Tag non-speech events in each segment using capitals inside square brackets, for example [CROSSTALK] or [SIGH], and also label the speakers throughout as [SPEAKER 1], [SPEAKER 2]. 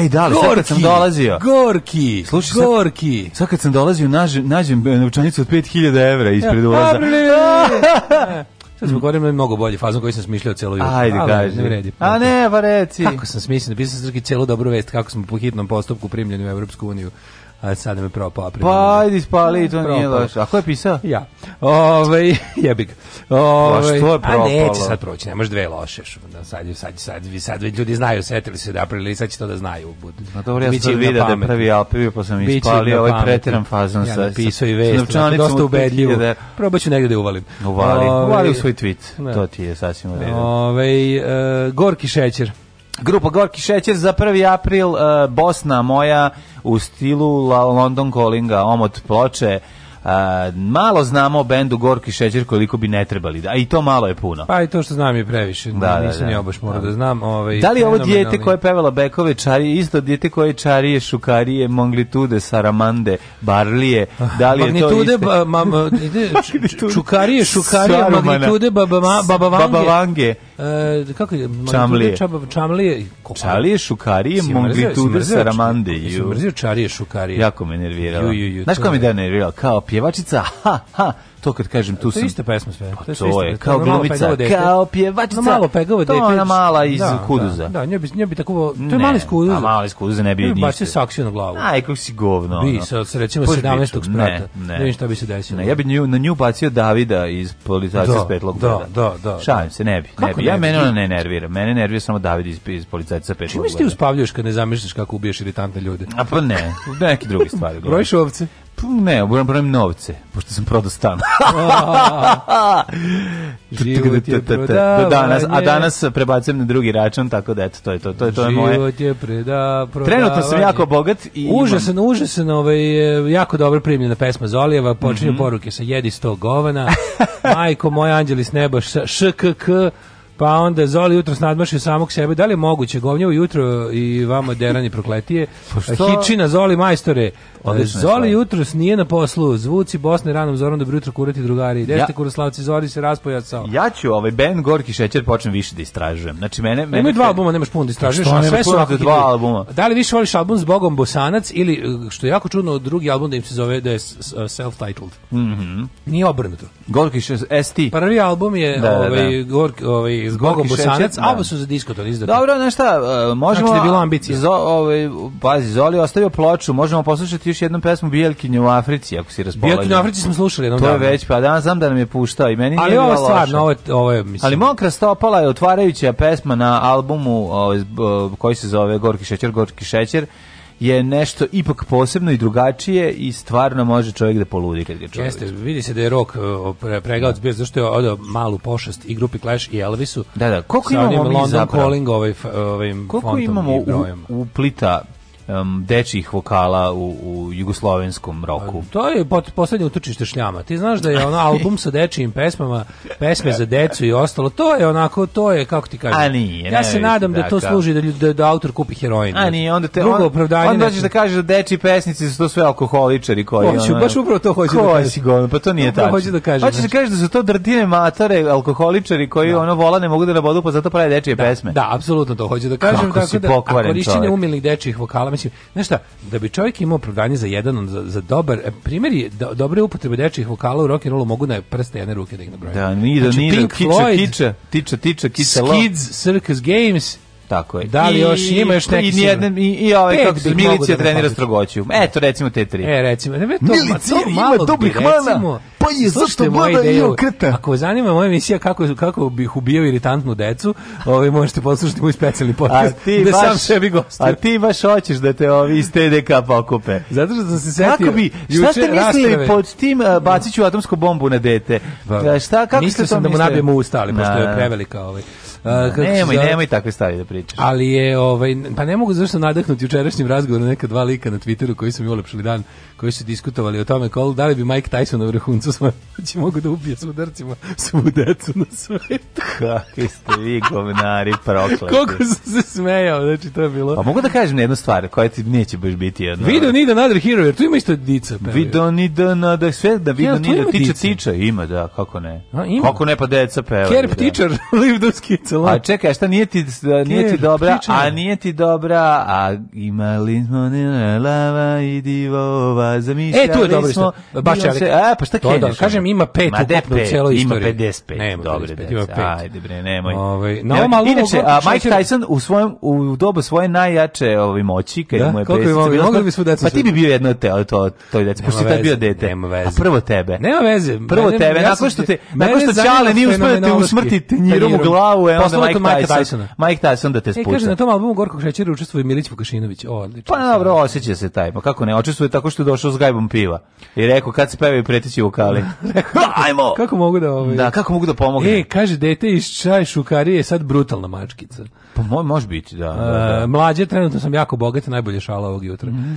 [SPEAKER 1] Ej, da li,
[SPEAKER 2] sad kad sam dolazio... Gorki,
[SPEAKER 1] Slušaj,
[SPEAKER 2] gorki.
[SPEAKER 1] Sad kad sam dolazio, nađem, nađem novčanicu od 5000 evra ispred
[SPEAKER 2] ulaza.
[SPEAKER 1] [LAUGHS] Sad smo govorili mnogo bolje fazon koji sam smišljao celo jutro.
[SPEAKER 2] Ajde,
[SPEAKER 1] Ali, kaži.
[SPEAKER 2] Ne vredi. A ne, pa reci.
[SPEAKER 1] Kako sam smislio, napisao sam celu dobru vest kako smo po hitnom postupku primljeni u Evropsku uniju
[SPEAKER 2] A sad
[SPEAKER 1] me propao. Pa,
[SPEAKER 2] ajde ispali, to propao. nije loše.
[SPEAKER 1] A ko je pisao?
[SPEAKER 2] Ja. Ove, ovaj, [LAUGHS] jebik.
[SPEAKER 1] Ove, ovaj, a pa što je propalo? A neće sad proći, ne može dve loše. Da, sad, sad, sad, vi sad ljudi znaju, setili se da aprili, sad će to da znaju.
[SPEAKER 2] Bud. Ma dobro, ja sam vidio da
[SPEAKER 1] je
[SPEAKER 2] prvi Alpivio, pa sam ispalio ovaj pretiran fazon. Ja
[SPEAKER 1] napisao i vest, znači, dosta ubedljivo. Da... Probaću negde da uvalim.
[SPEAKER 2] Uvali, ove, ovaj, uvali u
[SPEAKER 1] svoj tweet. Ne. To ti je sasvim u redu. Ove,
[SPEAKER 2] e, gorki šećer. Grupa Gorki šećer za 1. april, e, Bosna moja, u stilu La London Callinga, omot ploče, Uh, malo znamo o bendu Gorki Šećer koliko bi ne trebali, a i to malo je puno.
[SPEAKER 1] Pa i to što znam je previše, da, da, nisam da, ja baš morao da, da znam. Ovaj, da
[SPEAKER 2] li ovo dijete koje je pevalo Bekove čarije, isto dijete koje čarije, šukarije, monglitude, saramande, barlije, da li je
[SPEAKER 1] to
[SPEAKER 2] isto? ma, ma, [LAUGHS]
[SPEAKER 1] čukarije, šukarije, magnitude, babavange. Baba Uh, kako je? Čamlije. Čab, čamlije. Kopa. Čalije, šukarije,
[SPEAKER 2] mongritude, saramande. Sam
[SPEAKER 1] mrzio čarije,
[SPEAKER 2] šukarije. Jako me nervirao. Znaš koja me da nervirao? Kao pjevačica, ha, ha, to kad kažem tu to
[SPEAKER 1] sam. To
[SPEAKER 2] iste
[SPEAKER 1] pesme sve. To, pa
[SPEAKER 2] to je kao glumica, kao pjevačica. malo pegavo dete. Da, da, da, to je mala iz da, Kuduza.
[SPEAKER 1] Da, da nje bi nje bi tako to je mali iz
[SPEAKER 2] Kuduza. A pa mali iz Kuduza ne bi ništa. Baš se
[SPEAKER 1] saksio na glavu.
[SPEAKER 2] Aj kako si govno.
[SPEAKER 1] Bi se od recimo 17. sprata. Ne vidim šta bi se desilo.
[SPEAKER 2] Ne, ja bih nju na nju bacio Davida iz policajaca s petlog Da, da,
[SPEAKER 1] da.
[SPEAKER 2] Šalim se, ne bi. Ne bi. Ja mene ona ne nervira. Mene nervira samo David iz iz policajca sa
[SPEAKER 1] petlog. Čime ti uspavljuješ kad ne zamišliš kako ubiješ iritantne ljude?
[SPEAKER 2] A pa ne, neke druge stvari. [LAUGHS] Brojiš ovce. Ne, moram brojim novce, pošto sam prodao stan. [LAUGHS] [LAUGHS]
[SPEAKER 1] Život je
[SPEAKER 2] danas, a danas prebacujem na drugi račun, tako da eto, to je to, to
[SPEAKER 1] je
[SPEAKER 2] to je moje. Život je preda, Trenutno sam jako bogat
[SPEAKER 1] i užasan, imam... užasan, ovaj e, jako dobro primljena pesma Zolijeva, počinje mm -hmm. poruke sa jedi 100 govana. [LAUGHS] Majko moj anđeli s neba, škk pa onda Zoli jutros nadmašio samog sebe. Da li je moguće govnje jutro i vama deranje prokletije? Pa Hičina Zoli majstore, Odlično Zoli jutros nije na poslu. Zvuci Bosne ranom zorom dobro da jutro kurati drugari. Gde ja. kuroslavci Zori se raspojacao.
[SPEAKER 2] Ja ću ovaj Ben Gorki šećer počnem više da istražujem. Znači mene mene Ima dva
[SPEAKER 1] albuma, nemaš puno da istražuješ,
[SPEAKER 2] a sve su da ovako dva albuma.
[SPEAKER 1] Da li više voliš album s Bogom Bosanac ili uh, što je jako čudno drugi album da im se zove da je uh, self-titled.
[SPEAKER 2] Mhm. Mm
[SPEAKER 1] nije obrnuto.
[SPEAKER 2] Gorki ST.
[SPEAKER 1] Prvi album je da, da ovaj da. Gorki ovaj s Bogom Bosanac, da. a su za disko to izdati.
[SPEAKER 2] Dobro, znači šta, uh, možemo znači da
[SPEAKER 1] je bilo ambicije.
[SPEAKER 2] Zo, ovaj pazi, Zoli ostavio ploču, možemo poslušati pusti još jednom pesmu Bijelkinje u Africi, ako si raspolažen.
[SPEAKER 1] Bijelkinje u Africi smo slušali jednom
[SPEAKER 2] To je već, pa danas znam da nam je puštao i meni
[SPEAKER 1] Ali
[SPEAKER 2] ovo
[SPEAKER 1] je
[SPEAKER 2] stvarno,
[SPEAKER 1] ovo, ovo je, mislim.
[SPEAKER 2] Ali Mokra stopala je otvarajuća pesma na albumu o, ovaj, koji se zove Gorki šećer, Gorki šećer je nešto ipak posebno i drugačije i stvarno može čovjek da poludi kad ga čuje. Jeste,
[SPEAKER 1] vidi se da je rok pre, pregao zbir zašto je odao malu pošast i grupi Clash i Elvisu.
[SPEAKER 2] Da, da, koliko
[SPEAKER 1] imamo mi London zapravo? Calling ovaj, ovim Koliko
[SPEAKER 2] imamo u, plita um, dečjih vokala u, u jugoslovenskom roku. Pa,
[SPEAKER 1] to je pot, poslednje utočište šljama. Ti znaš da je ono album sa dečijim pesmama, pesme za decu i ostalo, to je onako, to je, kako ti kažem.
[SPEAKER 2] A nije,
[SPEAKER 1] ja se nadam da, da to služi da, da, da autor kupi heroin.
[SPEAKER 2] A nije, onda te, Drugo
[SPEAKER 1] on,
[SPEAKER 2] onda ćeš da kažeš da dečji pesnici su to sve alkoholičari koji...
[SPEAKER 1] Hoću, ono, baš upravo to hoću da ko da
[SPEAKER 2] kažem. Si govno, pa to nije tačno. Hoću
[SPEAKER 1] da
[SPEAKER 2] kažem.
[SPEAKER 1] Hoćeš da
[SPEAKER 2] znači.
[SPEAKER 1] kažeš
[SPEAKER 2] da su to drtine matare, alkoholičari koji da. ono vola ne mogu da nabodu, pa zato prave dečije
[SPEAKER 1] da,
[SPEAKER 2] pesme.
[SPEAKER 1] Da, apsolutno to
[SPEAKER 2] hoću
[SPEAKER 1] da kažem. Kako tako si da, pokvaren čovjek. Korišćenje umilnih dečjih vokala, mislim, znaš šta, da bi čovjek imao opravdanje za jedan, za, za dobar, e, primjer je, do, dobre upotrebe dečjih vokala u rock and rollu mogu na prste jedne ruke da ih nabroje. Da, ni da,
[SPEAKER 2] znači, ni
[SPEAKER 1] da, kiča, kiča,
[SPEAKER 2] tiča, tiča, kiča, Skids, Circus Games,
[SPEAKER 1] Tako je.
[SPEAKER 2] Da li još ima još neki?
[SPEAKER 1] I nijedan i i ovaj
[SPEAKER 2] kako se da milicija trenira strogoću. Eto recimo te tri.
[SPEAKER 1] E recimo, ne to, milicija to malo ima
[SPEAKER 2] dobrih mana. Pa je zašto boda i okreta.
[SPEAKER 1] Ako zanima moja emisija kako kako bih ubio iritantnu decu, ovaj možete poslušati moj specijalni podcast. A ti da baš, sam sebi gost.
[SPEAKER 2] A ti baš hoćeš da te ovi iz TDK pokupe.
[SPEAKER 1] Zato što sam se setio.
[SPEAKER 2] Kako bi šta ste mislili pod tim baciću atomsku bombu na dete?
[SPEAKER 1] Ba, pa,
[SPEAKER 2] šta
[SPEAKER 1] kako Mislio ste to sam mislili? da mu nabijemo usta, ali pošto je da. prevelika ovaj.
[SPEAKER 2] Uh, kako nemoj, zove, nemoj takve stvari da pričaš.
[SPEAKER 1] Ali je, ovaj, pa ne mogu zašto nadahnuti jučerašnjim razgovorom neka dva lika na Twitteru koji su mi ulepšili dan, koji su diskutovali o tome kol, da li bi Mike Tyson na vrhuncu svoje moći [LAUGHS] da mogu da ubije s udarcima svu decu na svetu.
[SPEAKER 2] [LAUGHS] Kakvi ste vi govnari prokleti.
[SPEAKER 1] Koliko sam se smejao, znači to je bilo. Pa
[SPEAKER 2] mogu da kažem jednu stvar koja ti neće baš biti jedna.
[SPEAKER 1] Vi don't da need another hero, jer tu ima isto dica. Pevaju. Vi
[SPEAKER 2] don't need another, sve da vi ja, don't need,
[SPEAKER 1] tiče, tiče, ima, da, kako ne.
[SPEAKER 2] A, ima.
[SPEAKER 1] Kako ne, pa deca pevaju. Care
[SPEAKER 2] da. teacher, [LAUGHS] leave those kids A čekaj, šta nije ti, nije ti dobra, a nije ti dobra, a imali smo ne lava i divova, e, zamišljali
[SPEAKER 1] smo. E, tu je
[SPEAKER 2] dobro isto.
[SPEAKER 1] Baš čelik. A, pa šta kenješ?
[SPEAKER 2] Kažem, ima pet
[SPEAKER 1] ukupno u cijeloj istoriji. Ima
[SPEAKER 2] 55, nema, dobre, 55,
[SPEAKER 1] ima pet. Ajde bre, nemoj.
[SPEAKER 2] Ovaj, na ovom Inače, a Mike Tyson u svojem, u dobu svoje najjače ovaj, moći, kad da? mu je presica
[SPEAKER 1] bila... Mogli bismo deca...
[SPEAKER 2] Pa ti bi bio jedno te, to, to deca, pošto si tad bio dete.
[SPEAKER 1] Nema veze.
[SPEAKER 2] A prvo tebe.
[SPEAKER 1] Nema veze.
[SPEAKER 2] Prvo tebe, nakon što te, nakon što Čale nije uspio da te usmrtiti njirom u glavu, nema da Mike Tyson. Mike Tyson da te spušta.
[SPEAKER 1] E, kaže,
[SPEAKER 2] na
[SPEAKER 1] tom albumu Gorkog šećera učestvuje Milić Vukašinović.
[SPEAKER 2] O, Pa dobro, osjeća se taj. Pa kako ne, očestvuje tako što je došao s gajbom piva. I rekao, kad se pevaju pretići vokali. [LAUGHS] rekao, ajmo! Kako mogu da
[SPEAKER 1] ovaj... Da, kako mogu da pomogu? E, kaže, dete iz čaj šukarije je sad brutalna mačkica.
[SPEAKER 2] Pa moj može biti, da.
[SPEAKER 1] da, e, da. mlađe, trenutno sam jako bogat, najbolje šala ovog jutra. Mm.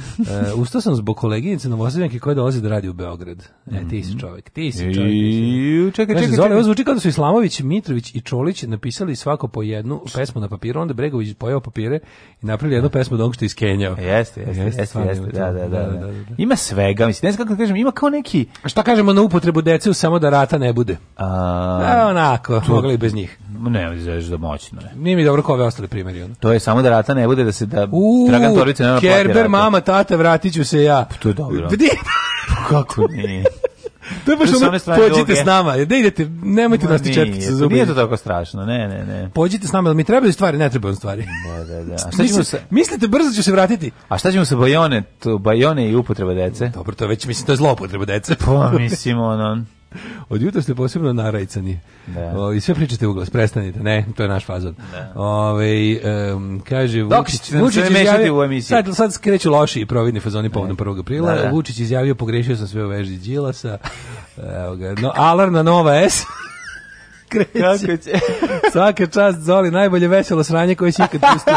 [SPEAKER 1] e, ustao sam zbog koleginice Novosavljanke koja dolazi da radi u Beograd. E, ti si mhm. čovjek, ti si čovjek. I, čekaj, čekaj, čekaj. Ovo zvuči kao da su Islamović, Mitrović i Čolić napisali svako po jednu pesmu na papiru, onda Bregović pojao papire i napravili jednu pesmu da od što je iskenjao. E, jeste, jeste, jeste, jeste, da da, da, da, da, Ima svega, mislim, ne znam kako kažem, ima kao neki... A Šta kažemo na upotrebu dece, samo da rata ne bude. A... onako, mogli bez njih. Ne, izreži da moćno je. Nije mi dobro ko ove ostale primjeri. Ono. To je samo da rata ne bude da se da Uuu, Dragan Torbica ne naplati Kerber, mama, tata, vratit ću se ja. Pa to je dobro. Gdje? Pa kako ne? to je baš ono, pođite s nama, ne idete, nemojte nas ti čepiti za zubi. Pa nije to tako strašno, ne, ne, ne. Pođite s nama, ali mi trebaju stvari, ne trebaju stvari. Da, da, da. A šta ćemo sa... Mislite, brzo ću se vratiti. A šta ćemo sa bajone, to, bajone i upotreba dece? Dobro, to već, mislim, to je zloupotreba dece. Pa, mislim, ono... Od jutra ste posebno narajcani. Da. I sve pričate u glas, prestanite. Ne, to je naš fazon. Da. Ove, um, kaže, Dok Vučić, nam Vučić sve izjavio, u emisiji. Sad, sad kreću loši i providni fazoni da. povodom 1. aprila. Da, da. Vučić izjavio, pogrešio sam sve u veždi Đilasa. Evo ga, no, alarm Nova S. [LAUGHS] kreće. Kako će? Svaka čast, Zoli, najbolje veselo sranje koje si ikad pustio.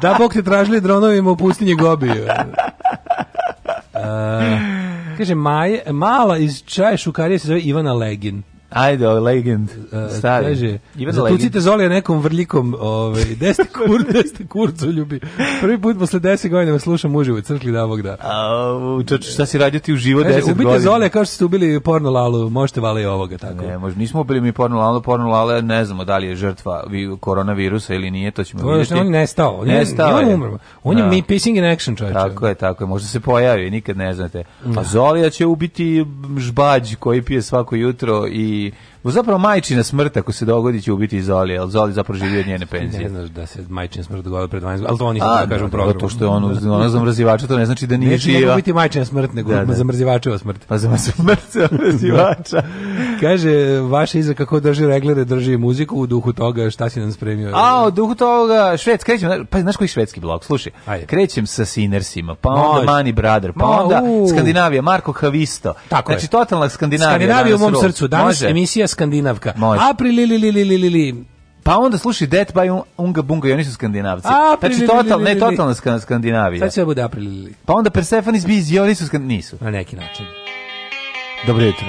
[SPEAKER 1] Da, bok te tražili dronovima u pustinji Gobi. Uh, [LAUGHS] Kaže, Maj, mala iz Čaje Šukarije se zove Ivana Legin. Ajde, ovaj legend. E, e, stari. Kaže, zatucite Zolija nekom vrljikom, ovaj, [LAUGHS] deste kur, deste kurcu ljubi. Prvi put posle 10 godina vas slušam uživo, crkli da Bog da. A, šta si radio ti u živo 10 godina? Ubite Zolija kao što ste ubili porno lalu, možete vala i ovoga, tako. Ne, možda nismo ubili mi porno lalu, porno lale, ne znamo da li je žrtva koronavirusa ili nije, to ćemo to vidjeti. On nestao, on nestao je, je. umro. On je no. Da. me pissing in action, čovječe. Tako je, tako je, možda se pojavi, nikad ne znate. A pa da. Zolija će ubiti žbađ koji pije svako jutro i be zapravo majčina smrt ako se dogodi će ubiti Zoli, ali Zoli zapravo živi od njene penzije. Ne znaš da se majčina smrt dogodila pre 12 al to oni da kažu da, da, program. To što je ono, ona zamrzivača, to ne znači da nije Neće živa. Neće biti majčina smrt, nego da, da. zamrzivačeva smrt. Pa zamrzivačeva da. Kaže, vaša iza kako drži reglere, drži muziku u duhu toga, šta si nam spremio? A, u duhu toga, švec, krećem, pa znaš koji švedski blog, slušaj, Ajde. krećem sa Sinersima, pa onda Može. Mani Brother, pa onda Skandinavija, Marko Havisto. Tako znači, je. totalna Skandinavija. Skandinavija u mom srcu. Danas emisija skandinavka. Može. Apri li li li li li li Pa onda slušaj Det by Unga Bunga i oni su skandinavci. A, znači total, ne totalna skan, Skandinavija. Sad će da bude Aprilili. Pa onda Persephone iz Bizije, oni su skandinavci. Nisu. Na neki način. Dobro jutro.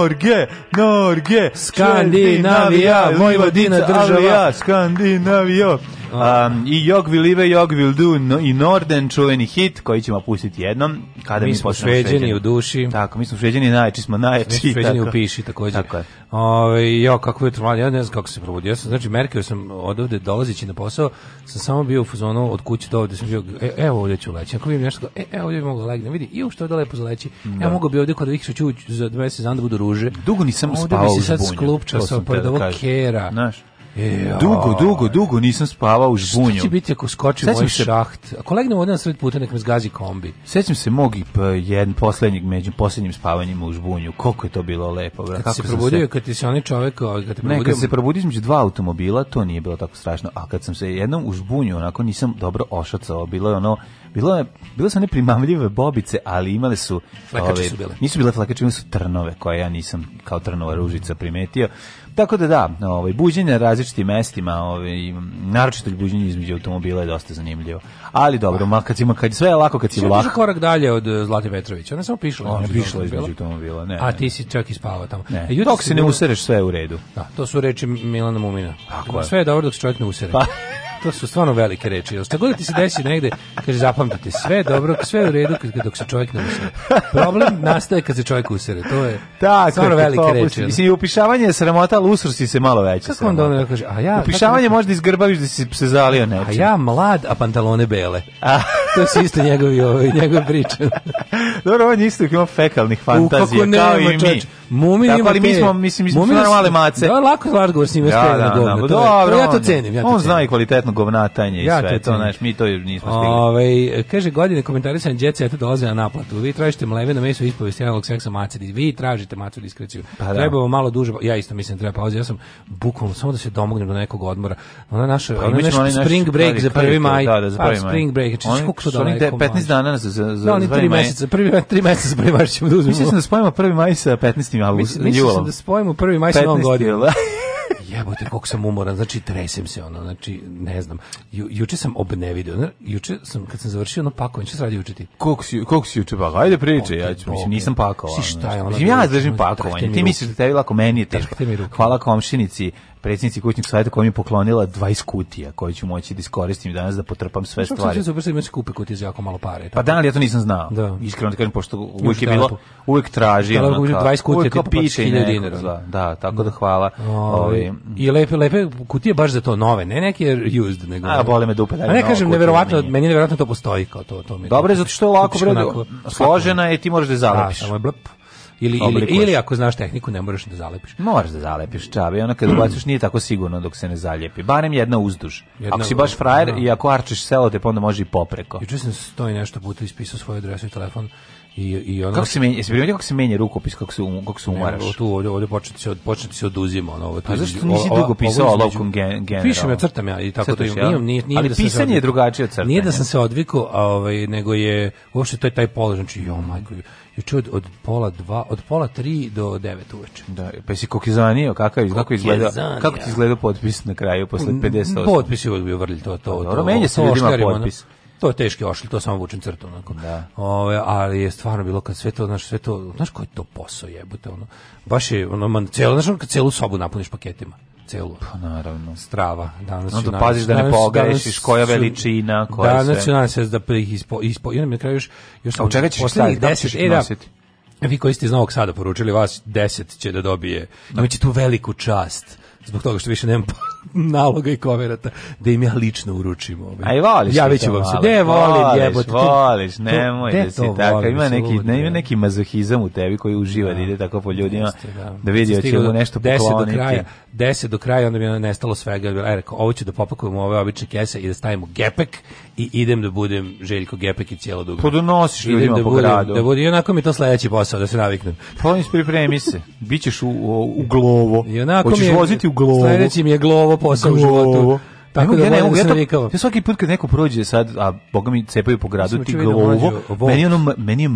[SPEAKER 3] Norge, Norge, Skandinavija, Vojvodina država. Skandinavija, Um, I Jog will live, Jog will do no, i Norden, čuveni hit koji ćemo pustiti jednom. Kada mi, mi smo šveđeni u duši. Tako, mi smo šveđeni najjači, smo najjači. Mi smo šveđeni u piši također. Tako je. Ove, jo, kako je mladi, ja ne znam kako se probudio. Ja znači, merkio sam od ovde, dolazići na posao, sam samo bio u fuzonu od kuće do ovde, sam bio, e, evo ovde ću leći. Ako vidim nešto, e, evo ovdje bi mogao legnem, vidi, i ušto je da lepo zaleći. Da. Ja mogu bi ovdje kod ovih da što ću za 20 dana da budu ruže. Dugo nisam spao u zbunju. Ovdje bi se sad sklupčao, pored da ovog kera. Znaš, E, dugo, dugo, dugo nisam spavao u žbunju. Šta će biti ako skoči Sećam u ovaj se... šaht? Ako legnem ovdje na sred puta, nek me zgazi kombi. Sećam se mog i pa, jedan poslednjeg, među poslednjim spavanjima u žbunju. Koliko je to bilo lepo, bra. Kad Kako se probudio, se... kad ti se onaj čovek... Kad te ne, probudio... kad se probudio između dva automobila, to nije bilo tako strašno. A kad sam se jednom u žbunju, onako nisam dobro ošacao. Bilo je ono, bilo je bilo su neprimamljive bobice, ali imale su, flekače ove, su bile. Nisu bile flekače, imale su trnove koje ja nisam kao trnova ružica primetio. Tako da da, ovaj buđenje različitim mestima, ovaj naročito buđenje između automobila je dosta zanimljivo. Ali dobro, ma kad ima kad sve je lako kad si vlak. Još korak dalje od eh, Zlate Petrović. Ona samo pišla, ona pišla između automobila, ne. A ti si čak i spavao tamo. Ne. E, dok se ne usereš sve je u redu. Da, to su reči Milana Mumina. Tako sve je dobro dok se čovjek ne usere. Pa to su stvarno velike reči. Šta god da ti se desi negde, kaže zapamtite sve, dobro, sve u redu kad dok se čovjek ne usere. Problem nastaje kad se čovjek usere. To je Tako, stvarno velike reči. Mislim upišavanje je sramota, al usursi se malo veće. Kako onda on kaže, a ja upišavanje kako... možda izgrbaviš da si se zalio nečim. A ja mlad, a pantalone bele. A [LAUGHS] to su isto njegovi ovaj njegove priče. [LAUGHS] dobro, on isto ima fekalnih fantazija u, kao i mi. Mumin Tako, ali mi smo mislim mi smo male mace. Da, lako razgovor s njim ja, da, da, da pa dobro, ja to cenim, ja to On zna i kvalitetno besplatno [LAUGHS] govnatanje ja i sve to, znaš, mi to nismo stigli. Ove, ovaj, kaže, godine komentarisanja djece, eto dolaze na naplatu. Vi tražite mleve na meso ispovesti analog seksa maceri. Vi tražite macu diskreciju. Pa, da. Treba malo duže, ja isto mislim da treba pauza. Ja sam bukvalno samo da se domognem do nekog odmora. Ona naša, pa, ona naš spring break za prvi maj. Da, da, za pa, prvi maj. Spring break, znači koliko su da 15 dana za za da, za 3 meseca, prvi 3 meseca za 1. maj ćemo da uzmemo. Mislim da spojimo prvi maj sa 15. avgustom. Mislim da spojimo prvi maj sa Novom godinom jebote, koliko sam umoran, znači tresem se, ono, znači, ne znam. Ju, juče sam obnevidio, juče sam, kad sam završio ono pakovanje, što se radi juče ti? Koliko si, koliko si juče pakao? Ajde priče, ja ću, mislim, da- nisam pakao. Si šta je ono? Mislim, ja da- držim da- pakovanje, ti misliš da tebi lako, meni je teško. Hvala komšinici predsjednici kućnog savjeta koja mi je poklonila 20 kutija koje ću moći da iskoristim danas da potrpam sve Što stvari. Što se imaš kupe kutije za jako malo pare. Tako. Pa da, ali ja to nisam znao. Da. Iskreno da kažem, pošto uvijek je bilo, uvijek traži. Da, ono, 20 kutija, tipa piše 1000 dinara. Da, da, tako da hvala. Ovi. Ovaj, ovaj- I lepe, lepe kutije baš za to nove, ne neke used. Nego, A, bole me dupe. Da A ne kažem, neverovatno, meni neverovatno to postoji kao to. to mi Dobro, zato što je lako, složena je, ti možeš da zalepiš. Da, samo je blup. Ili, ili, ili, ako znaš tehniku, ne moraš da zalepiš. Moraš da zalepiš čabe, ona kad hmm. ubaciš nije tako sigurno dok se ne zaljepi. Barem jedna uzduž. Jedna, ako si baš frajer no. Da. i ako arčiš selo, te pa onda može i popreko. Juče sam i nešto puta ispisao svoju adresu i telefon I, i ono... Kako se menja, jesi primetio kako se menja rukopis, kako se, um- kako se umaraš? Ne, tu ovdje, ovdje početi se, od, početi se oduzima. Ono, ovo, pa zašto nisi dugo pisao lovkom gen, generalno? Pišem ja, crtam ja i tako to imam. Nije, nije, nije Ali da pisanje je drugačije od crtanja. Nije da sam se odvikao, a ovaj, nego je uopšte to je taj položaj. Znači, jo, majko, juče od, od pola 2, od pola 3 do 9 uveče. Da, pa si kokizanio, kakav, Kokezanija. kako izgleda, kako ti izgleda potpis na kraju posle 58? Potpis je uvijek bio vrlj, to, to, pa to. Dobro, menja se ljudima potpis. To je teški ošli, to samo vučem crtu onako. Da. Ove, ali je stvarno bilo kad sve to, znaš, sve to, znaš koji to posao jebote, ono. Baš je, ono, man, celo, znaš, ono, kad celu sobu napuniš paketima celu. Pa naravno. Strava. Danas Onda no, paziš da ne pogrešiš, koja veličina, koja danas, sve. Danas ću danas da ih ispo... ispo I mi na kraju još... još A u čega ćeš staviti? Da ćeš e, da. nositi? da, vi koji ste iz Novog Sada poručili, vas deset će da dobije. Da. Imaće tu veliku čast. Zbog toga što više nemam naloga i koverata da im ja lično uručim
[SPEAKER 4] ovaj. Aj voliš.
[SPEAKER 3] Ja već vam se.
[SPEAKER 4] Ne volim, jebote. Voliš, nemoj da si tako. Ima neki, ne, ima neki mazohizam u tebi koji uživa da, da ide tako po ljudima da. da vidi hoće mu nešto pokloniti.
[SPEAKER 3] 10 do kraja, 10 do kraja onda mi je nestalo svega. Aj rekao, ovo ću da popakujem u ove obične kese i da stavimo gepek i idem da budem Željko Gepek i cijelo dugo.
[SPEAKER 4] Podnosiš ljudima da po budem, gradu. Da
[SPEAKER 3] budem, i onako mi to sledeći posao, da se naviknem.
[SPEAKER 4] Polim pa se pripremi se, Bićeš u, u, glovo.
[SPEAKER 3] I onako Hoćeš
[SPEAKER 4] mi je, voziti
[SPEAKER 3] u
[SPEAKER 4] glovo. Sledeći
[SPEAKER 3] mi je glovo posao glovo. u životu. Tako da ja, ne, ja, da ja, to, ja svaki put kad neko prođe sad, a boga mi cepaju po gradu, ti da glovo, meni, ono, meni,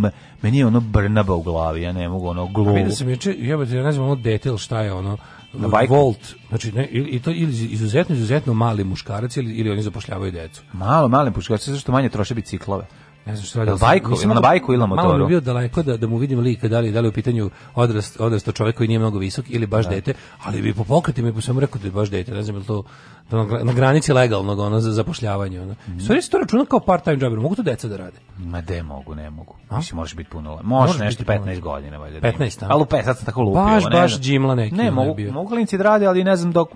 [SPEAKER 3] meni je ono brnaba u glavi, ja ne mogu ono glovo. A vidio sam juče, jebate, ja ne znam ono detel šta je ono, na bajku. Volt, znači ne, i to ili izuzetno izuzetno mali muškarac ili ili oni zapošljavaju decu.
[SPEAKER 4] Malo mali muškarci zato što manje troše biciklove.
[SPEAKER 3] Ne znam šta da bajku,
[SPEAKER 4] na bajku ili na motoru. Malo bi bio daleko
[SPEAKER 3] da da mu vidim lika da li da li u pitanju odrast odrastao čovjek koji nije mnogo visok ili baš da. dete, ali bi po pokretima pa bi sam rekao da je baš dete, ne znam je li to da na, na granici legalnog ono za zapošljavanje ono. Mm. Sve se to računa kao part-time job, mogu to deca da rade.
[SPEAKER 4] Ma de mogu, ne mogu. A? Mislim možeš biti puno, možeš nešto 15 puno. godina valjda. 15, da ali u 5 sad
[SPEAKER 3] sam tako lupio, baš,
[SPEAKER 4] ne.
[SPEAKER 3] Baš baš džimla neki.
[SPEAKER 4] Ne, ne mogu, mogu klinci da rade, ali ne znam dok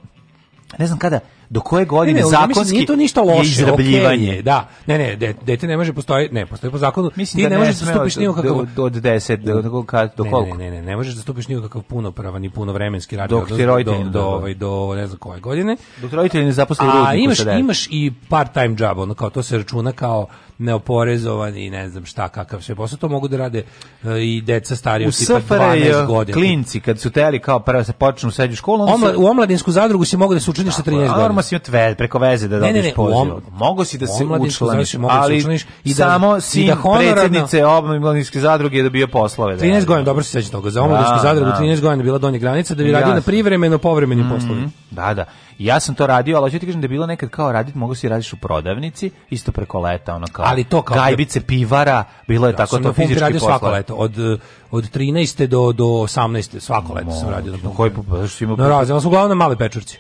[SPEAKER 4] ne znam kada do koje godine ne, ne, da zakonski nije to ništa loše, izrabljivanje. Okay, da.
[SPEAKER 3] Ne, ne, dete, ne može postoji, ne, postoji po zakonu.
[SPEAKER 4] Mislim ti da ne, možeš
[SPEAKER 3] da stupiš
[SPEAKER 4] ni u kakav od, od 10 do do, kad, do
[SPEAKER 3] koliko. Ne, ne, ne, ne možeš da stupiš ni u puno prava ni puno vremenski rad do, do, do, ovaj, do
[SPEAKER 4] ne
[SPEAKER 3] znam koje godine. do roditelji
[SPEAKER 4] ne zaposle rudniku
[SPEAKER 3] imaš, imaš i part-time job, ono kao to se računa kao neoporezovan i ne znam šta, kakav sve posao. To mogu da rade e, i deca starije od tipa 12 godina.
[SPEAKER 4] U klinci, kad su teli kao prvo se počnu u srednju školu,
[SPEAKER 3] onda Omla, se... U omladinsku zadrugu se mogu da se učiniš sa 13 godina.
[SPEAKER 4] Normalno si otvel preko veze da ne, dobiješ ne, poziv. Mogu si da se učlaniš, da ali se i da, samo sin i da honorarno... omladinske zadruge da bio poslove.
[SPEAKER 3] Da 13 godina, dobro se sećam toga. Za omladinsku da, zadrugu 13 da. godina bila donja granica da bi radio na privremeno povremenim mhm, poslovima.
[SPEAKER 4] Da, da. Ja sam to radio, ali hoću ti kažem da je bilo nekad kao raditi, mogu si da radiš u prodavnici, isto preko leta, ono kao. Ali to kao gajbice pivara, bilo je ja, tako to
[SPEAKER 3] fizički radio posla. svako leto, od od 13. do do 18. svako leto sam radio. Na kojoj pa što ima? Na su uglavnom male pečurci.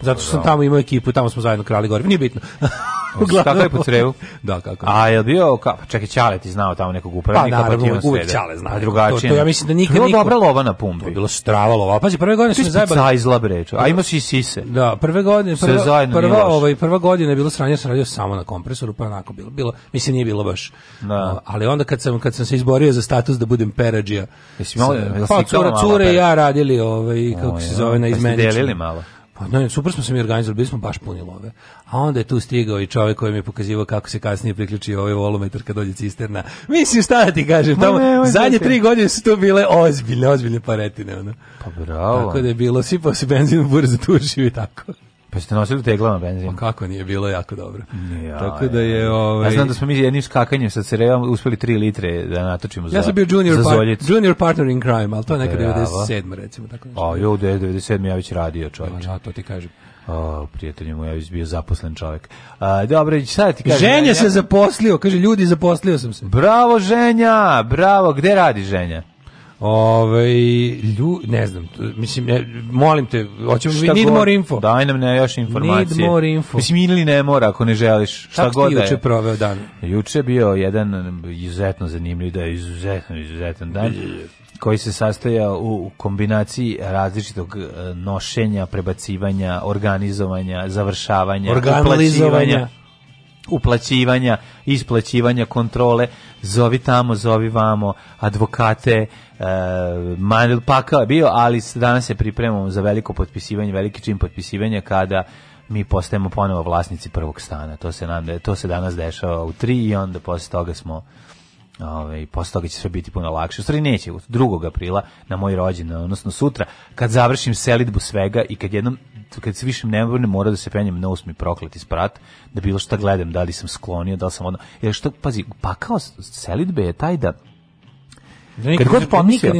[SPEAKER 3] Zato što sam da. tamo imao ekipu, tamo smo zajedno krali gorivo, nije bitno.
[SPEAKER 4] [LAUGHS] kako je po crevu? [LAUGHS] Da, kako. A je bio, ka, pa čekaj, Ćale ti znao tamo nekog upravnika, pa,
[SPEAKER 3] naravno, pa ti uvek Ćale zna. Pa
[SPEAKER 4] drugačije.
[SPEAKER 3] To, to, ja mislim da nikad niko...
[SPEAKER 4] dobra
[SPEAKER 3] lova
[SPEAKER 4] na pumpi. To
[SPEAKER 3] je bilo strava lova. Pa pazi, prve godine smo
[SPEAKER 4] zajebali. Ti izla breč, a imaš i sise.
[SPEAKER 3] Da, prve godine, prva, prva, prva, ovaj, prva godina je bilo sranje, ja sam radio samo na kompresoru, pa onako bilo, bilo mislim nije bilo baš. Da. ali onda kad sam, kad sam se izborio za status da budem peradžija, Jesi malo, pa cura, cure i ja radili, ovaj, kako se zove, na izmeničku.
[SPEAKER 4] Delili malo.
[SPEAKER 3] Pa ne, super smo se mi organizovali, bili smo baš puni love. A onda je tu stigao i čovjek koji mi je pokazivao kako se kasnije priključio ovaj volometar kad dođe cisterna. Mislim, šta da ti kažem, tamo, ne, ovaj zadnje tri godine su tu bile ozbiljne, ozbiljne paretine. Ono.
[SPEAKER 4] Pa bravo.
[SPEAKER 3] Tako da je bilo, sipao se benzin u burezu, [LAUGHS] tušio i tako.
[SPEAKER 4] Pa ste nosili teglama benzin. Pa
[SPEAKER 3] kako nije bilo jako dobro. Ja, Tako da je ovaj
[SPEAKER 4] Ja znam da smo mi jednim skakanjem sa cerevom uspeli 3 litre da natočimo za. Ja sam bio junior par,
[SPEAKER 3] junior partner in crime, al to je neka 97 recimo tako nešto. A jo,
[SPEAKER 4] 97 ja već radio, čoveče. Ja pa da,
[SPEAKER 3] to ti kažem.
[SPEAKER 4] O, prijatelju mu je bio zaposlen čovjek. A, dobro, sad da ti kažem...
[SPEAKER 3] Ženja se zaposlio, kaže, ljudi, zaposlio sam se.
[SPEAKER 4] Bravo, Ženja, bravo, gde radi Ženja? Ove, ovaj,
[SPEAKER 3] lju, ne znam, mislim, ne, molim te, hoćemo šta need more info. Daj nam ne, još informacije. Need more
[SPEAKER 4] info. Mislim,
[SPEAKER 3] ili ne mora ako ne želiš, šta Kako god
[SPEAKER 4] da je. Kako ti juče proveo dan? Juče bio jedan izuzetno zanimljiv, da je izuzetno, izuzetan dan koji se sastoja u kombinaciji različitog e, nošenja, prebacivanja, organizovanja, završavanja,
[SPEAKER 3] uplaćivanja,
[SPEAKER 4] uplaćivanja, isplaćivanja, kontrole zovi tamo, zovi vamo, advokate, e, pakao je bio, ali danas se pripremamo za veliko potpisivanje, veliki čin potpisivanja kada mi postajemo ponovo vlasnici prvog stana. To se, nam, to se danas dešava u tri i onda posle toga smo Ove, ovaj, posle toga će sve biti puno lakše. U stvari neće, 2. aprila na moj rođendan, odnosno sutra, kad završim selitbu svega i kad jednom kad se više ne moram mora da se penjem na usmi prokleti sprat da bilo šta gledam da li sam sklonio da li sam ono jer što pazi pa kao selidbe je taj da kad god pomisliš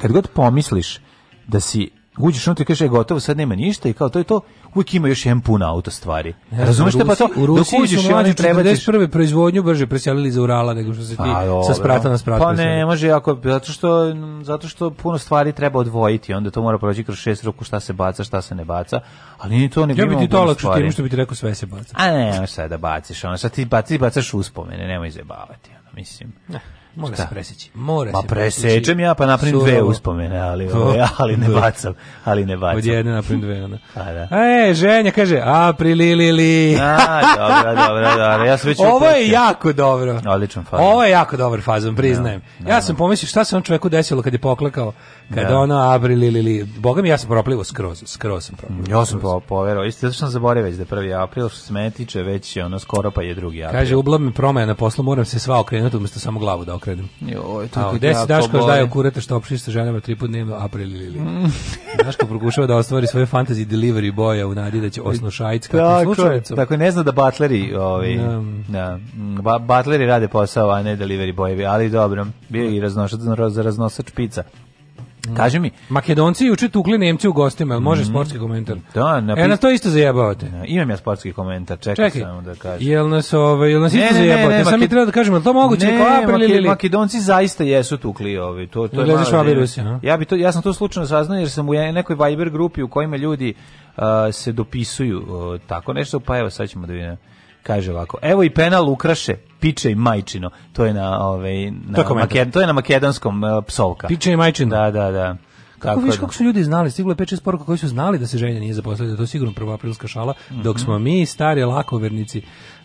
[SPEAKER 4] kad god pomisliš da si uđeš on ti kaže e, gotovo sad nema ništa i kao to je to uvijek ima još jedan pun auto stvari ja, razumeš te pa to
[SPEAKER 3] u Rusiji dok uđeš su mlađi 41. proizvodnju brže preselili za Urala nego što se ti pa, sa sprata na sprat
[SPEAKER 4] pa ne može ako, zato što zato što puno stvari treba odvojiti onda to mora proći kroz šest ruku šta se baca šta se ne baca ali ni to ne ja bi ti to olakšao
[SPEAKER 3] tim
[SPEAKER 4] što
[SPEAKER 3] bi ti rekao sve se baca
[SPEAKER 4] a ne, ne sad da baciš ono sad ti baci bacaš uspomene nemoj zajebavati ono mislim ne. Mora da
[SPEAKER 3] se preseći.
[SPEAKER 4] Mora da Ma se presečem ja pa napravim dve uspomene, ali, ove, ovaj, ali ne bacam. Ali ne bacam.
[SPEAKER 3] Od jedne napravim dve, ona.
[SPEAKER 4] [LAUGHS] A, da. E, ženja kaže, a prililili. A, dobro, dobro, dobro. Ja sam već
[SPEAKER 3] [LAUGHS] Ovo je jako dobro. Odličan fazon. Ovo je jako dobar fazon, priznajem. ja sam pomislio šta se on čoveku desilo kad je poklekao Kada da. ono Abri li, li, Boga mi ja sam proplivo skroz, skroz sam proplivo.
[SPEAKER 4] Ja sam po, poverao, isto zato sam zaboravio već da je 1. april, što se meni tiče, već je ono skoro pa je 2. april.
[SPEAKER 3] Kaže, ubla mi promaja na poslu, moram se sva okrenuti, umjesto samo glavu da okrenem. Joj, to je Gde si Daško daje kurata što opšista ženama tri put dnevno april ili li. Mm. Daško prokušava da ostvari svoje fantasy delivery boja u nadi da će osnušajcka. Tako,
[SPEAKER 4] tako ne zna da butleri, ovi, ovaj, um. Da. da, ba, batleri rade posao, a ne delivery bojevi, ali dobro, bio i raznošac, raznosač pizza.
[SPEAKER 3] Mm. Kaže mi, Makedonci juče tukli Nemci u gostima, ali može mm. sportski komentar. Da, napis... E, na to isto zajebavate. Ja,
[SPEAKER 4] imam ja sportski komentar, čekaj, čekaj. samo da kažem.
[SPEAKER 3] Jel nas, ove, ovaj, jel nas ne, isto ne, zajebavate? Ne, ne, Sam Maked... mi treba da kažem, to moguće? Ne, Apel, Make... ili...
[SPEAKER 4] Makedonci zaista jesu tukli ovi. Ovaj, to, to je malo...
[SPEAKER 3] Rusi, da no?
[SPEAKER 4] Ja, bih to, ja sam to slučajno saznao jer sam u nekoj Viber grupi u kojima ljudi uh, se dopisuju uh, tako nešto, pa evo sad ćemo da vidimo. Kaže ovako, evo i penal ukraše, piče i majčino. To je na, ovaj, na, to, maked, to je na makedonskom uh, psovka.
[SPEAKER 3] Piče
[SPEAKER 4] i
[SPEAKER 3] majčino?
[SPEAKER 4] Da, da, da.
[SPEAKER 3] Kako viš kako da. su ljudi znali, stiglo je 5-6 poruka koji su znali da se ženja nije zaposlila, da to je sigurno prva aprilska šala, dok smo mi stari lakovernici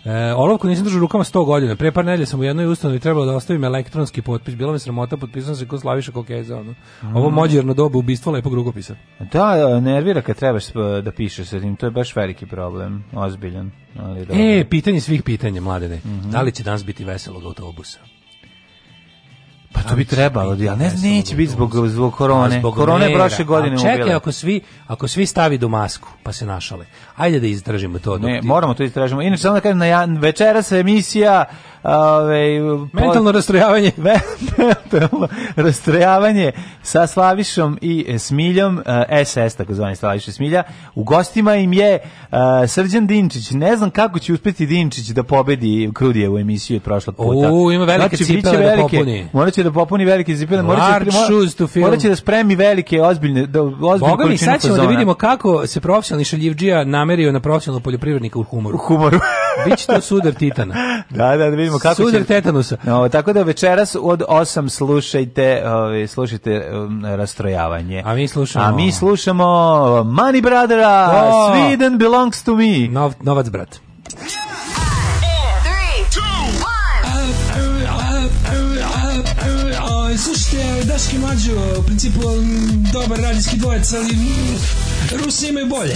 [SPEAKER 3] E, olovku nisam držao rukama 100 godina. Pre par nedelja sam u jednoj ustanovi trebalo da ostavim elektronski potpis. Bilo mi sramota, potpisao sam se kod Slaviša Kokeza. Ono. Ovo mm. mođerno doba ubistvo lepog rukopisa.
[SPEAKER 4] E, da, e, nervira kad trebaš da pišeš sa tim. To je baš veliki problem, ozbiljan.
[SPEAKER 3] Ali dobro. e, pitanje svih pitanja, mladene. Mm -hmm. Da li će danas biti veselog autobusa?
[SPEAKER 4] Pa to bi trebalo, ja ne znam, neće biti zbog zbog korone. Zbog korone je prošle godine
[SPEAKER 3] ubila. Čekaj, ako svi ako svi stavi do masku, pa se našale. Ajde da izdržimo to.
[SPEAKER 4] Ne, moramo to izdržimo. Inače samo da kažem na večeras emisija Ove, mentalno rastrojavanje. [LAUGHS] mentalno rastrojavanje sa Slavišom i Smiljom, SS, e, takozvani Slaviša Smilja. U gostima im je e, Srđan Dinčić. Ne znam kako će uspjeti Dinčić da pobedi u emisiju od prošlog puta. U,
[SPEAKER 3] ima velike znači, cipele da velike, da popuni.
[SPEAKER 4] Morat će da popuni velike cipele. Da morat će, da spremi velike, ozbiljne, da, ozbiljne Boga mi,
[SPEAKER 3] sad ćemo da vidimo kako se profesionalni šaljivđija namerio na profesionalnog poljoprivrednika u humoru.
[SPEAKER 4] U humoru.
[SPEAKER 3] Biće to sudar Titana. [LAUGHS]
[SPEAKER 4] da, da, da vidimo vidimo
[SPEAKER 3] kako Sudar će... tetanusa.
[SPEAKER 4] No, tako da večeras od 8 slušajte, ovaj, slušajte um, rastrojavanje.
[SPEAKER 3] A mi slušamo...
[SPEAKER 4] A mi slušamo Money Brothera, Sweden belongs to me.
[SPEAKER 3] Nov, novac brat. Slušajte, Daški Mađo, u principu um, dobar radijski dvojec, ali mm, Rusi imaju bolje.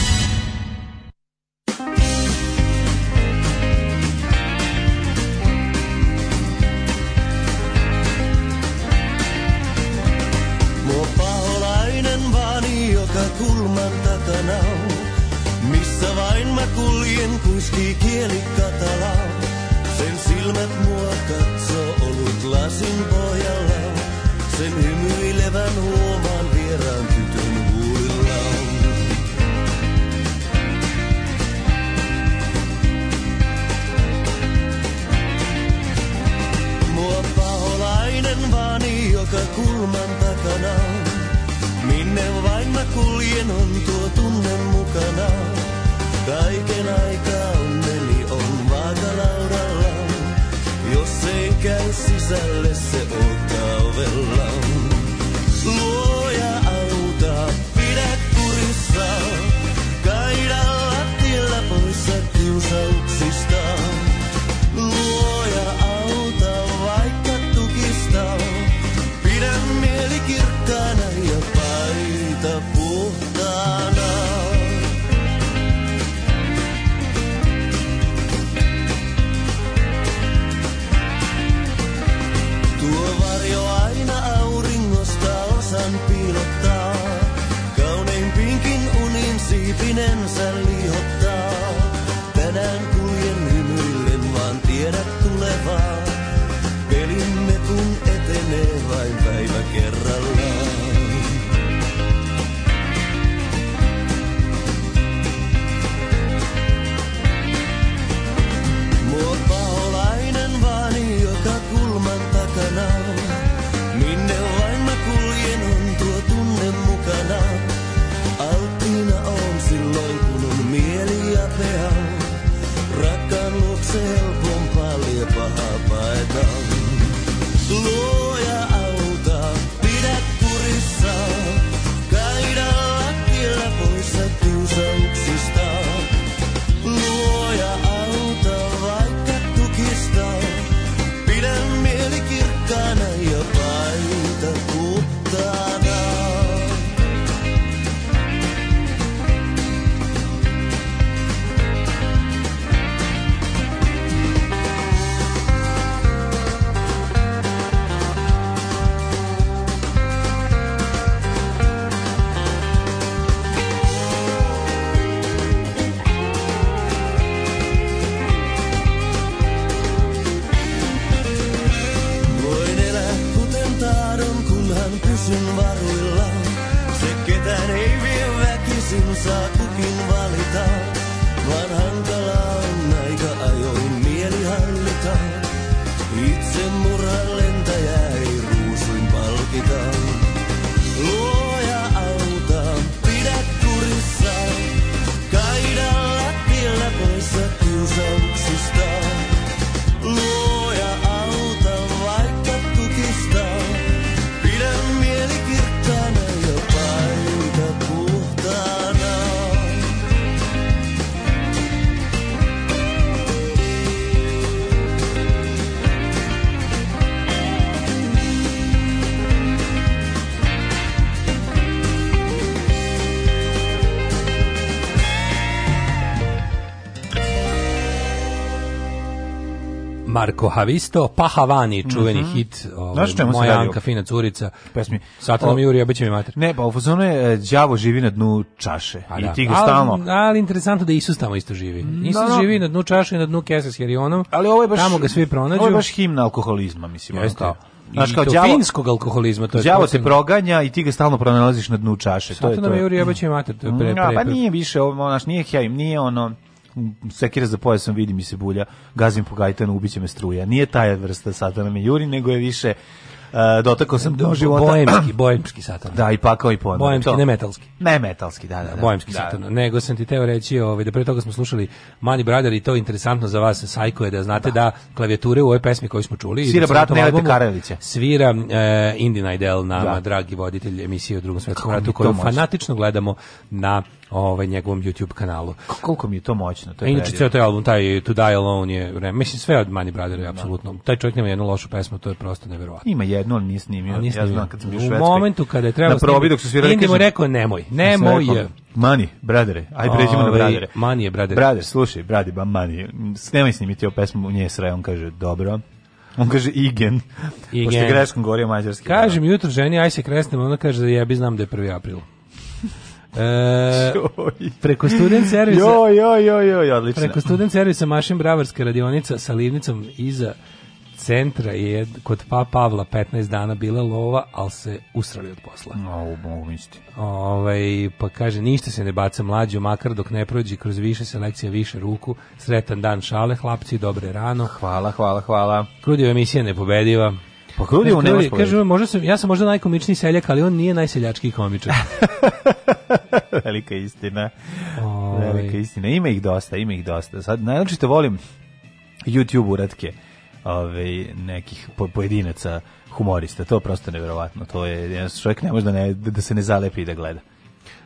[SPEAKER 3] Marko Havisto, pa Havani, čuveni mm -hmm. hit, ovaj, moja Anka fina curica, pesmi. Satanom Jurija, biće mi mater. Ne, pa u fazonu je e, đavo živi na dnu čaše A, pa i da. ti ga stalno. Ali, ali interesantno da Isus tamo isto živi. Mm, Isus no, živi na dnu čaše i na dnu kese s herionom. Ali ovo je baš, tamo ga svi pronađu. Ovo je baš himna alkoholizma, mislim. Jeste. Kao. Znaš, kao đavo finskog alkoholizma, to je. Đavo te proganja i ti ga stalno pronalaziš na dnu čaše. Satanom Jurija, biće mi mater, to je pre, pre, mm, pre, Pa nije više, ovo, naš, nije hajm, nije ono sekira za pojasom, vidi mi se bulja, gazim po gajtanu, ubiće me struja. Nije taj vrsta satana me juri, nego je više Uh, dotakao sam do života. Boemski, [CLEARS THROAT] boemski satan. Da, i pakao i ponovno. Boemski, to. ne metalski. Ne metalski, da, da. da. Boemski da, satan. Nego sam ti teo reći, ovaj, da pre toga smo slušali Mani Brother i to je interesantno za vas, Sajko, je da znate da, da klavijature u ovoj pesmi koju smo čuli. Svira brat Nelete Karelića. Svira e, Indina Idel, nama, da. dragi voditelj emisije o drugom svetskom ratu, koju fanatično gledamo na ovaj njegovom YouTube kanalu. Koliko mi je to moćno, to je. Inače ceo taj album taj To Die Alone je, re, mislim sve od Mani Brothera je da. apsolutno. Taj čovjek nema jednu lošu pesmu, to je prosto neverovatno. Ima jednu, ali nije snimio. Ja znam kad sam bio u U momentu kada je trebalo na probi dok su svirali, kažem, rekao nemoj, nemoj Mani, bradere, aj pređimo na bradere. Mani je bradere. Brader, slušaj, bradi ba mani. Nemoj snimiti ovu pesmu, je sraj, on kaže, dobro. On kaže Igen. Igen. Pošto greškom govorio mađarski. Kažem da. jutro ženi, aj se kresnemo, ona kaže da jebi znam da
[SPEAKER 4] je
[SPEAKER 3] 1. april.
[SPEAKER 4] E, preko student servisa... jo, jo, jo, jo, jo, odlično. Preko student servisa Mašin Bravarska radionica sa livnicom iza centra je kod pa Pavla 15 dana bila lova, ali se usrali od posla. No, mogu misliti.
[SPEAKER 3] Ovaj, pa kaže, ništa se ne baca mlađo, makar dok ne prođe kroz više selekcija, više ruku. Sretan
[SPEAKER 4] dan šale, hlapci, dobre rano. Hvala, hvala, hvala. Krudio
[SPEAKER 3] emisija nepobediva. Pa Kruljevu ne može Kaže, možda sam,
[SPEAKER 4] ja
[SPEAKER 3] sam možda najkomičniji seljak, ali on nije najseljački
[SPEAKER 4] komičar. [LAUGHS] Velika istina. Oj. Ovaj. Velika istina. Ima ih dosta, ima ih dosta. Sad,
[SPEAKER 3] najnačito volim YouTube uratke ove, ovaj, nekih po, pojedinaca humorista. To je prosto nevjerovatno. To
[SPEAKER 4] je, čovjek ne može da, ne, da se ne zalepi i da gleda.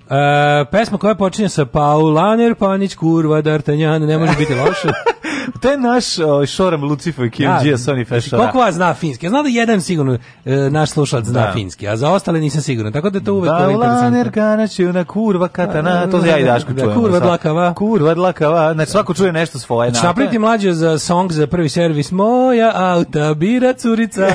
[SPEAKER 4] E, pesma koja počinje sa Paulaner, Panić, Kurva, D'Artagnan, ne može biti loša. [LAUGHS] to je naš uh, Šoram Lucifo i Kim Gia da, Sony Fešora. Koliko vas zna finski? Ja znam da jedan sigurno uh, naš slušalac zna da. finski, a za ostale nisam siguran. Tako da to uvek da, interesantno. Da, kurva katana, e, to za ja i Daško da, čujemo. Kurva dlakava. Kurva dlakava, znači svako čuje nešto svoje. Šta znači, priti mlađe za song za prvi servis? Moja
[SPEAKER 3] auta bira curica.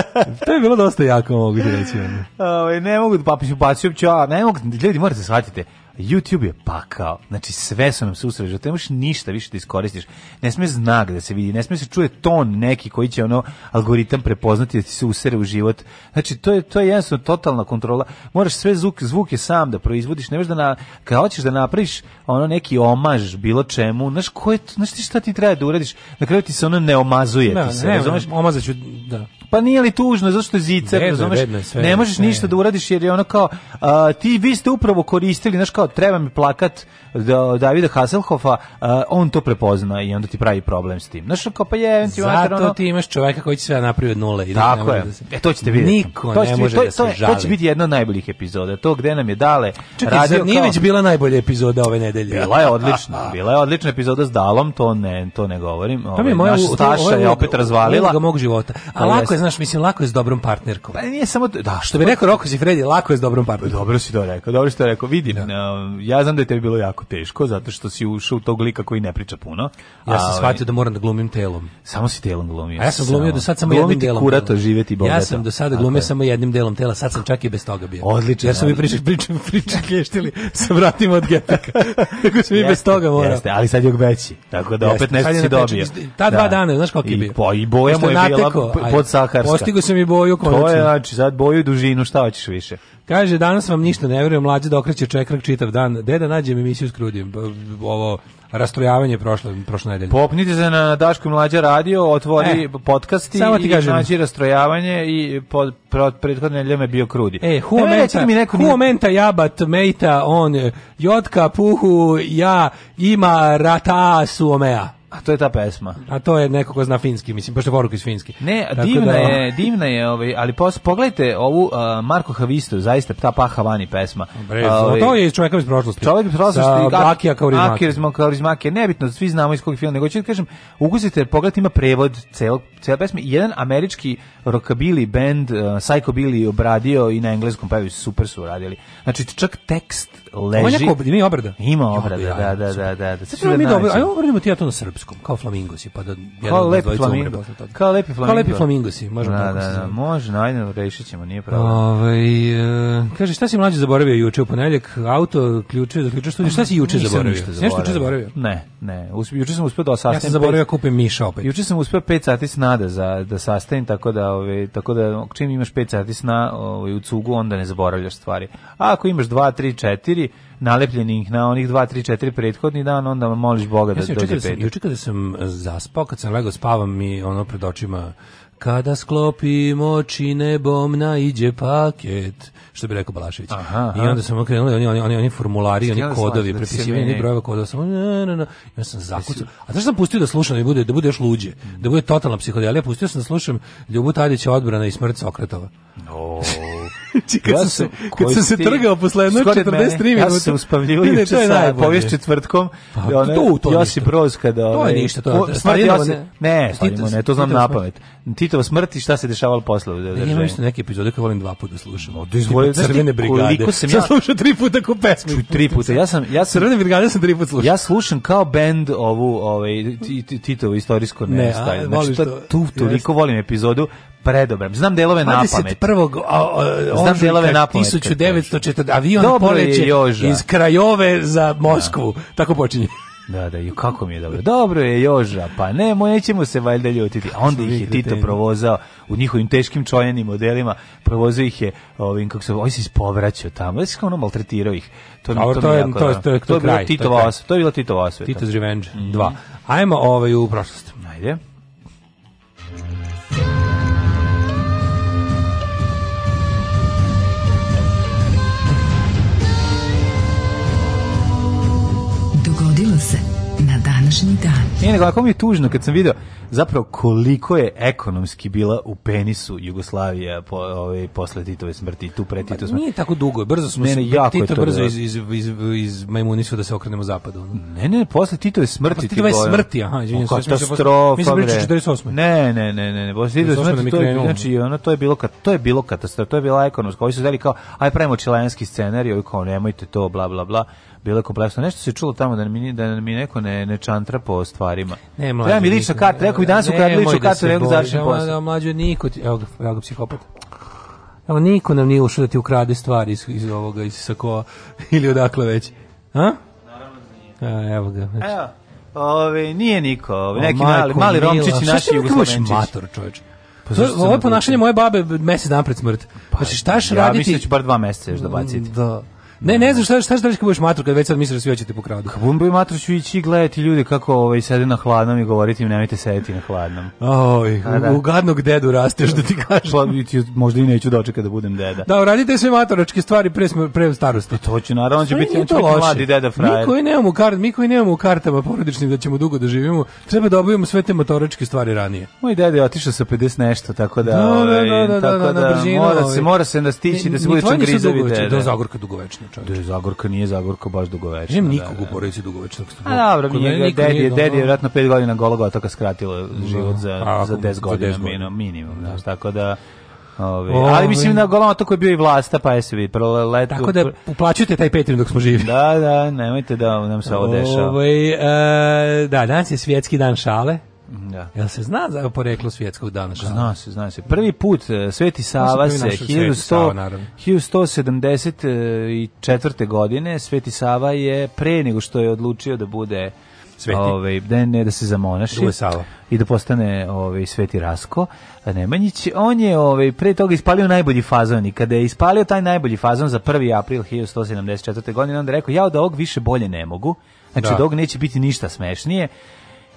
[SPEAKER 4] [LAUGHS] to je bilo dosta jako, mogu ti reći. Ovaj, ne mogu, papiću, da, papiću, pa, ne mogu, ljudi, morate da shvatiti YouTube je pakao. Znači sve su nam susreže,
[SPEAKER 3] usređe, ne
[SPEAKER 4] možeš ništa više da iskoristiš. Ne sme znak da
[SPEAKER 3] se
[SPEAKER 4] vidi, ne sme
[SPEAKER 3] se
[SPEAKER 4] čuje
[SPEAKER 3] ton neki koji će ono algoritam prepoznati da
[SPEAKER 4] ti
[SPEAKER 3] se
[SPEAKER 4] usere u život.
[SPEAKER 3] Znači
[SPEAKER 4] to je to je jednostavno totalna kontrola. Moraš sve zvuk, zvuke sam da
[SPEAKER 3] proizvodiš,
[SPEAKER 4] ne možeš
[SPEAKER 3] da na kad hoćeš da napraviš
[SPEAKER 4] ono neki omaž bilo čemu, znaš koje znaš
[SPEAKER 3] ti šta
[SPEAKER 4] ti treba da uradiš?
[SPEAKER 3] Na kraju ti se ono ne omazuje, da, ti se,
[SPEAKER 4] ne,
[SPEAKER 3] razumeš? Omazaću,
[SPEAKER 4] da. Pa nije
[SPEAKER 3] li tužno
[SPEAKER 4] zašto je zicer,
[SPEAKER 3] razumeš? Ne možeš ne. ništa da uradiš jer je ono kao
[SPEAKER 4] a, ti vi ste upravo koristili, znaš kao treba mi plakat
[SPEAKER 3] da,
[SPEAKER 4] Davida Hasselhoffa, eh, on to prepozna i
[SPEAKER 3] onda ti pravi problem s tim. Znaš, kao pa
[SPEAKER 4] je... Zato ono... ti
[SPEAKER 3] imaš čoveka koji će sve napraviti od
[SPEAKER 4] nule.
[SPEAKER 3] I
[SPEAKER 4] Tako je.
[SPEAKER 3] Da se... E, to ćete vidjeti. Niko to ne može to, da se to, žali. To će biti jedna od najboljih
[SPEAKER 4] epizoda.
[SPEAKER 3] To gde nam je dale... Čekaj, radio zar nije kao... već bila najbolja epizoda ove nedelje? Bila je odlična. Bila
[SPEAKER 4] je odlična epizoda s Dalom, to ne, to ne govorim.
[SPEAKER 3] Ove, pa to mi ovaj, moja, naša Staša je
[SPEAKER 4] opet razvalila. mog života. A pa lako je,
[SPEAKER 3] znaš, mislim, lako je s dobrom
[SPEAKER 4] partnerkom. Pa nije samo... Da, što bi rekao Roko Fredi,
[SPEAKER 3] lako
[SPEAKER 4] je
[SPEAKER 3] s dobrom partnerkom. Dobro si to rekao, dobro si
[SPEAKER 4] to rekao. Vidim, da.
[SPEAKER 3] ovaj, ja znam da
[SPEAKER 4] je
[SPEAKER 3] tebi bilo jako teško, zato što si ušao u tog lika koji ne priča puno. Ja sam
[SPEAKER 4] shvatio da moram da glumim telom. Samo si telom glumio. A ja sam glumio samo. do sad samo jednim delom. kurato, živeti bogata.
[SPEAKER 3] Ja
[SPEAKER 4] sam do sada glumio samo jednim delom tela, sad sam čak i
[SPEAKER 3] bez toga bio. Odlično. Jer su mi priče, priče, priče [LAUGHS] keštili sa vratima od getaka. Tako [LAUGHS] sam i bez toga morao. Jeste, ali sad je veći. Tako da opet
[SPEAKER 4] nešto si dobio. Ta
[SPEAKER 3] dva da. dana, znaš kako je bio? Pa i boja mu
[SPEAKER 4] je
[SPEAKER 3] bila
[SPEAKER 4] pod saharska. Postigo sam i boju konačno. To je, znači, sad boju i dužinu, šta hoćeš više? Kaže, danas vam ništa ne verujem,
[SPEAKER 3] mlađe da okreće čekrak čitav dan.
[SPEAKER 4] Deda, nađem emisiju s
[SPEAKER 3] krudim.
[SPEAKER 4] Ovo, rastrojavanje prošle, prošle nedelje. Popnite se na Daško Mlađa radio, otvori e, podcasti samo kažem. i nađi rastrojavanje i pod, pod prethodne nedelje bio krudi. E, huomenta, e, neko... huomenta jabat, mejta, on,
[SPEAKER 3] jotka,
[SPEAKER 4] puhu, ja, ima, rata, suomea. A to je ta pesma. A to je neko ko zna finski, mislim, pošto je poruka iz finski. Ne, Tako divna da... je, divna je, ovaj, ali pos, pogledajte ovu uh, Marko Havisto, zaista ta pa Havani pesma. Brez,
[SPEAKER 5] ovaj, to je čovjek iz prošlosti. Čovek iz prošlosti, Akija Kaurismaki. nebitno, svi znamo iz kog filma, nego ću da kažem, ukusite, pogledajte, ima prevod celog, cijela pesma. Jedan američki rockabilly band, uh, Billy obradio i na engleskom pevaju super su radili. Znači, čak tekst leži.
[SPEAKER 6] Ima neko obrada, ima obrada. Ima
[SPEAKER 5] obrada, ja, da, da, da, da. da. Sve mi dobro. Ajmo obradimo ti ja to na srpskom, kao flamingosi, pa da kao lepi flamingo. Kao lepi flamingo. Kao lepi flamingosi, možemo da, tako. Da, da, može, ajde, rešićemo, nije pravo. Ovaj e, kaže šta si mlađe zaboravio juče u ponedeljak, auto, ključe, zaključio studiju, šta si juče zaboravio? Nešto juče zaboravio? Ne, ne. Juče sam uspeo da sastavim. Ja sam zaboravio da kupim miša opet. Juče sam uspeo 5 sati snada za da sastavim, tako da, ovaj, tako da čim imaš 5 sati sna, ovaj u cugu onda ne zaboravljaš stvari. A ako imaš 2, 3, 4 4, nalepljenih na onih 2, 3, 4 prethodni dan, onda moliš Boga da ja da dođe 5. Juče kada sam e, zaspao, kad sam legao spavam mi ono pred očima kada sklopim oči nebom naiđe paket što bi rekao Balašević aha, aha. i onda sam okrenuli oni, oni, oni, oni formulari oni da kodovi, da prepisivanje ne... brojeva kodova samo ne, ne, ne. ja sam zakucao a znaš sam pustio da slušam da bude, da bude još luđe da bude totalna psihodelija, pustio sam da slušam Ljubo Tadića odbrana i smrt Sokratova oh. Znači, kad ja sam, se, kad sam se trgao posle jedno 43 minuta. Ja sam uspavljivo [LAUGHS] ne, to je najbolje. Povijest četvrtkom, pa, ona, to, to Josip Broz kada... To je ovaj, ništa, to je... Smrt Josip, ne, Stalinovo ne, to znam na pamet. Titova smrti, šta se dešavalo posle. Da, ja imam isto neke epizode koje volim dva puta da slušam. O, da crvene brigade. ja... slušao tri puta ko pesmu. Tri puta, ja sam... Ja sam crvene brigade sam tri puta slušao. Ja slušam kao bend ovu, ovaj, Titovo istorijsko nestaje. Znači, tu toliko volim epizodu predobram. Znam delove na pamet. 21. Znam delove na pamet. 1940 avion Dobro poleće iz Krajove za Moskvu. Da. Tako počinje. Da, da, i kako mi je dobro. Dobro je Joža, pa ne, nećemo se valjda ljutiti. onda ih je Tito da provozao u njihovim teškim čojanim modelima, provozao ih je, ovim, kako se, oj se ispovraćao tamo, da se kao ono maltretirao ih. To, mi, to, da. to, je, to, je, to, je, to, to, je, to, je, to, je, to, je, to, Tito's Revenge 2. to, je, to, je, to, je, to, je, se na današnji dan. Ne, nego ako mi je tužno kad sam video zapravo koliko je ekonomski bila u penisu Jugoslavija po, ovaj, posle Titove smrti, tu pre Titove smrti. Nije tako dugo, brzo smo ne, ne, jako Tito brzo bilo. iz, iz, iz, iz Majmunisu da se okrenemo zapadu. No? Ne, ne, posle Titove smrti. Posle pa, Titove smrti, aha, izvinjam se. Da katastrofa, mislim, priča da 48. Ne, ne, ne, ne, ne, posle Titove smrti, to je, znači, ono, to je bilo, to je bilo katastrofa, to je bila ekonomska, ovi su zeli kao, aj pravimo čilenski scenarij, ovi kao nemojte to, bla, bla, bla, bilo kompleksno. Nešto se čulo tamo da mi, da mi neko ne, ne čantra po stvarima. Ne, mlađo. Treba mi lična karta, rekao mi danas u kradu ličnu da kartu, rekao da završim posao. Mlađo, niko evo ga, evo ga psihopata. Evo, niko nam nije ušao da ti ukrade stvari iz, iz ovoga, iz sakoa, [LAUGHS] ili odakle već. A? Naravno da nije. Evo ga. Znači. Evo. Ove, nije niko, ove, neki o, mali, mali romčići naši jugoslavenčići. mator, čovječ? Pa ovo je ponašanje moje babe mesec dan pred smrt. Pa, znači, šta ja raditi? Ja mislim da ću bar dva meseca još da mm, baciti. Da. Ne, ne znam šta šta šta budeš matur kad već sad misliš da svi hoćete pokradu. Kako budem bio matur ću ići gledati ljude kako ovaj sede na hladnom i govoriti im nemojte sedeti na hladnom. Oj, da. u gadnog dedu raste što ti [LAUGHS] kažeš. Pa možda i neću dočekati da, da budem deda. Da, radite sve matoračke stvari pre pre starosti. Pa to će naravno će biti on mladi deda frajer. Mi koji nemamo kart, mi koji nemamo u kartama porodičnim da ćemo dugo da živimo, treba da obavimo sve te matoračke stvari ranije. Moj deda je otišao sa 50 nešto, tako da, da, da, ovaj, da, da, da tako da, mora ovaj. se mora se nastići da se bude čangrizovi deda. Da Zagorka dugovečna čovječe. Da Zagorka nije Zagorka baš dugovečna. Nemam da, nikog da. u porodici dugovečnog A dobro, njega je dedi, nije, dedi je vjerojatno 5 godina gologa toga skratilo život da. za a, za 10 godina, godina minimum, znači tako da Ove, ali mislim na golama to koji je bio i vlasta, pa je se vidi proletu. Tako da uplaćujete taj Patreon dok smo živi. Da, da, nemojte da nam se ovo dešava. Ove, ovaj, e, da, danas je svjetski dan šale. Da. Jel se zna za poreklo svjetskog dana šale? Zna se, zna se. Prvi put e, Sveti Sava se 1174. godine Sveti Sava je pre nego što je odlučio da bude Sveti. Ove, ovaj, da ne da se zamonaši i da postane ovaj Sveti Rasko Nemanjić. On je ovaj pre toga ispalio najbolji fazon i kada je ispalio taj najbolji fazon za 1. april 1174. godine onda rekao ja od ovog više bolje ne mogu. Znači da. od ovog neće biti ništa smešnije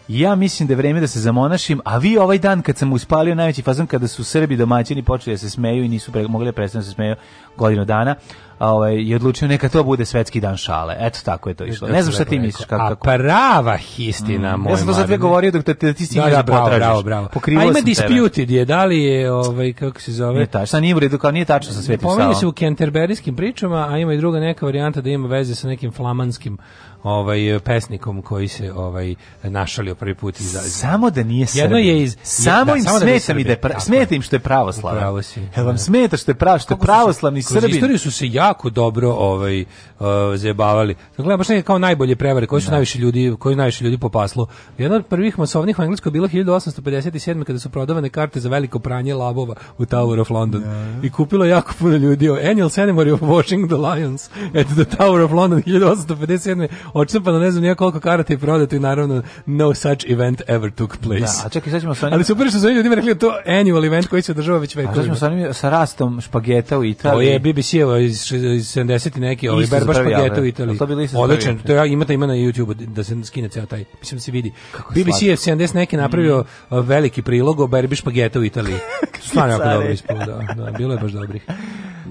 [SPEAKER 5] ja mislim da je vreme da se zamonašim, a vi ovaj dan kad sam uspalio najveći fazon kada su Srbi domaćini počeli da se smeju i nisu pre, mogli da prestanu da se smeju godinu dana, ovaj je odlučio neka to bude svetski dan šale. Eto tako je to išlo. Ne znam šta ti misliš kako. A prava histina, mm, moj. Ja sam to za govorio dok te, ti si da, da, bravo, bravo, bravo. A ima disputed je, da li je ovaj kako se zove? Ne tačno, nije u redu, kao nije tačno sa svetim šalom. Pominje se u kenterberijskim pričama, a ima i druga neka varijanta da ima veze sa nekim flamanskim ovaj pesnikom koji se ovaj našalio prvi put iz Samo da nije Srbin. Jedno je iz samo da, im samo da smeta da mi da pra, smeta im što je pravoslavno Pravo si. Jel vam smeta što je pravo što je pravoslavni Srbin? Kroz istoriju su se jako dobro ovaj uh, zajebavali. Dakle, ja baš neke kao najbolje prevare, koji su da. najviše ljudi, koji najviše ljudi popaslo. Jedan od prvih masovnih u Engleskoj bila 1857. kada su prodavane karte za veliko pranje labova u Tower of London. Da. I kupilo jako puno ljudi. Annual ceremony of watching the lions at the Tower of London 1857. Očepano ne znam nije koliko karata je prodato i naravno no such event ever took place. Da, a čekaj, sad ćemo sa njim... Ali super što su ljudi rekli da to annual event koji se održava već vekovima. A sad ćemo sa, njim, sa rastom špageta u Italiji. To je BBC-evo iz, iz 70 neki, ovaj Berber imaš spagetu u Italiji. To bili Odličan, to ja imate ime na YouTube da, da se skine ceo taj. Mislim se vidi. Kako BBC je 70 neki napravio mm. veliki prilog o berbi spagete u Italiji. [LAUGHS] Stvarno jako dobro ispalo, da, da, bilo je baš dobrih.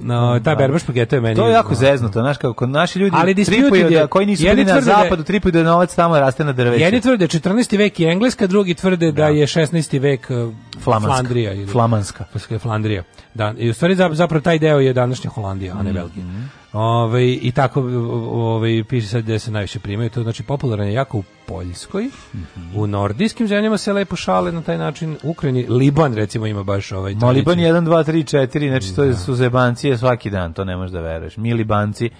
[SPEAKER 5] No, ta da. berba špageta je meni. To je jako zeznuto, znaš kako naši ljudi ali tripuju da koji nisu bili na da zapadu, tripuju da novac tamo raste na drveću. Jedni tvrde 14. Da vek je Engleska, drugi tvrde da, da je 16. vek e, Flamanska. Flandrija ili Flamanska. Flamanska. Flandrija. Da, i u stvari zapravo taj deo je današnja Holandija, a ne mhm. Belgija. Mm -hmm. Ove, ovaj, I tako ove, ovaj, piše sad gde se najviše primaju. To znači popularan je jako u Poljskoj, mm -hmm. u nordijskim zemljama se lepo šale na taj način. U Ukrajini, Liban recimo ima baš ovaj... Ma Liban 1, 2, 3, 4, znači to da. su zebancije svaki dan, to ne možeš da veruješ. Mi Libanci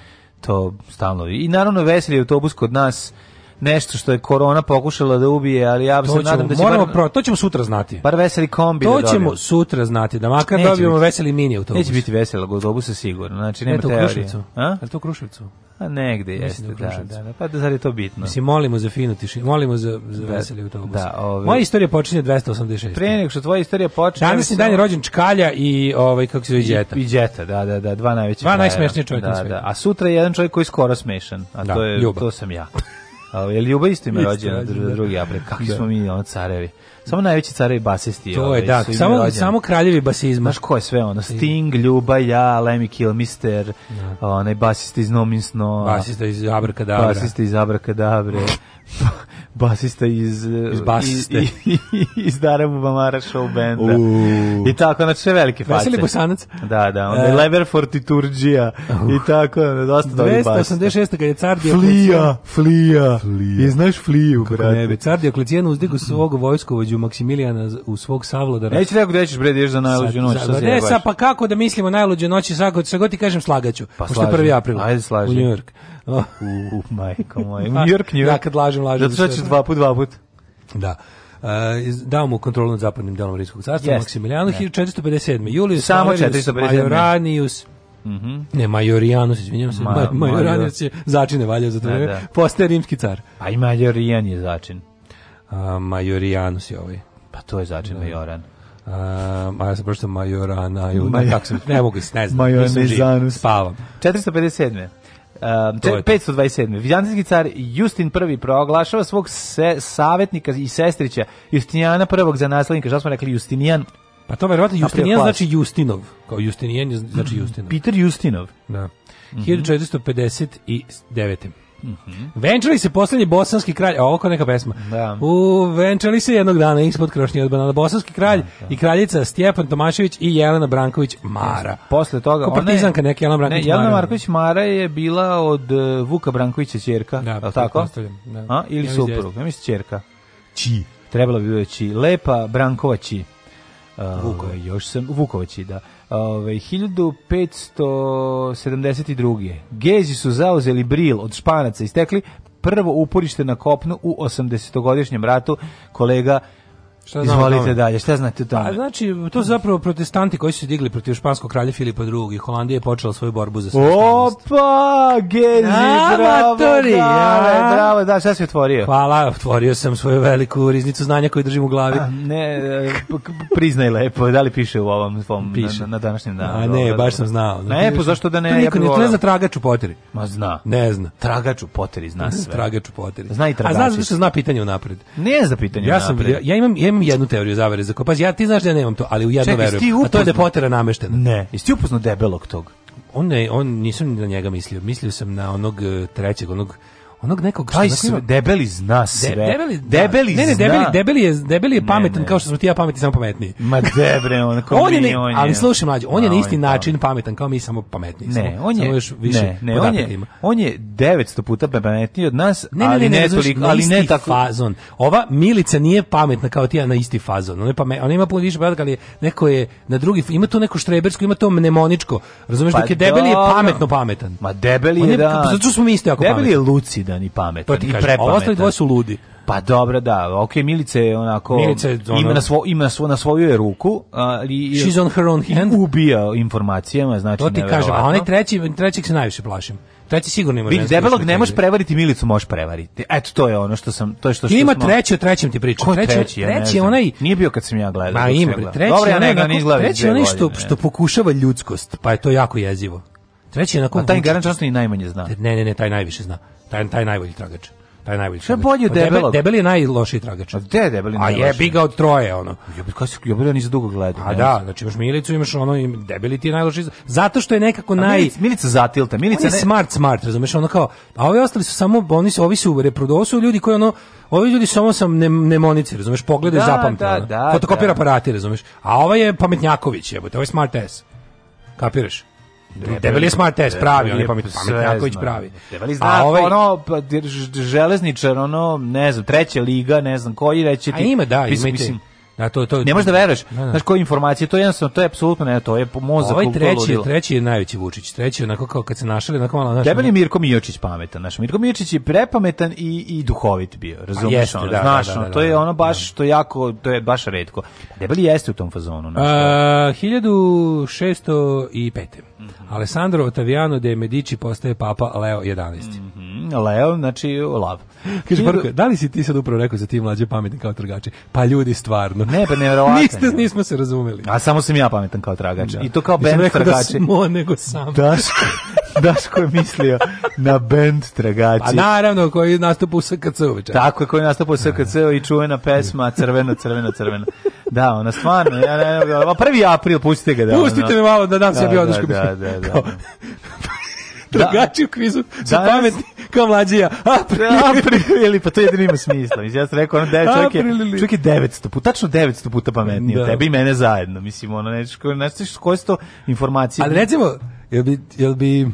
[SPEAKER 5] to stalno... I naravno veseli autobus kod nas nešto što je korona pokušala da ubije, ali ja se nadam da će moramo bar, pro, to ćemo sutra znati. Bar veseli kombi to da ćemo dobijemo. sutra znati, da makar neće dobijemo biti, veseli mini autobus. Neće biti vesela autobusa sigurno, znači nema teorije. Kruševcu. A? Ali to u Kruševcu. A negde da jeste, da, da, da, Pa da zar je to bitno? Mislim, molimo za finu tišinu, molimo za, za da, veseli autobus. Da, ove... Moja istorija počinje 286. Pre nego što tvoja istorija počinje... Danas je dan je rođen Čkalja i, ovaj, kako se zove, Đeta. I, i Đeta, da, da, da, dva najveća. Dva najsmešnije čovjeka da, na Da, da, a sutra je jedan čovjek koji je skoro smešan, a da, to, je, ljubav. to sam ja. [LAUGHS] Ovaj Ljuba isto ime rođena 2. Da. april. Kakvi smo mi ono carevi samo najveći carevi basisti. To ovaj, je, da, samo, samo kraljevi basizma. Znaš ko je sve ono? Sting, Ljuba, ja, Lemmy Kilmister, ja. Da. onaj basista iz Nominsno. Basista iz Abrakadabra. Basista iz Abrakadabra. [LAUGHS] basista iz iz basiste iz, iz Darabu Bamara show benda. Uh. I tako znači sve velike face. Veseli Bosanac. Da, da, onda e. Lever Fortiturgia uh. i tako, dosta dobri bas. 286 kad je car Dioklecijan. Flija, Flija. I znaš Fliju, brate. Ne, car Dioklecijan uzdigo svog vojskovođu najluđu Maksimilijana u svog savladara. Neću rekao gde ćeš bre, ješ da za najluđu noć. Sad, ne, sa, pa kako da mislimo najluđu noć sad god, sad ti kažem slagaću, pa pošto je 1. april Ajde, slaži. u New York. Oh. U, majko moj. [LAUGHS] Da, New York, New York. Da, kad lažem, lažem. Zato što ćeš dva put, dva put. Da. Uh, dao mu kontrolu nad zapadnim delom Rimskog carstva, yes. Maksimilijanu, 1457. Julius Samo Valerius 457. Majoranius, Mm -hmm. Ne, Majorijanus, izvinjam se. Ma, Majorijanus je začine valja za to. Da, da. Postaje rimski car. Pa i Majorijan je začin a, Majorijanus je ovaj. Pa to je začin da. Majoran. Uh, a ja sam pročitao Majorana, Maj... kako sam, ne mogu, ne znam, nisam živ, spavam. 457. Um, 527. Vizantinski car Justin I proglašava svog se, savjetnika i sestrića Justinijana I za naslednika. što smo rekli? Justinijan Pa to verovatno Justinijan znači Justinov. Kao Justinijan znači mm. Justinov. Peter Justinov. Da. Mm -hmm. 1459. Mm -hmm. Venčali se poslednji bosanski kralj, a oko neka pesma. Da. U, venčali se jednog dana ispod krošnje od banana bosanski kralj da, da. i kraljica Stjepan Tomašević i Jelena Branković Mara. Posle toga ona partizanka one, neka Jelena Branković ne, Jelena Mara. Marković Mara je bila od e, Vuka Brankovića ćerka, da, al tako? Da. A ili ja da suprug, ja mislim ćerka. Či, trebala bi biti lepa Brankovaći. Uh, e, Vuković. još sam Vukovići, da. Ove, 1572. Gezi su zauzeli Bril od Španaca istekli prvo uporište na kopnu u 80-godišnjem ratu kolega Šta Izvolite dalje, šta znate o tome? Pa, znači, to su zapravo protestanti koji su digli protiv španskog kralja Filipa II. I Holandija je počela svoju borbu za samostalnost. Opa, gezi, A, bravo, matori, dale, bravo, da, šta si otvorio? Hvala, otvorio sam svoju veliku riznicu znanja koju držim u glavi. A, ne, e, priznaj lepo, da li piše u ovom svom piše. Na, na današnjem danu? A ne, baš sam znao. Znači, ne, pa zašto da ne? To niko, ja ne zna tragač u poteri. Ma zna. Ne zna. Tragač u poteri zna [LAUGHS] sve. Tragač u poteri. Zna i tragač. A znaš da se zna pitanje unapred. Ne zna pitanje ja sam, ja, ja imam, ja imam jednu teoriju zavere za kopaz. Ja ti znaš da ja nemam to, ali u jedno verujem. a to je da potera nameštena. Ne, jesi upoznao debelog tog? On ne, on nisam na njega mislio. Mislio sam na onog e, trećeg, onog onog nekog taj sve, debeli zna sve. De, debeli, debeli, ne, ne, zna. debeli, debeli je, debeli je pametan ne, ne. kao što smo ti ja pametni samo pametni Ma debre, on kao [LAUGHS] on je, on je. Ali slušaj mlađi on je na isti on pa. način pametan kao mi samo pametniji. Ne, samo, on je samo još više ne, ne, on je, on je 900 puta pametniji od nas, ne, ali ne, ne, ne, toliko, ali ne tako fazon. Ova Milica nije pametna kao ti ja na isti fazon. Ona je pamet, ona ima puno više podataka, ali neko je na drugi ima to neko štrebersko, ima to mnemoničko. Razumeš pa dok je debeli je pametno pametan. Ma debeli je, da. Zato
[SPEAKER 7] smo mi isti ako Debeli je lucid nebidan i pametan. To pa ti kažem, ostali dvoje su ludi. Pa dobro, da. Ok, Milice je onako... Milica ono... Ima na, svo, ima svo, na svoju je ruku, ali... She's on her own hand. Ubija informacijama, znači... To ti kažem, a onaj treći, trećeg se najviše plašim. Treći sigurno ima. Vidi debelog ne možeš prevariti, Milicu možeš prevariti. Eto to je ono što sam to je što, što Ima smo... treći, o trećem ti pričam. Ko treći, treći, ja treći je onaj Nije bio kad sam ja gledao. Ma ima treći. Dobro, ja ne ne, ni Treći onaj što što pokušava ljudskost, pa je to jako jezivo. Treći je na kom. A taj Garant Johnson i najmanje zna. Ne, ne, ne, taj najviše zna. Taj, taj najbolji tragač. Taj najbolji. Šta bolje od Debeli je najlošiji tragač. A gde debeli najlošiji? A je ga od troje, ono. Ja bih kasik, ja bih ja ni za dugo gledao. A da, znači baš Milicu, imaš ono, i debeli ti je najlošiji. Zato što je nekako naj... Milica, milica zatilta, Milica... On ne... smart, smart, razumeš, ono kao... A ovi ostali su samo, oni su, ovi su reprodosu ljudi koji ono... Ovi ljudi samo sam ne, nemonici, razumeš, pogledaj, da, zapamte. Da, ono. da, Fotokopira da. aparati, razumeš. A ovaj je pametnjaković, jebote, ovaj je smart S. Kapiraš? Debeli je smart test, pravi, on je pamet, pametnjaković pravi. Debeli zna, a ovaj, ono, pa, železničar, ono, ne znam, treća liga, ne znam koji, reći ti... A ima, da, ima imajte. Da, to, to, ne možeš da veruješ. Da, da. Znaš koje informacije, to je jednostavno, to je apsolutno ne, to je mozak Ovaj treći, je, treći je najveći Vučić, treći je onako kao kad se našali, onako malo našao. Debeli Mirko Mijočić pametan, znaš, Mirko Mijočić je prepametan i, i duhovit bio, razumeš jeste, ono, da, da znaš, da, da, to je da, ono da. baš, što jako, to je baš retko. Debeli jeste u tom fazonu. Znaš, A, 1605. Alessandro Ottaviano de Medici postaje papa Leo 11. Mm -hmm. Leo, znači lav. Kaže, Barko, da li si ti sad upravo rekao za ti mlađe pametni kao trgači? Pa ljudi, stvarno. Ne, pa nevjerovatno. [LAUGHS] Niste, nismo se razumeli. A samo sam ja pametan kao tragač. Da. I to kao Nisam band da tragači. Da smo, nego sam. Daško, Daško je mislio na band tragači. Pa naravno, koji nastupa u SKC-u večer. Tako je, koji nastupa u SKC-u i čuvena pesma Crveno, crveno, crveno. Da, ona stvarno, ja ne, ne, ne, prvi april pustite ga da. Pustite ono, me malo da dam da, sebi da, odršku. Da, da, da, da. drugačiju kvizu su Danas... pametni kao mlađija. April. Da, april, pa to jedino ima smisla. Mislim, ja sam rekao, ono, devet, čovjek, je, čovjek je 900 puta, tačno 900 puta pametnije od da. tebe i mene zajedno. Mislim, ono, nešto, nešto, koje su to informacije. Ali recimo, jel bi, jel bi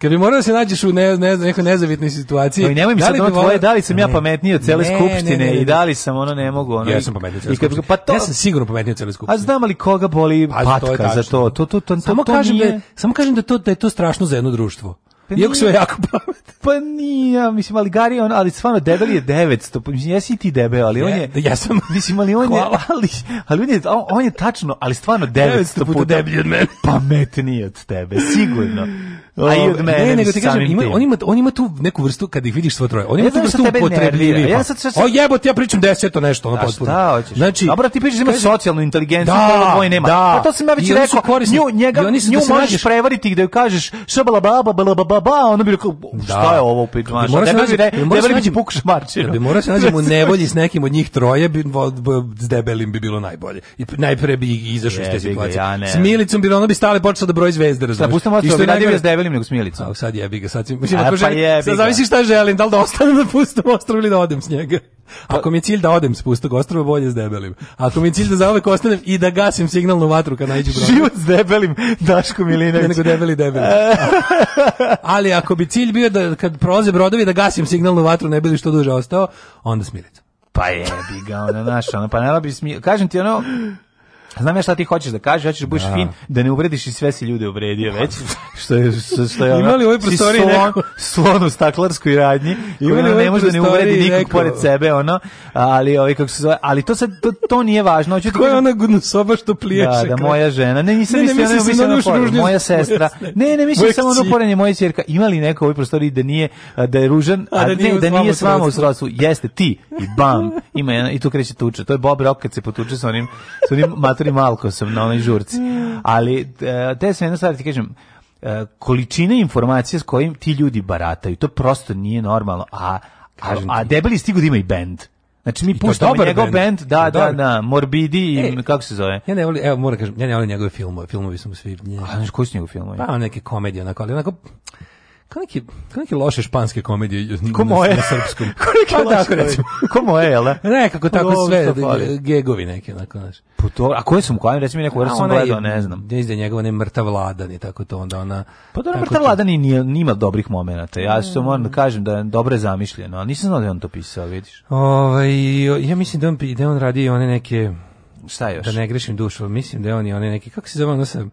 [SPEAKER 7] Kad bi morao da se nađeš u ne, ne, nekoj nezavitnoj situaciji. No, i nemoj mi da sad ono tvoje, da li sam ne, ja pametniji od cele ne, skupštine ne, i da li sam ono ne mogu. Ono, ja sam pametniji od cele skupštine. Pa to, ja sam sigurno pametniji od cele skupštine. A znam ali koga boli pa, patka to za to. to, to, to, to samo, to kažem da nije... da, samo kažem da, to, da je to strašno za jedno društvo. Pa Iako se jako pamet. Pa nije, mislim, ali Gari, on, ali stvarno debel je 900, pa mislim, jesi ti debel, ali je, on je... Da ja sam. Mislim, ali on je, ali, ali on, je, on, on je tačno, ali stvarno 900, 900 puta, puta deblji od mene. Pametniji od tebe, sigurno. A i od mene. Ne, nego ti kažem, ima, on, ima, on ima tu neku vrstu, kad ih vidiš svoj troje, on ima ja tu vrstu upotrebljivi. Ja sad, pa. sad, sad... O jebote, ja pričam deseto nešto, ono potpuno. šta hoćeš? Znači, Dobro, ti pričaš da ima socijalnu inteligenciju, da, tvoj nema. Da, pa to sam ja već rekao, nju, njega, da nju možeš prevariti gdje joj kažeš ša baba, bala baba, ba, ono bi rekao, da. šta je ovo upit, znaš, ne bi ti pukuš marčinu. Da bi morao se nađem u [LAUGHS] nevolji s nekim od njih troje, bi, s debelim bi bilo najbolje. I najpre bi izašao iz te situacije. S Milicom bi ono bi stale počeo da broj zvezde, razumiješ. Da, pustamo, vas, to bi radio Develim nego s Milicom. A sad jebi ga, sad si, mislim, e, pa želim, sad zavisi šta želim, da li da ostanem na pustom ostrovu ili da odem s njega. Pa- ako mi je cilj da odem s pustog ostrova, bolje s debelim. Ako mi je cilj da zaovek ostanem i da gasim signalnu vatru kad najđu brod. Život s debelim, Daško Milinović. Ne nego debeli, debeli. [LAUGHS] Ali ako bi cilj bio da kad prolaze brodovi da gasim signalnu vatru, ne bili što duže ostao, onda s Milicom. Pa jebi ga, ona naša, ona, pa ne bi smi... Kažem ti ono, Znam ja šta ti hoćeš da kažeš, hoćeš da budeš da. fin, da ne uvrediš i sve si ljude uvredio već. [LAUGHS] što je što, što je ono, [LAUGHS] Imali u ovoj prostoriji slon, neko slon u staklarskoj radnji, imali ne može da ne uvredi nikog neko... pored sebe, ono, ali ovaj kako se zove, ali to sad to, to nije važno. Hoću Ko je ona soba što pliješe? Da, da moja žena. Ne, nisam mislio, ne, mislim na ružnje. Moja sestra. Ne, ne mislim samo na porenje [LAUGHS] moje ćerka. Imali neko u ovoj prostoriji da nije da je ružan, a, da nije, da nije s vama u srodstvu. Jeste ti i bam. Ima i tu kreće tuča. To je Bob Rock kad se potuče sa onim sa onim Artur sam na onoj žurci. Ali e, te sam jedna stvar da ti kažem, e, količina informacija s kojim ti ljudi barataju, to prosto nije normalno. A, a, a debeli stigu da ima i bend. Znači mi puštamo njegov band, band da, da, da, Morbidi i Ej, kako se zove. Ja ne volim, evo moram kažem, ja ne volim njegove filmove, filmovi su mu svi. Nje. A znaš koji su njegove filmovi? Pa neke komedije onako, ali onako kao neke, kao neke loše španske komedije ko moje? Na, na srpskom. [LAUGHS] ko pa tako recimo. ko moje, jel da? Nekako tako sve, e, gegovi neki, onako, znaš. Pa to, a koje su mu kojem, recimo, neku vrstu gledao, ne znam. Ne znam, njegova ne mrtav vladan i tako to, onda ona... Pa dobro, mrtav vladan i nima dobrih momenata, ja se moram da kažem da je dobro zamišljeno, ali nisam znao da je on to pisao, vidiš. Ovaj, ja mislim da on, da on radi one neke... Šta još? Da ne grešim dušu, mislim da je on i one neke, kako se zove, ono sa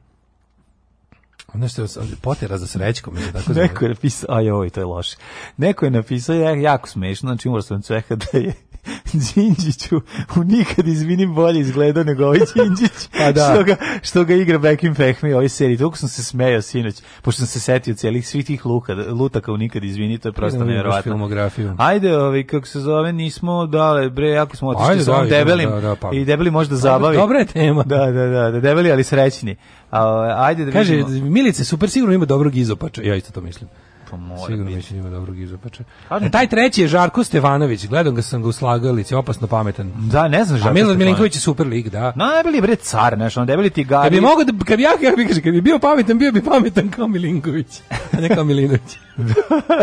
[SPEAKER 7] Ono što je potera za srećkom. Tako [LAUGHS] Neko je napisao, aj oj, to je loše. Neko je napisao, jako smešno, znači mora sam čeka da je [LAUGHS] Đinđiću u nikad izvinim bolje izgledao nego ovaj Đinđić [LAUGHS] pa da. što, ga, što ga igra back in Bekim Pehmi ovoj seriji. Toliko sam se smejao sinoć, pošto sam se setio celih svih tih luka, lutaka u nikad izvini, to je prosto nevjerovatno. Filmografiju. Ajde, ovaj, kako se zove, nismo dale, bre, jako smo otišli sa ovom debelim da, da, pa. i debeli možda zabavi. Dobra tema. Da, da, da, da, debeli, ali srećni. A, ajde da Kaže, vidimo. Milice super sigurno ima dobrog izopača. Ja isto to mislim. Pa Sigurno mislim da ima dobrog izopača. E, taj treći je Žarko Stevanović. Gledam ga sam ga u slagalici, opasno pametan. Da, ne znam Žarko. A Milorad Milinković je super lig, da. Najbeli bre car, znaš, on debeli ti gari. Kad bi mogao da kad bi ja kako bi kaže, kad bi bio pametan, bio bi pametan kao Milinković, a ne kao Milinović. [LAUGHS]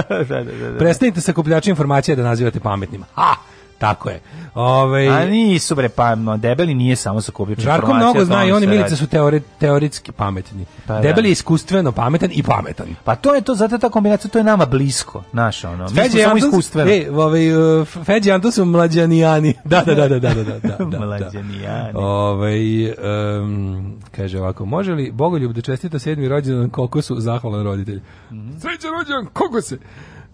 [SPEAKER 7] da, da, da, da. Prestanite sa kupljačima informacija da nazivate pametnima. Ha! Tako je. Ove, ovaj, A nisu bre, pa debeli nije samo sa kupljučom Žarko mnogo zna i oni milice su teori, teoretski pametni. Pa, da. debeli je iskustveno pametan i pametan. Pa to je to, zato ta kombinacija, to je nama blisko, naš ono. Mi Feđi smo iskustveno. E, ovaj, uh, e, Feđi Anton su mlađanijani. [LAUGHS] Da, da, da, da, da, da, da, da, da mlađanijani. Ove, ovaj, um, kaže ovako, može li Bogoljub da čestita sedmi rođendan kokosu, zahvalan roditelj. Mm -hmm. Srećan rođendan kokose!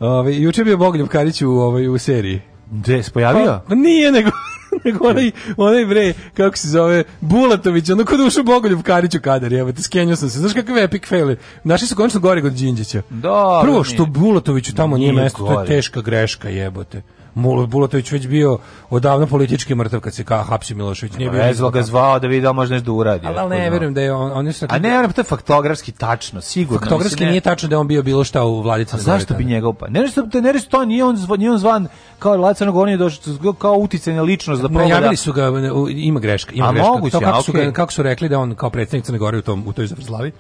[SPEAKER 7] Ovaj juče bio Bogoljub Karić u ovaj u seriji. Gde se pojavio? Pa, nije, nego [LAUGHS] nego onaj, onaj bre, kako se zove, Bulatović, ono kod ušao Bogoljub Karić u kadar, evo te, skenio sam se, znaš kakav epic fail Naši su konačno gori kod Đinđića. Da, Prvo što Bulatoviću tamo nije, nije mesto, to je teška greška, jebote. Bulatović već bio odavno politički mrtav kad se ka hapsi Milošević. Nije bio Vezlo ga zvao da vidi da može nešto da uradi. Ali, ne, verujem da je on... on je A ne, verujem, da to je faktografski tačno, sigurno. Faktografski ne... nije tačno da je on bio bilo šta u vladici. zašto bi njega upao? Ne, ne, ne, to nije on, zvan, nije on zvan kao on je došao kao uticajna ličnost da proba. Najavili su ga ima greška, ima a greška. Moguće, to kako, okay. su, kako su rekli da on kao predsjednik Crne Gore u tom u toj zavrzlavi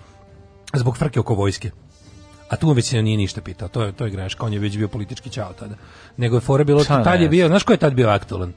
[SPEAKER 7] zbog frke oko vojske a tu već se nije ništa pitao. To je to je greška, on je već bio politički ćao tada. Nego je fora bilo tad je bio, znaš ko je tad bio aktualan?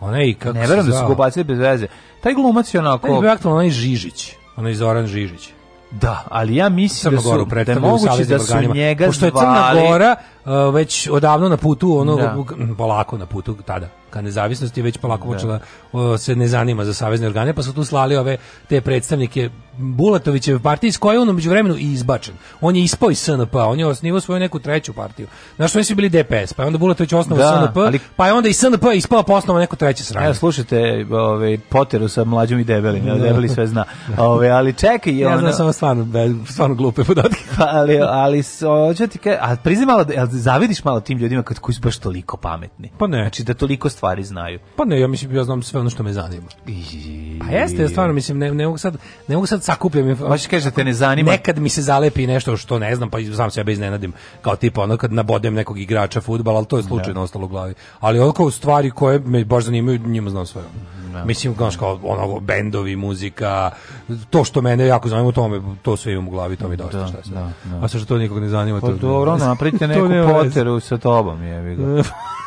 [SPEAKER 7] Onaj kako Ne verujem da su ga bez veze. Taj glumac je onako. Taj je bio aktualan onaj Žižić, onaj Zoran Žižić. Da, ali ja mislim Crna da su da moguće da su njega pošto je Crna Gora uh, već odavno na putu ono da. polako na putu tada ka nezavisnosti već polako da. počela uh, se ne zanima za savezne organe pa su tu slali ove te predstavnike Bulatovićeve partije iz koje on umeđu vremenu i izbačen. On je ispao iz SNP, on je osnivao svoju neku treću partiju. Znaš, što su bili DPS, pa je onda Bulatović osnovao da, SNP, ali... pa je onda i SNP ispao pa osnovao neku treću sranje. Evo, slušajte ove, ovaj, Poteru sa mlađom i debelim, da. debeli sve zna. Ove, ovaj, ali čekaj... Ja ona... znam samo stvarno, da, stvarno glupe podatke. Pa, ali, ali, hoću ti kaj, a prizi malo, a zavidiš malo tim ljudima kad koji su baš toliko pametni. Pa ne. Znači da toliko stvari znaju. Pa ne, ja mislim, ja znam sve ono što me zanima. I... Pa jeste, ja stvarno, mislim, ne, ne mogu sad, ne mogu sad sad sakupljam. Baš kaže da te ne zanima. Nekad mi se zalepi nešto što ne znam, pa sam sebe iznenadim. Kao tipa ono kad nabodem nekog igrača fudbala, al to je slučajno no. Da. ostalo u glavi. Ali oko stvari koje me baš zanimaju, njima znam sve. No. Da. Mislim kao ono bendovi, muzika, to što mene jako zanima u tome, to sve imam u glavi, to mi dosta da, šta se. Da, da. A sve što to nikog ne zanima, pa, to. dobro, napravite [LAUGHS] neku poteru sa tobom, jevi ga.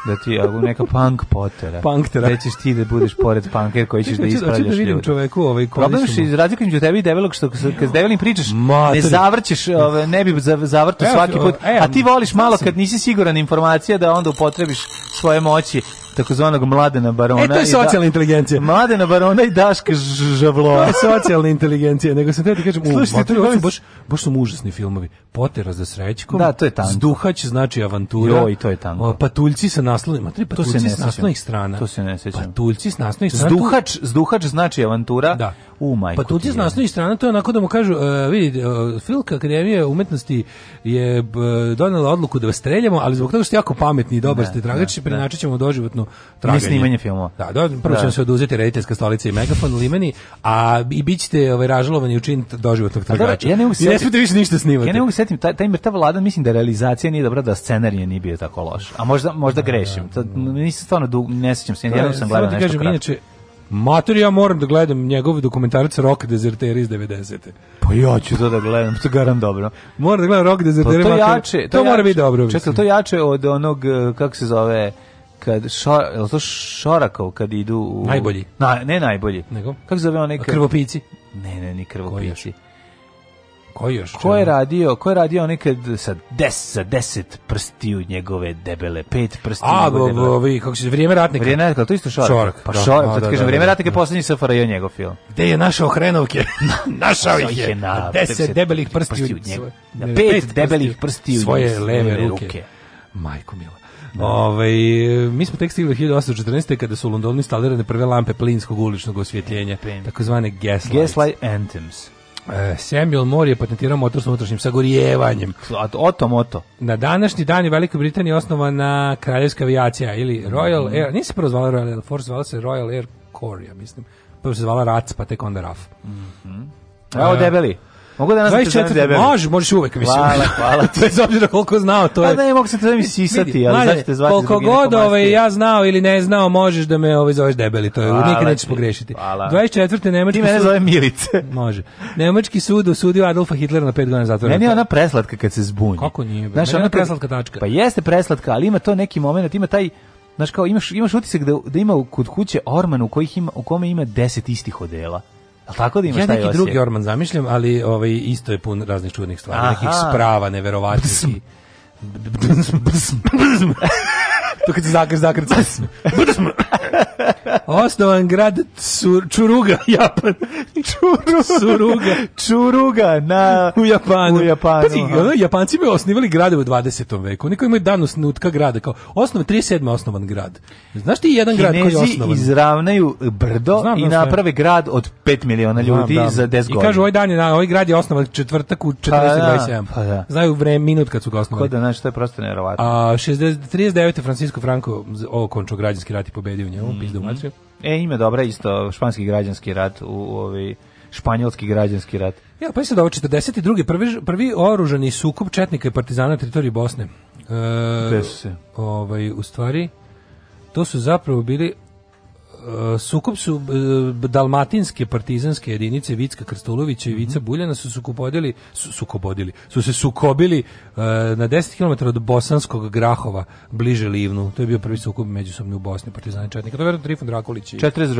[SPEAKER 7] da ti je neka punk potera. Punk tera. Da ćeš ti da budeš pored punker koji ćeš da ispravljaš znači, ljude. Hoću da vidim čoveku ovaj koji Problem je razlika između tebi debelog što kad develim pričaš, Mater. ne zavrćeš, ne bi zavrtao svaki put. A ti voliš malo kad nisi siguran informacija da onda upotrebiš svoje moći takozvanog mladena barona. E, to je da socijalna da, inteligencija. Mladena barona i Daška Žavlova. to je socijalna inteligencija, nego sam te ti kažem, Slušajte, to je baš, baš su užasni filmovi. Potera za srećkom. Da, to je tanko. Zduhać znači avantura. Jo, i to je tanko. Patuljci sa naslovima. Pa Tri patuljci sa naslovnih strana. To se ne sećam. Patuljci sa naslovnih strana. Zduhač, zduhač znači avantura. Da. U majku. Pa tu ti znanstveni strana to je onako da mu kažu, uh, vidi, uh, e, Filka Akademija umetnosti je uh, donela odluku da vas streljamo, ali zbog toga što ste jako pametni i dobar da, ste tragači, da, da. preinačit ćemo doživotno traganje. Ne snimanje filmova. Da, do, prvo ćemo se oduzeti rediteljska stolica i megafon limeni, a i bit ćete ovaj, ražalovani učin doživotnog tragača. Ja ne mogu I ne smete više ništa snimati. Ja ne mogu setim, taj, taj ta vlada mislim da realizacija nije dobra, da scenarij nije bio tako loš. A možda, možda grešim. To, nisam stvarno, ne sećam se, jednom sam gledao nešto kratko. Inače, Mater, ja moram da gledam njegov dokumentarac Rock Dezerteri iz 90. Pa ja ću to da gledam, to garam dobro. Moram da gledam Rock Dezerteri. Pa to, to jače, to, to jače, mora biti dobro. Čekaj, to jače od onog, eh, kako se zove, kad šor, je to Šorakov kad idu u... Najbolji. Na, ne najbolji. Nego? Kako zove onaj... Krvopici. Ne, ne, ni krvopici. Ko još? Ko je radio? Ko je radio nikad sa 10 sa 10 prstiju njegove debele, pet prstiju A, njegove debele. Ovi, kako se vrijeme ratnika. Vrijeme ratnika, to isto šorak. Šorak. Pa da, šorak, da, sad da, kaže da, vrijeme da. ratnika je poslednji SFRJ njegov film. Gde je našao hrenovke? [LAUGHS] našao ih je. Na 10 debelih prstiju njegove. Na pet debelih prstiju
[SPEAKER 8] svoje leve ruke. Majko mila. Da. Ove, ovaj, mi smo tek stigli 1814. kada su u Londonu instalirane prve lampe plinskog uličnog osvjetljenja, takozvane gaslights.
[SPEAKER 7] Gaslight anthems.
[SPEAKER 8] E, Samuel Moore je patentirao motor s unutrašnjim sagorijevanjem.
[SPEAKER 7] Oto moto.
[SPEAKER 8] Na današnji dan je Velikoj Britaniji osnovana kraljevska avijacija ili Royal mhm. Air, nije se prvo zvala Royal Air Force, zvala se Royal Air Corps, ja mislim. Prvo se zvala RAC, pa tek onda RAF. Mm
[SPEAKER 7] -hmm. Evo debeli. Mogu da nas 24.
[SPEAKER 8] Može, možeš uvek, mislim.
[SPEAKER 7] Hvala, hvala.
[SPEAKER 8] [LAUGHS] Bez obzira koliko znao, to pa
[SPEAKER 7] je. Pa ne, mogu se tebe sisati, ali zašto te zvati
[SPEAKER 8] Koliko god ovaj, ja znao ili ne znao, možeš da me ovaj, zoveš debeli, to je, nikad nećeš pogrešiti. Hvala. 24. Nemački
[SPEAKER 7] sud... Ti mene zove Milice. [LAUGHS]
[SPEAKER 8] Može. Nemački sud osudio Adolfa Hitlera na 5 godina zatvora.
[SPEAKER 7] Meni je ona preslatka kad se zbunji.
[SPEAKER 8] Kako nije? Znaš,
[SPEAKER 7] ona preslatka tačka. Pa jeste preslatka, ali ima to neki moment, ima taj Znaš kao imaš imaš utisak da da ima kod kuće orman u kojih ima u kome ima 10 istih odela. Al tako da imaš
[SPEAKER 8] ja taj neki drugi Orman zamišljam, ali ovaj isto je pun raznih čudnih stvari, Aha. nekih sprava neverovatnih. [LAUGHS] To kad se zakrc,
[SPEAKER 7] zakrc.
[SPEAKER 8] Osnovan grad Cur, Čuruga, [LAUGHS] Japan. Čuruga.
[SPEAKER 7] Suruga. Čuruga na...
[SPEAKER 8] U Japanu.
[SPEAKER 7] U Japanu.
[SPEAKER 8] Pazi, ono, Japanci bi osnivali grade u 20. veku. Niko imaju dan snutka grada. Kao, osnov, 37. osnovan grad. Znaš ti jedan Kinezi grad koji je osnovan?
[SPEAKER 7] izravnaju brdo Znam, i naprave grad od 5 miliona ljudi Znam, da. za 10 godina.
[SPEAKER 8] I kažu, ovaj dan je, ovaj grad je osnovan četvrtak u 14.27. Pa, da, pa, da. Znaju vreme, minut kad su ga osnovali.
[SPEAKER 7] Ko da, znaš, to je prosto nevjerovatno.
[SPEAKER 8] A, 69. Francisco Franco okončio građanski rat i pobedio u njemu njemu
[SPEAKER 7] mm -hmm. pizda E, ime dobra isto, španski građanski rat, u, ovaj, španjolski građanski rat.
[SPEAKER 8] Ja, pa se da ovo 42. Prvi, prvi oružani sukob četnika i partizana na teritoriji Bosne.
[SPEAKER 7] E, Gde su se?
[SPEAKER 8] Ovaj, u stvari, to su zapravo bili Eh, sukup su eh, dalmatinske partizanske jedinice Vicka Krstulovića i mhm. Vica Buljana su sukobodili, su, sukobodili, su se sukobili uh, na 10 km od bosanskog Grahova, bliže Livnu. To je bio prvi sukob međusobni u Bosni partizani četnika. To je verovatno Trifon Drakulić i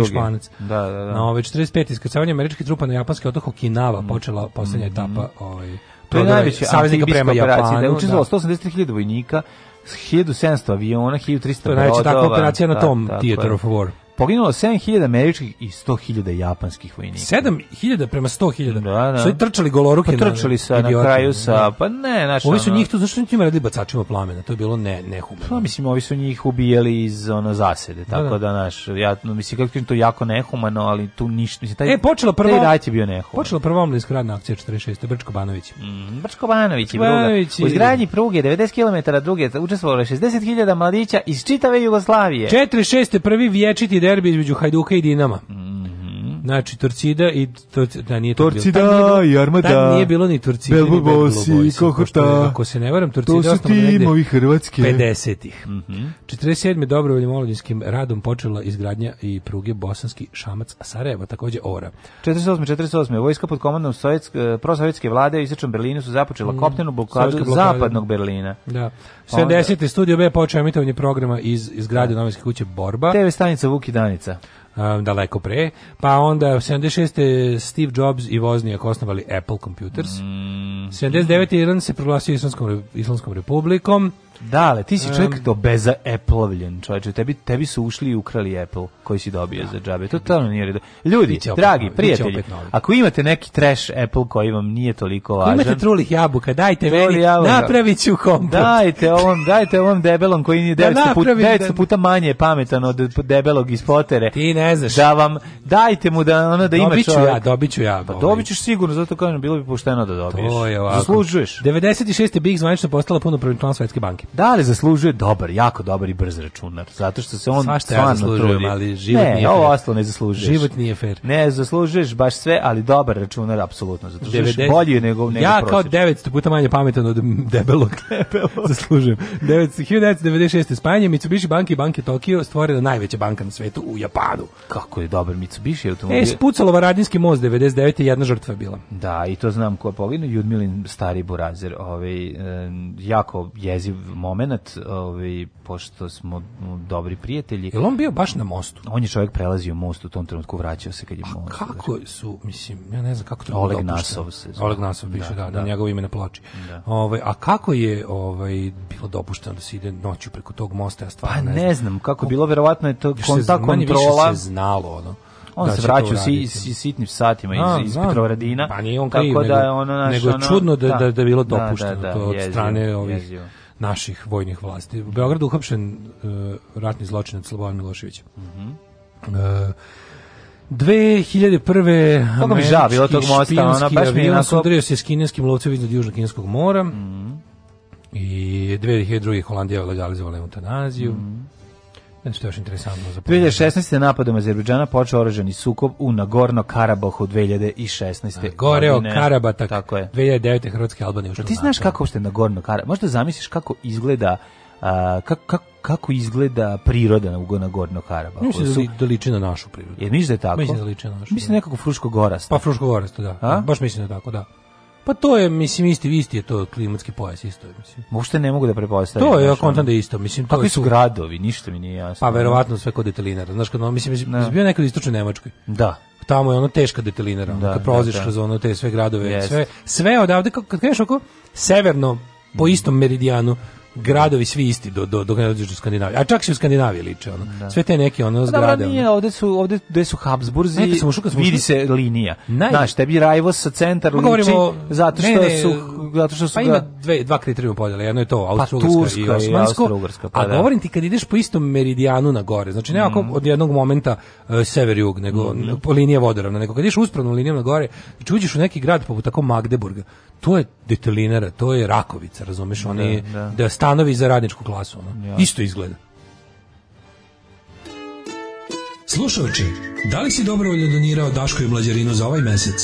[SPEAKER 8] Španac.
[SPEAKER 7] Da, da, da.
[SPEAKER 8] Na ove ovaj 45 iskrcavanje američkih trupa na japanski otok Okinawa mm. počela poslednja mm -hmm. etapa ovaj
[SPEAKER 7] To je najveća saveznika prema Japanu. Da je učestvovalo 183.000 da. vojnika, 1700 aviona, 1300 brodova. To je najveća
[SPEAKER 8] takva operacija na da, tom da, Theater of War
[SPEAKER 7] poginulo 7000 američkih i 100.000 japanskih vojnika.
[SPEAKER 8] 7000 prema 100.000.
[SPEAKER 7] Da, da. Su
[SPEAKER 8] trčali goloruke
[SPEAKER 7] pa, trčali sa na,
[SPEAKER 8] kraju da. sa pa ne, znači. Ovi su ono, njih tu zašto nisu radili da bacačima plamena, to je bilo ne nehumano. Pa
[SPEAKER 7] mislim ovi su njih ubijali iz ona zasede, da, tako da, da, da naš ja no, mislim kako to jako nehumano, ali tu ništa mislim taj
[SPEAKER 8] E počela prva
[SPEAKER 7] rat je bio nehumano.
[SPEAKER 8] Počela prva omladinska radna akcija 46. Brčko Banović. Mm,
[SPEAKER 7] Brčko Banović i druga. U izgradnji pruge 90 km druge učestvovalo je 60.000 mladića iz čitave Jugoslavije.
[SPEAKER 8] 46. prvi vječiti derbi između Hajduka i Dinama. Mm Znači, Torcida i... Tor, da,
[SPEAKER 7] nije Torcida
[SPEAKER 8] bilo, i
[SPEAKER 7] Armada. Tad
[SPEAKER 8] nije bilo ni
[SPEAKER 7] Torcida,
[SPEAKER 8] Belbo ni Bosi, Kohorta. Ako se ne varam, Torcida
[SPEAKER 7] to su timovi Hrvatske.
[SPEAKER 8] 50-ih. Mm -hmm. 47. dobrovoljnim olodinskim radom počela izgradnja i pruge Bosanski Šamac Sarajevo, takođe Ora.
[SPEAKER 7] 48. 48. Vojska pod komandom sovjetske, prosovjetske vlade u Istočnom Berlinu su započela mm, kopnenu blokadu, zapadnog Berlina.
[SPEAKER 8] Da. 70. Onda... Studio B počeo emitovanje programa iz, iz grada Novinske kuće Borba.
[SPEAKER 7] TV stanica Vuki Danica
[SPEAKER 8] um, daleko pre. Pa onda 76. Steve Jobs i Wozniak osnovali Apple Computers. Mm. 79. Iran se proglasio Islamskom, Islamskom republikom.
[SPEAKER 7] Dale, ti si čovjek um, do beza eplovljen, čovječe. Tebi, tebi su ušli i ukrali Apple koji si dobio da, za džabe. Totalno nije redo. Ljudi, dragi, novi, prijatelji, ako imate neki trash Apple koji vam nije toliko važan...
[SPEAKER 8] imate trulih jabuka, dajte meni, jabuka. napravit ću kompot.
[SPEAKER 7] Dajte ovom, dajte ovom debelom koji nije 900, da put, 900 da- puta manje pametan od debelog iz potere.
[SPEAKER 8] Ti ne znaš.
[SPEAKER 7] Da vam, dajte mu da, ono, da ima čovjek.
[SPEAKER 8] Ja, dobit ću ja. Pa ovaj.
[SPEAKER 7] dobit ćeš sigurno, zato kažem, bilo bi pošteno da dobiješ.
[SPEAKER 8] To je ovako.
[SPEAKER 7] Zaslužuješ.
[SPEAKER 8] 96. Big zvanično postala punopravni član
[SPEAKER 7] Svetske banke. Da
[SPEAKER 8] li
[SPEAKER 7] zaslužuje dobar, jako dobar i brz računar, zato što se on
[SPEAKER 8] stvarno ja zaslužujem, ali život
[SPEAKER 7] ne,
[SPEAKER 8] nije
[SPEAKER 7] ovo ostalo ne
[SPEAKER 8] zaslužuješ. Život nije fair.
[SPEAKER 7] Ne, zaslužuješ baš sve, ali dobar računar apsolutno. Zaslužuješ 90... bolje nego
[SPEAKER 8] nego Ja prosječ. kao 900 puta manje pametan od debelog. [LAUGHS] debelog. zaslužujem. 1996. Spajanje Mitsubishi Banki i banke Tokio stvorila najveća banka na svetu u Japanu.
[SPEAKER 7] Kako je dobar Mitsubishi
[SPEAKER 8] automobil. E, spucalo Varadinski most 99. jedna žrtva
[SPEAKER 7] je
[SPEAKER 8] bila.
[SPEAKER 7] Da, i to znam ko je poginuo, Judmilin stari burazer, ovaj, jako jeziv moment, ovaj, pošto smo mm, dobri prijatelji.
[SPEAKER 8] Jel on bio baš na mostu?
[SPEAKER 7] On je čovjek prelazio most u tom trenutku, vraćao se kad je
[SPEAKER 8] A
[SPEAKER 7] da.
[SPEAKER 8] kako su, mislim, ja ne znam kako to Oleg Nasov
[SPEAKER 7] se zove.
[SPEAKER 8] Oleg Nasov piše, da, da, da. da njegovo ime na plači. Da. Ovaj, a kako je ovaj, bilo dopušteno da se ide noću preko tog mosta, ja
[SPEAKER 7] stvarno pa, ne, znam. ne znam. kako o, bilo, verovatno je to konta kontrola.
[SPEAKER 8] Više se znalo, ono
[SPEAKER 7] on da se vraćao si, si, sitnim satima iz, iz Petrovaradina.
[SPEAKER 8] Pa nije on kriv, nego, da ono naš, nego je čudno da, da, da, bilo da, dopušteno da, da, to od jezio, strane ovih jezio naših vojnih vlasti. U Beogradu uhapšen uh, ratni zločinac Slobodan Milošević. Mhm. Mm uh, 2001. Kako bi žavilo tog mosta, ona baš mi je onako... Sudario se kineskim lovcem iznad Južnog kineskog mora. Mm -hmm. I 2002. Holandija legalizovala eutanaziju. Mm -hmm.
[SPEAKER 7] Nešto još interesantno za 2016. napadom Azerbejdžana počeo oružani sukob u Nagorno-Karabahu 2016.
[SPEAKER 8] Goreo Karabatak. Tako je. 2009. Hrvatske Albanije
[SPEAKER 7] ušlo. Ti znaš kako uopšte Nagorno-Karabah? Možda zamisliš kako izgleda a, kako, kako, kako izgleda priroda na Nagorno Karabahu.
[SPEAKER 8] Mislim da su, da liči na našu prirodu.
[SPEAKER 7] Je, mislim da je tako?
[SPEAKER 8] Mislim da liči na našu.
[SPEAKER 7] Mislim da nekako Fruško Gorasto.
[SPEAKER 8] Pa Fruško Gorasto, da. A? Baš mislim da je tako, da. Pa to je, mislim, isti, isti je to klimatski pojas, isto je, mislim.
[SPEAKER 7] Uopšte ne mogu da prepostavim.
[SPEAKER 8] To je, ja kontam da je isto, mislim.
[SPEAKER 7] To su gradovi, ništa mi nije jasno.
[SPEAKER 8] Pa verovatno sve kod detalinara, znaš, kad, no, mislim, mislim, no. Da. bio nekad istočnoj Nemačkoj.
[SPEAKER 7] Da
[SPEAKER 8] tamo je ono teška detelinara, da, kad da, prolaziš da. kroz ono te sve gradove, yes. sve, sve odavde, kad kreneš oko severno, po istom meridijanu, gradovi svi isti do do dok ne dođeš do Skandinavije. A čak se u Skandinaviji liče ono. Da. Sve te neke ono pa
[SPEAKER 7] zgrade. Dobro, nije, ovde su ovde gde su Habsburzi. Neka smo šukali, vidi se linija. Naj... Znaš, tebi Rajvos sa centar pa, liči govorimo, zato što ne, ne, su zato
[SPEAKER 8] što su Pa ga... ima dve dva kriterijuma podela. Jedno je to pa Austrougarska pa, i Osmansko. Pa, da. A govorim ti kad ideš po istom meridijanu na gore, znači ne mm. od jednog momenta uh, e, sever jug, nego mm. po linije vodoravna, nego kad ideš uspravno linijom na gore, znači uđeš u neki grad poput tako Magdeburga. To je detelinara, to je Rakovica, razumeš, da, oni da, da stanovi za radničku klasu. Ja. Isto izgleda.
[SPEAKER 9] Slušajući, da li si dobrovoljno donirao Daško i Mlađarinu za ovaj mesec?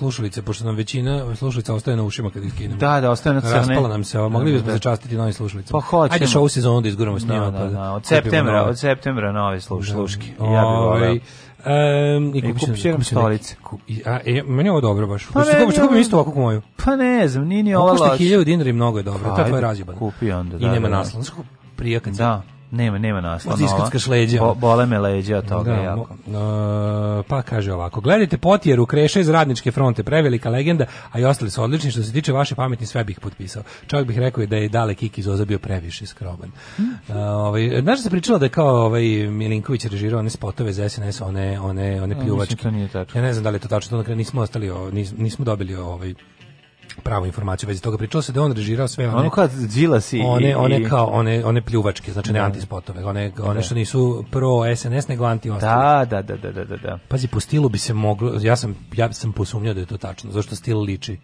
[SPEAKER 8] slušalice, pošto nam većina slušalica ostaje na ušima kad
[SPEAKER 7] ih kinemo. Da, da, ostaje na crne.
[SPEAKER 8] Raspala nam se, ovo, mogli da, da, bismo da. začastiti novim slušalice.
[SPEAKER 7] Pa hoćemo. Ajde
[SPEAKER 8] šovu sezonu da izguramo s
[SPEAKER 7] njima. Da, da, pa da, od septembra,
[SPEAKER 8] od
[SPEAKER 7] septembra nove sluš, da. sluški.
[SPEAKER 8] Ja bih volao. Um, ovaj,
[SPEAKER 7] I kupit će nam stolice.
[SPEAKER 8] A, e, meni je ovo dobro baš. Pa
[SPEAKER 7] Pošto kupit kupim isto ovako moju. Pa ne znam, nije ni ova
[SPEAKER 8] loša.
[SPEAKER 7] Košta
[SPEAKER 8] hiljaju dinari mnogo je dobro, pa, ta tvoja razjebana.
[SPEAKER 7] Kupi onda, da. I nema naslov. Prija kad da. Nema, nema
[SPEAKER 8] nastavno. Iskackaš leđa. Bo,
[SPEAKER 7] bole me leđa od toga da, jako.
[SPEAKER 8] Mo, pa kaže ovako, gledajte potjeru kreša iz radničke fronte, prevelika legenda, a i ostali su odlični, što se tiče vaše pametni sve bih potpisao. Čovjek bih rekao da je Dale Kiki Zoza bio previše skroman. Mm. ovaj, znaš da se pričalo da je kao ovaj Milinković režirao one spotove za SNS, one, one, one pljuvačke. Ja, da ja ne znam da li je to tačno, to na kraju nismo ostali, nismo dobili ovaj pravu informaciju već toga pričalo se da on režirao sve one
[SPEAKER 7] ono kad kao i
[SPEAKER 8] one one kao one one pljuvačke znači ne da. antispotove one da. one što nisu pro SNS nego anti
[SPEAKER 7] da, da, da, da, da, da, da.
[SPEAKER 8] Pazi, po stilu bi se moglo, ja sam, ja sam posumnjao da je to tačno, zašto stil liči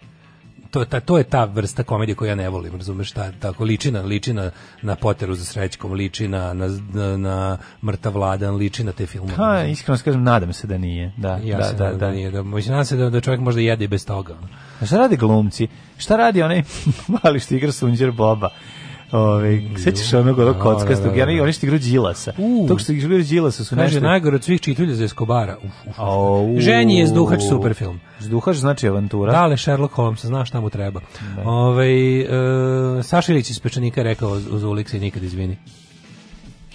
[SPEAKER 8] to, ta, to je ta vrsta komedije koju ja ne volim, razumeš, ta, tako liči na, liči na, na Poteru za srećkom, liči na, na, na Mrtav Vladan, liči na te filmove.
[SPEAKER 7] Ha, iskreno kažem, nadam se da nije. Da,
[SPEAKER 8] ja da, se da, nadam da, da, nije. Da, nadam se da, da čovjek možda jede i bez toga. A
[SPEAKER 7] šta radi glumci? Šta radi onaj [LAUGHS] mali štigr Sunđer Boba? Ovaj sećaš onog onog da, da, kockastog, da, da, da. oni što igraju Đilasa.
[SPEAKER 8] Uh. Tog što
[SPEAKER 7] igraju Đilasa
[SPEAKER 8] su nešto. Kaže najgore od svih čitulja za Eskobara. Uf, uf. uf. Ženji je Zduhač super film.
[SPEAKER 7] Zduhač znači avantura.
[SPEAKER 8] Da, ali Sherlock Holmes, znaš šta mu treba. Da. Ovaj e, Sašilić iz Pečanika rekao uz Uliks i nikad izvini.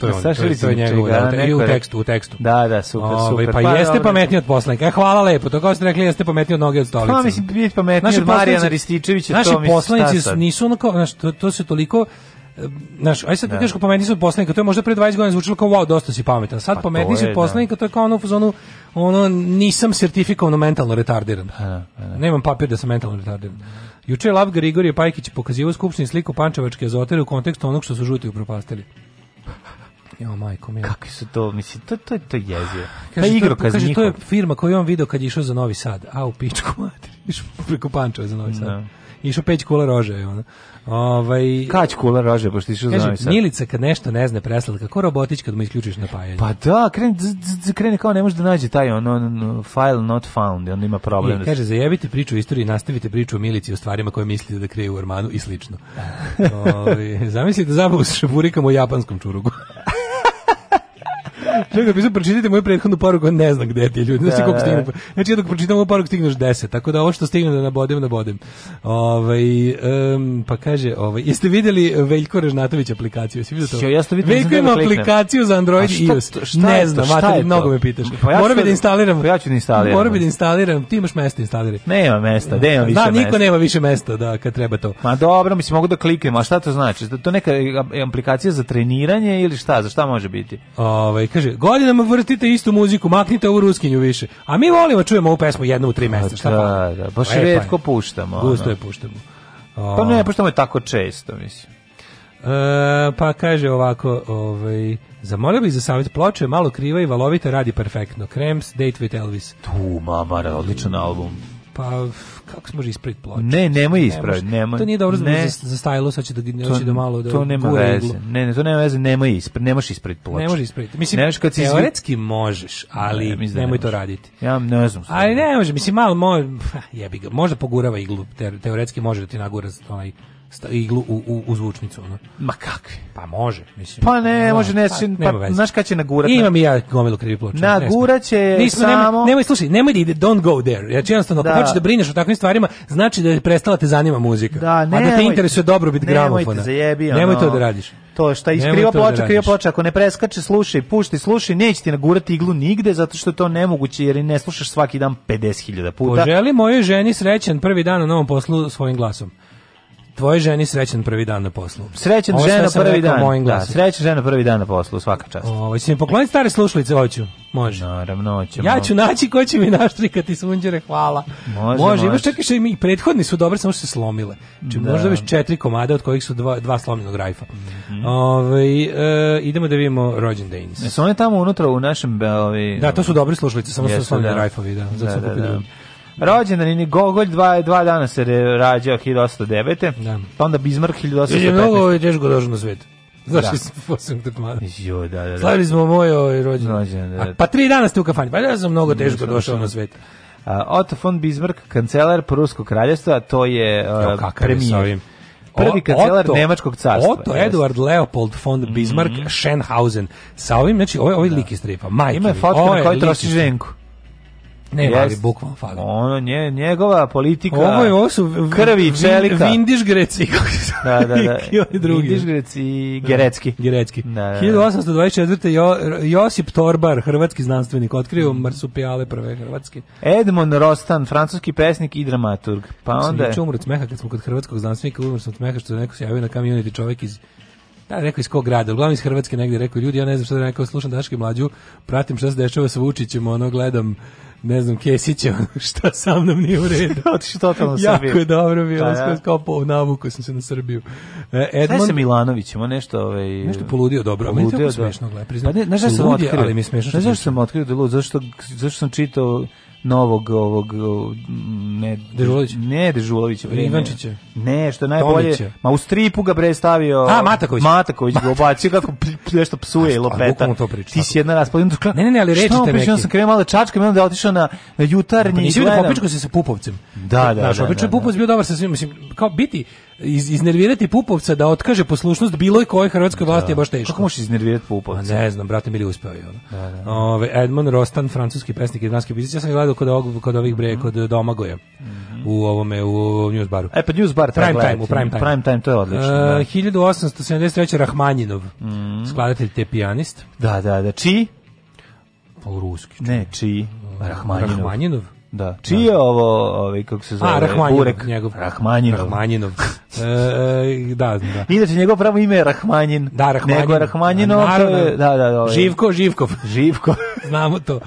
[SPEAKER 7] To je Saša da,
[SPEAKER 8] to je njegovo, da, i u tekstu, u tekstu.
[SPEAKER 7] Da, da, super, ovaj, super. Ove, pa,
[SPEAKER 8] pa jeste pametniji od poslanika. E, hvala lepo, to kao ste rekli, jeste pametniji od noge od stolice. Pa mislim, biti
[SPEAKER 7] pametniji
[SPEAKER 8] od Marijana Rističevića, naši to mislim, poslanici nisu onako, znaš, to, to se toliko eh, naš aj sad da. teško da. pametni su poslanika, to je možda pre 20 godina zvučalo kao wow, dosta si pametan. Sad pa pametni su da. poslanika, to je kao ono u zonu ono nisam sertifikovano mentalno retardiran. Da, da. Nemam papir da sam mentalno retardiran. Juče je Lav Grigorije Pajkić pokazivao skupštini sliku pančevačke azotere u kontekstu onog što su žuti upropastili. Jo, majko, mi.
[SPEAKER 7] Kakvi su to, mislim, to, to, to je jezio. Ta [GASPS] pa
[SPEAKER 8] igrokaz kaže, to je firma koju on video kad je išao za Novi Sad. A, u pičku, materi. [LAUGHS] Išao preko Pančeva za Novi Sad. No. Da. Išao peć kula rože, je ono.
[SPEAKER 7] Ovaj
[SPEAKER 8] Kać kula rože pa što išao za sad.
[SPEAKER 7] Milica kad nešto ne zna preslatka, kako robotić kad mu isključiš napajanje.
[SPEAKER 8] Pa da, krene krene kao ne može da nađe taj on, on, on file not found, on ima problem. I,
[SPEAKER 7] kaže zajebite priču o nastavite priču o Milici o stvarima koje mislite da kreju u Armanu i slično. [LAUGHS] ovaj zamislite zabavu sa šaburikama u japanskom čurugu. [LAUGHS]
[SPEAKER 8] Čekaj, da pročitajte moju prethodnu poruku, ne znam gde ti ljudi, znači da, koliko da, stignu. Da. Znači, dok pročitam ovu poruku stigneš 10, tako da ovo što stignu da nabodem, nabodem. Da ovaj, um, pa kaže, ovaj, jeste videli Veljko Režnatović aplikaciju? Jesi vidio to? Jo,
[SPEAKER 7] ja sam vidio, Veljko ima
[SPEAKER 8] aplikaciju za Android i iOS. Ne znam, mater, mnogo me pitaš. Pa ja moram da instaliram. Pa
[SPEAKER 7] ja ću da instaliram. Moram
[SPEAKER 8] da instaliram. Ti imaš mesta instaliraj.
[SPEAKER 7] Nema mesta, da nema
[SPEAKER 8] više mesta. Da,
[SPEAKER 7] niko
[SPEAKER 8] nema više mesta, da, kad treba to.
[SPEAKER 7] Ma dobro, mislim mogu da kliknem, a šta to znači? To neka aplikacija za treniranje ili šta? Za šta može biti? Ovaj
[SPEAKER 8] Kaže, godinama vrtite istu muziku, maknite ovu ruskinju više. A mi volimo, da čujemo ovu pesmu jednu u tri meseca. Šta da, pa? da, baš
[SPEAKER 7] Lepa redko je. puštamo.
[SPEAKER 8] Gusto je puštamo.
[SPEAKER 7] O... Pa ne, puštamo je tako često, mislim. E,
[SPEAKER 8] pa kaže ovako, ovaj, zamolio bih za savjet ploče, malo kriva i valovita, radi perfektno. Krems, Date with Elvis.
[SPEAKER 7] Tu, mamara, odličan album.
[SPEAKER 8] Pa, kako se može ispraviti ploču?
[SPEAKER 7] Ne, znači, nemoj ispraviti,
[SPEAKER 8] nemoj. To nije dobro ne, za, za stajlo, sad će da, hoće da malo da
[SPEAKER 7] To nema veze, iglu. ne, ne, to nema veze, nemoj ispra,
[SPEAKER 8] ne možeš
[SPEAKER 7] ispraviti ploču. Ne
[SPEAKER 8] možeš ispraviti.
[SPEAKER 7] Mislim, ne kad si teoretski izvuk... možeš, ali ne, da nemoj ne to raditi.
[SPEAKER 8] Ja ne znam.
[SPEAKER 7] Ali
[SPEAKER 8] ne
[SPEAKER 7] može, mislim, malo, mo, [LAUGHS] jebi ga, možda pogurava iglu, teoretski može da ti nagura onaj iglu u, u, u zvučnicu. Ono.
[SPEAKER 8] Ma kakvi?
[SPEAKER 7] Pa može. Mislim.
[SPEAKER 8] Pa ne, no, može, ne, pa, pa, pa znaš kad će nagurat.
[SPEAKER 7] Imam i ja gomilu krivi ploče.
[SPEAKER 8] Nagurat će Nismo, samo... Nemoj,
[SPEAKER 7] nemoj, slušaj, nemoj da ide, don't go there. Ja jednostavno, da. da brineš o takvim stvarima, znači da je prestala te zanima muzika.
[SPEAKER 8] Da, ne, a
[SPEAKER 7] da
[SPEAKER 8] te
[SPEAKER 7] interesuje dobrobit gramofona.
[SPEAKER 8] Nemoj, te zajebi,
[SPEAKER 7] nemoj to da radiš.
[SPEAKER 8] To šta iskriva da ploča, kriva ploča, ako ne preskače, slušaj, pušti, slušaj, neće ti nagurati iglu nigde zato što je to nemoguće jer ne slušaš svaki dan 50.000 puta. Poželi mojoj ženi srećan prvi dan na novom poslu svojim glasom tvoje ženi srećan prvi dan na poslu.
[SPEAKER 7] Srećan žena
[SPEAKER 8] prvi dan. Da, srećan žena prvi dan na poslu, svaka čast. Ovo, će mi pokloniti stare slušalice, hoću. Može.
[SPEAKER 7] Naravno, ćemo.
[SPEAKER 8] Ja ću naći ko će mi naštrikati sunđere, hvala.
[SPEAKER 7] Može, može. Imaš
[SPEAKER 8] čekaj što i prethodni su dobre, samo što se slomile. Či znači, da. možda biš četiri komada od kojih su dva, dva slomljenog rajfa. Mm -hmm. Ove, ovaj, e, idemo da vidimo Rođen Danes. Jesu
[SPEAKER 7] one tamo unutra u našem... E, ovi,
[SPEAKER 8] da, to su dobre slušalice, samo su slomljeni da. rajfovi, da. Zato da, da, da, da.
[SPEAKER 7] Rođendan je Gogol dva, dva dana se rađao 1809. Da. Pa onda Bismarck 1815. Je
[SPEAKER 8] mnogo je ovaj, teško došao na svet. Znaš, da.
[SPEAKER 7] posebno tretmana. Jo, da, da, da.
[SPEAKER 8] Slavili smo moj ovaj rođendan. Rođendan, da. da. A, pa tri dana ste u kafani. Pa ja sam mnogo teško došao na svet.
[SPEAKER 7] Uh, Otto von Bismarck, kancelar Pruskog kraljestva, to je uh, e, jo, premijer. Je prvi kancelar Otto, Nemačkog carstva.
[SPEAKER 8] Otto jest. Eduard Leopold von Bismarck mm -hmm. Schenhausen. Sa ovim, znači, ovaj, ovaj da. lik iz stripa. Majke, Ima
[SPEAKER 7] je fotka na kojoj troši ženku.
[SPEAKER 8] Ne, Jest. ali bukvalno
[SPEAKER 7] faga. Ono, nje, njegova politika ovo je, ovo su krvi
[SPEAKER 8] i
[SPEAKER 7] čelika.
[SPEAKER 8] Vindiš Greci. [LAUGHS] da, da, da. I oni ovaj drugi.
[SPEAKER 7] Vindiš Greci i da, Gerecki.
[SPEAKER 8] Da, Gerecki. Da, da, da. 1824. Jo, Josip Torbar, hrvatski znanstvenik, otkrio mm. marsupijale prve hrvatski.
[SPEAKER 7] Edmond Rostan, francuski pesnik i dramaturg. Pa onda... Sam je
[SPEAKER 8] čumro od smeha kad smo kod hrvatskog znanstvenika, umro sam od smeha što neko se javio na community čovjek iz ja da, rekao iz kog grada, uglavnom iz Hrvatske negde rekao ljudi, ja ne znam šta da rekao, slušam Daške mlađu, pratim šta se dešava sa Vučićem, ono, gledam ne znam, Kesića, [LAUGHS] šta sa mnom nije u redu.
[SPEAKER 7] Otiši
[SPEAKER 8] totalno
[SPEAKER 7] Srbiju.
[SPEAKER 8] Jako je dobro
[SPEAKER 7] bilo,
[SPEAKER 8] pa da, ja. kao po navuku sam
[SPEAKER 7] se
[SPEAKER 8] na Srbiju.
[SPEAKER 7] Edmond, šta je sa Milanovićem, on nešto... Ovaj,
[SPEAKER 8] nešto poludio dobro, poludio, meni je tako smešno, gledaj, priznam.
[SPEAKER 7] Pa ne, znaš šta sam otkrio? Ali
[SPEAKER 8] mi je
[SPEAKER 7] smešno
[SPEAKER 8] što Znaš šta sam otkrio da lud, zašto, zašto sam čitao novog ovog ne
[SPEAKER 7] Dežulović
[SPEAKER 8] ne Dežulović
[SPEAKER 7] Ivančića
[SPEAKER 8] ne što najbolje Tomića. ma u stripu ga bre stavio
[SPEAKER 7] A Mataković
[SPEAKER 8] Mataković ga obacio kako nešto psuje lopeta mu to priča, ti si jedna raspadin
[SPEAKER 7] ne ne ne ali reči te neki on sam krenuo malo da čačka i onda je otišao na na jutarnji pa nisi vidio da popičko se sa Pupovcem da da znaš da, obično Pupovac bio dobar sa svim mislim kao biti iz, iznervirati Pupovca da otkaže poslušnost bilo koje hrvatskoj vlasti je baš da. teško. Kako možeš iznervirati Pupovca? Pa ne znam, brate, bili uspeo je da, da. Ove, Edmond Rostan, francuski pesnik i dranski pisac, ja sam gledao kod, ovog, kod ovih bre, mhm. kod Domagoja. Mhm. U ovome, u Newsbaru. E, pa Newsbar treba prime time, u prime time. Prime time, to je odlično. Da. 1873. Rahmanjinov, mm. skladatelj te pijanist. Da, da, da. Čiji? Pa ruski. Čiji. Ne, čiji? Rahmanjinov. Rahmanjinov. Da. Čiji je ovo, ovaj, kako se zove? A, Rahmanjinov. Burek. Njegov. Rahmanjinov. Rahmanjinov. E, e, da, da. Inače, njegov pravo ime je Rahmanjin. Da, Rahmanjin. Nego Rahmanjinov, je, da, da, da,
[SPEAKER 10] ovaj- Živko, Živkov. [LAUGHS] Živko. [LAUGHS] Znamo to.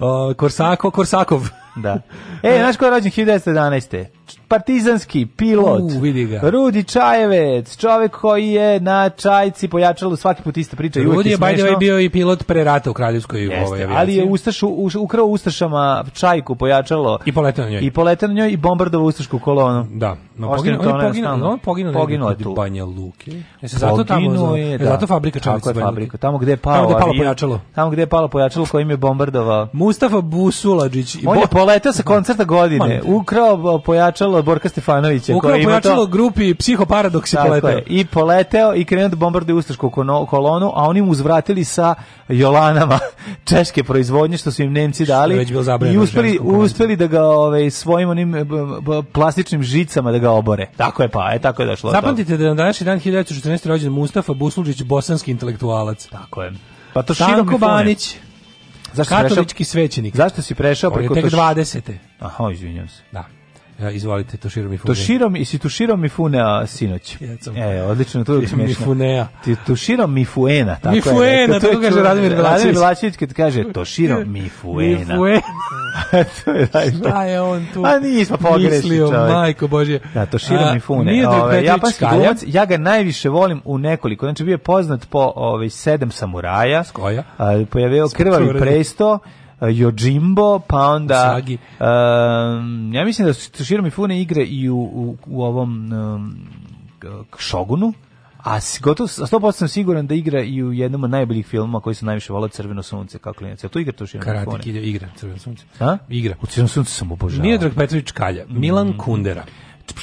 [SPEAKER 10] O, Korsako, Korsakov. [LAUGHS] Da. E, znaš ko je rođen 1911. Partizanski pilot. U, vidi ga. Rudi Čajevec, čovjek koji je na Čajci pojačalo svaki put ista priča. Rudi je, by bio i pilot pre rata u Kraljevskoj Jeste, ovaj aviaciji. ali je Ustaš, u, ukrao Ustašama Čajku pojačalo. I poletao na njoj. I poletao na njoj i bombardovao Ustašku kolonu. Da. No, poginu, on, je poginu, on, on poginuo, poginuo tu. Banja Luke. Jesi zato tamo je, da. zato fabrika Čavica Tako je fabrika, tamo gde je palo, tamo gde je palo pojačalo. Tamo gde je palo pojačalo kojim je bombardovao. Mustafa Busuladžić i on je poleteo sa koncerta godine, ukrao pojačalo Borka Stefanovića ukrao koji pojačalo to... grupi Psihoparadoks i poleteo. I poleteo i krenuo da bombarduje ustašku kolonu, a oni mu uzvratili sa Jolanama [LAUGHS] češke proizvodnje što su im Nemci dali i uspeli uspeli da ga ovaj svojim onim plastičnim žicama da ga obore. Tako je pa, i e, tako je došlo.
[SPEAKER 11] Zapamtite
[SPEAKER 10] da
[SPEAKER 11] je na današnji dan 1914. rođen Mustafa Busluđić, bosanski intelektualac.
[SPEAKER 10] Tako je.
[SPEAKER 11] Pa to Tanko Banić,
[SPEAKER 10] Zašto
[SPEAKER 11] katolički svećenik.
[SPEAKER 10] Zašto si prešao
[SPEAKER 11] preko... Tek 20.
[SPEAKER 10] Aha, izvinjam se.
[SPEAKER 11] Da. Ja, funea.
[SPEAKER 10] To Mifune. i si Toshiro funea sinoć. E, odlično, to je smiješno.
[SPEAKER 11] Mifunea.
[SPEAKER 10] Ti mi funea, tako
[SPEAKER 11] Mifuena, je. to kaže Radimir Vlačić.
[SPEAKER 10] Radimir Vlačić kad kaže Toshiro mi
[SPEAKER 11] funea.
[SPEAKER 10] to
[SPEAKER 11] je Šta je on tu? A nismo pogrešili Mislio,
[SPEAKER 10] čovjek.
[SPEAKER 11] majko
[SPEAKER 10] Bože. Da, Toshiro A, Mifune. Nije ove, japanski glumac, ja ga najviše volim u nekoliko. Znači, bio je poznat po ove, ovaj, sedam samuraja.
[SPEAKER 11] S koja?
[SPEAKER 10] A, pojavio krvavi presto Jojimbo, eh, pa onda um, ja mislim da su Shirow Mifune igre i u, u, u ovom um, Šogunu a gotovo, a 100% sam siguran da igra i u jednom od najboljih filmova koji su najviše vole Crveno sunce kao klinac. Ja to igra to što Karate
[SPEAKER 11] Kid igra Crveno sunce. A? Igra.
[SPEAKER 10] U Crvenom suncu sam obožavao.
[SPEAKER 11] Drag Petrović Kalja, Milan mm. Kundera.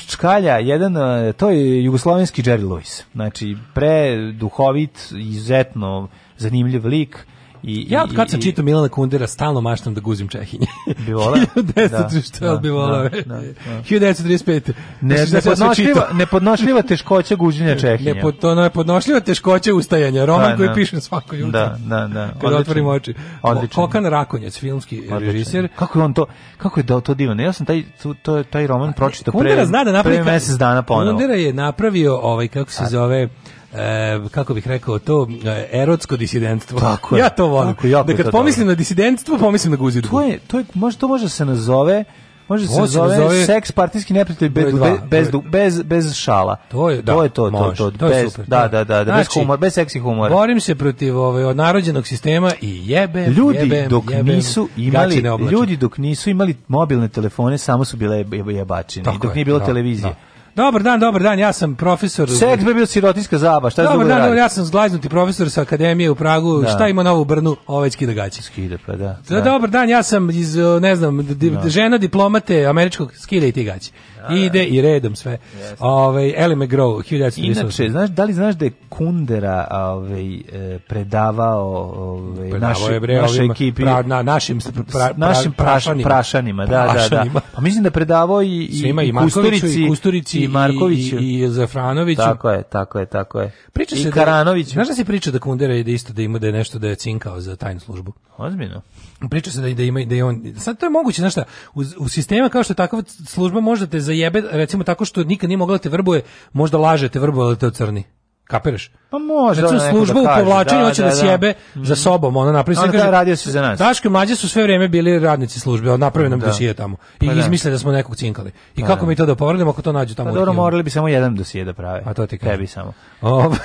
[SPEAKER 10] Čkalja, jedan, to je jugoslovenski Jerry Lewis. Znači, pre duhovit, izuzetno zanimljiv lik, I,
[SPEAKER 11] ja od kad sam čitao Milana Kundera stalno maštam da guzim Čehinje.
[SPEAKER 10] Biola?
[SPEAKER 11] [LAUGHS] Da, 1935. Da da, da, da, biola. Da, da, 1935.
[SPEAKER 10] Ne, ne, nepodnošljiva, nepodnošljiva teškoća guženja Čehinja. Ne,
[SPEAKER 11] to
[SPEAKER 10] ono
[SPEAKER 11] je podnošljiva teškoća ustajanja. Roman pa, da, koji pišem svako jutro.
[SPEAKER 10] Da, da, da. Kada
[SPEAKER 11] otvorim oči. Odlično. Kokan Rakonjac, filmski režiser.
[SPEAKER 10] Kako je on to, kako je dao to divno? Ja sam taj, to, taj roman pročitao
[SPEAKER 11] pre, zna da
[SPEAKER 10] napravi, pre mesec dana ponovo.
[SPEAKER 11] Kundera je napravio ovaj, kako se zove, e, kako bih rekao to erotsko disidentstvo.
[SPEAKER 10] Tako je,
[SPEAKER 11] ja to volim. Tako, da kad pomislim na disidentstvo, pomislim na guzidbu.
[SPEAKER 10] To je to je može to može se nazove Može se zove, zove seks partijski neprijatelj bez, bez, bez, bez, šala.
[SPEAKER 11] To je, da, to je to, može, to, to, to, bez, je super,
[SPEAKER 10] da, da, da, znači, bez humor, bez seksi
[SPEAKER 11] humora. Borim se protiv ovaj narođenog sistema i jebe, ljudi jebem,
[SPEAKER 10] dok jebem, nisu imali ljudi dok nisu imali mobilne telefone, samo su bile jebačine. Tako I dok je, nije bilo da, televizije. Da.
[SPEAKER 11] Dobar dan, dobar dan, ja sam profesor...
[SPEAKER 10] Seks bi bio sirotinska zaba,
[SPEAKER 11] šta
[SPEAKER 10] je dobro
[SPEAKER 11] dobar dan, dobar, da ja sam zglaznuti profesor sa akademije u Pragu, da. šta ima novu brnu, ovaj skida gaće.
[SPEAKER 10] Skida, pa da. da.
[SPEAKER 11] Dobar dan, ja sam iz, ne znam, di, da. žena diplomate američkog, skida i ti gaće. Da. ide i redom sve. Ovaj Ellie McGraw 1938. Inače, znaš,
[SPEAKER 10] da li znaš da je Kundera ovaj e, predavao ovaj našoj našoj ekipi pra, na našim pra, pra, našim prašanima, prašanima, da,
[SPEAKER 11] prašanima. da, da. Pa mislim da predavao i i, Svima,
[SPEAKER 10] i Kusturici i Kusturici i Markoviću
[SPEAKER 11] i, i Zafranoviću.
[SPEAKER 10] Tako je, tako je, tako je.
[SPEAKER 11] Priča I se da- Karanoviću.
[SPEAKER 10] Da, znaš da se priča da Kundera ide isto da ima da je nešto da je cinkao za tajnu službu.
[SPEAKER 11] Ozbiljno
[SPEAKER 10] priča se da da ima da je on sad to je moguće znači u, u sistema kao što je takva služba može da te zajebe recimo tako što nikad nije mogla da te vrbuje možda laže da te vrbuje ali te ocrni kapiraš
[SPEAKER 11] pa može
[SPEAKER 10] recimo služba da u povlačenju da, hoće da, da, da, sjebe za mhm. sobom
[SPEAKER 11] ona
[SPEAKER 10] napravi
[SPEAKER 11] sve kaže radio se za nas
[SPEAKER 10] Daško mlađi su sve vrijeme bili radnici službe on napravi nam da. dosije tamo i pa da. izmisle da smo nekog cinkali i
[SPEAKER 11] pa
[SPEAKER 10] kako mi to da povrdimo ako to nađu tamo pa dobro
[SPEAKER 11] morali bi samo jedan dosije da prave
[SPEAKER 10] a to ti tebi
[SPEAKER 11] samo ovaj,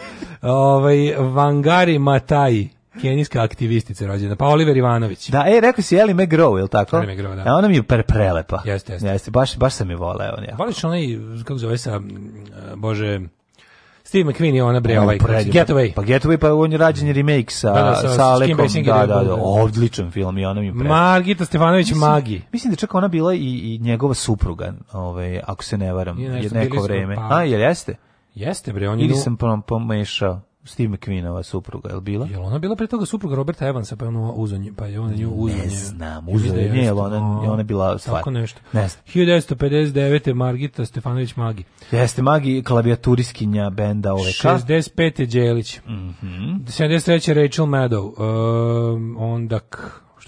[SPEAKER 11] [LAUGHS] ovaj Vangari Matai Kenijska aktivistica rođena, pa Oliver Ivanović.
[SPEAKER 10] Da, e, rekao si Ellie McGraw, je li tako? Ellie
[SPEAKER 11] McGraw, da. A
[SPEAKER 10] e, ona mi je pre prelepa.
[SPEAKER 11] Jeste, jeste. Jeste,
[SPEAKER 10] baš, baš sam je voleo. Ja.
[SPEAKER 11] Voliš onaj, kako zove sa, Bože, Steve McQueen je ona bre ovaj
[SPEAKER 10] Getaway.
[SPEAKER 11] Pa, pa Getaway pa on je rađen remake sa da, da, sa, sa Alekom. Da, da, da, da, odličan film i ona mi je pre.
[SPEAKER 10] Margita Stefanović mislim, Magi. Mislim da čak ona bila i, i njegova supruga, ovaj ako se ne varam, je neko vreme. Pa. A jel jeste?
[SPEAKER 11] Jeste bre, on je.
[SPEAKER 10] Ili sam pomešao. Steve McQueenova supruga, je li bila?
[SPEAKER 11] Je ona bila pre toga supruga Roberta Evansa, pa je ono uzonje, pa je
[SPEAKER 10] ona
[SPEAKER 11] nju uzonje. Ne
[SPEAKER 10] znam, uzonje, nije, je ona, ona bila stvar.
[SPEAKER 11] Tako nešto.
[SPEAKER 10] Ne znam.
[SPEAKER 11] 1959. Margita Stefanović Magi.
[SPEAKER 10] Jeste Magi, klavijaturiskinja benda OVK.
[SPEAKER 11] 65. Đelić.
[SPEAKER 10] Mm -hmm.
[SPEAKER 11] 73. Rachel Maddow. Um, ehm, onda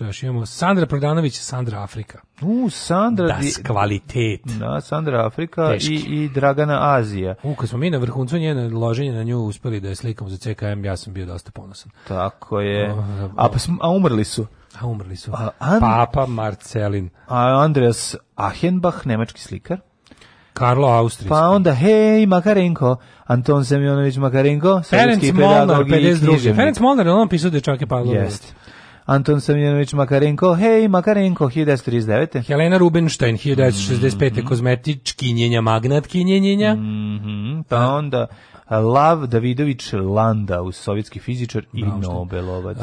[SPEAKER 11] što još imamo? Sandra Prodanović, Sandra Afrika.
[SPEAKER 10] U, Sandra...
[SPEAKER 11] Das kvalitet.
[SPEAKER 10] Da, Sandra Afrika i, i Dragana Azija.
[SPEAKER 11] U, kad smo mi na vrhuncu njene loženje na nju uspeli da je slikamo za CKM, ja sam bio dosta ponosan.
[SPEAKER 10] Tako je. A, pa smo, a umrli su.
[SPEAKER 11] A umrli su. A,
[SPEAKER 10] And... Papa Marcelin.
[SPEAKER 11] A Andreas Achenbach, nemački slikar.
[SPEAKER 10] Karlo Austrijski.
[SPEAKER 11] Pa onda, hej, Makarenko, Anton Semjonović Makarenko, sovjetski pedagog i
[SPEAKER 10] književnik.
[SPEAKER 11] Ferenc Molnar, on pisao Dečake Pavlova. Jeste. Anton Samjenović Makarenko, hej Makarenko, 1939.
[SPEAKER 10] Helena Rubinstein, 1965. Mm -hmm. kozmetičkinjenja, magnatkinjenjenja.
[SPEAKER 11] Mm -hmm. Pa onda... Lav Davidović Landau, sovjetski fizičar i Nobelovac.
[SPEAKER 10] Uh,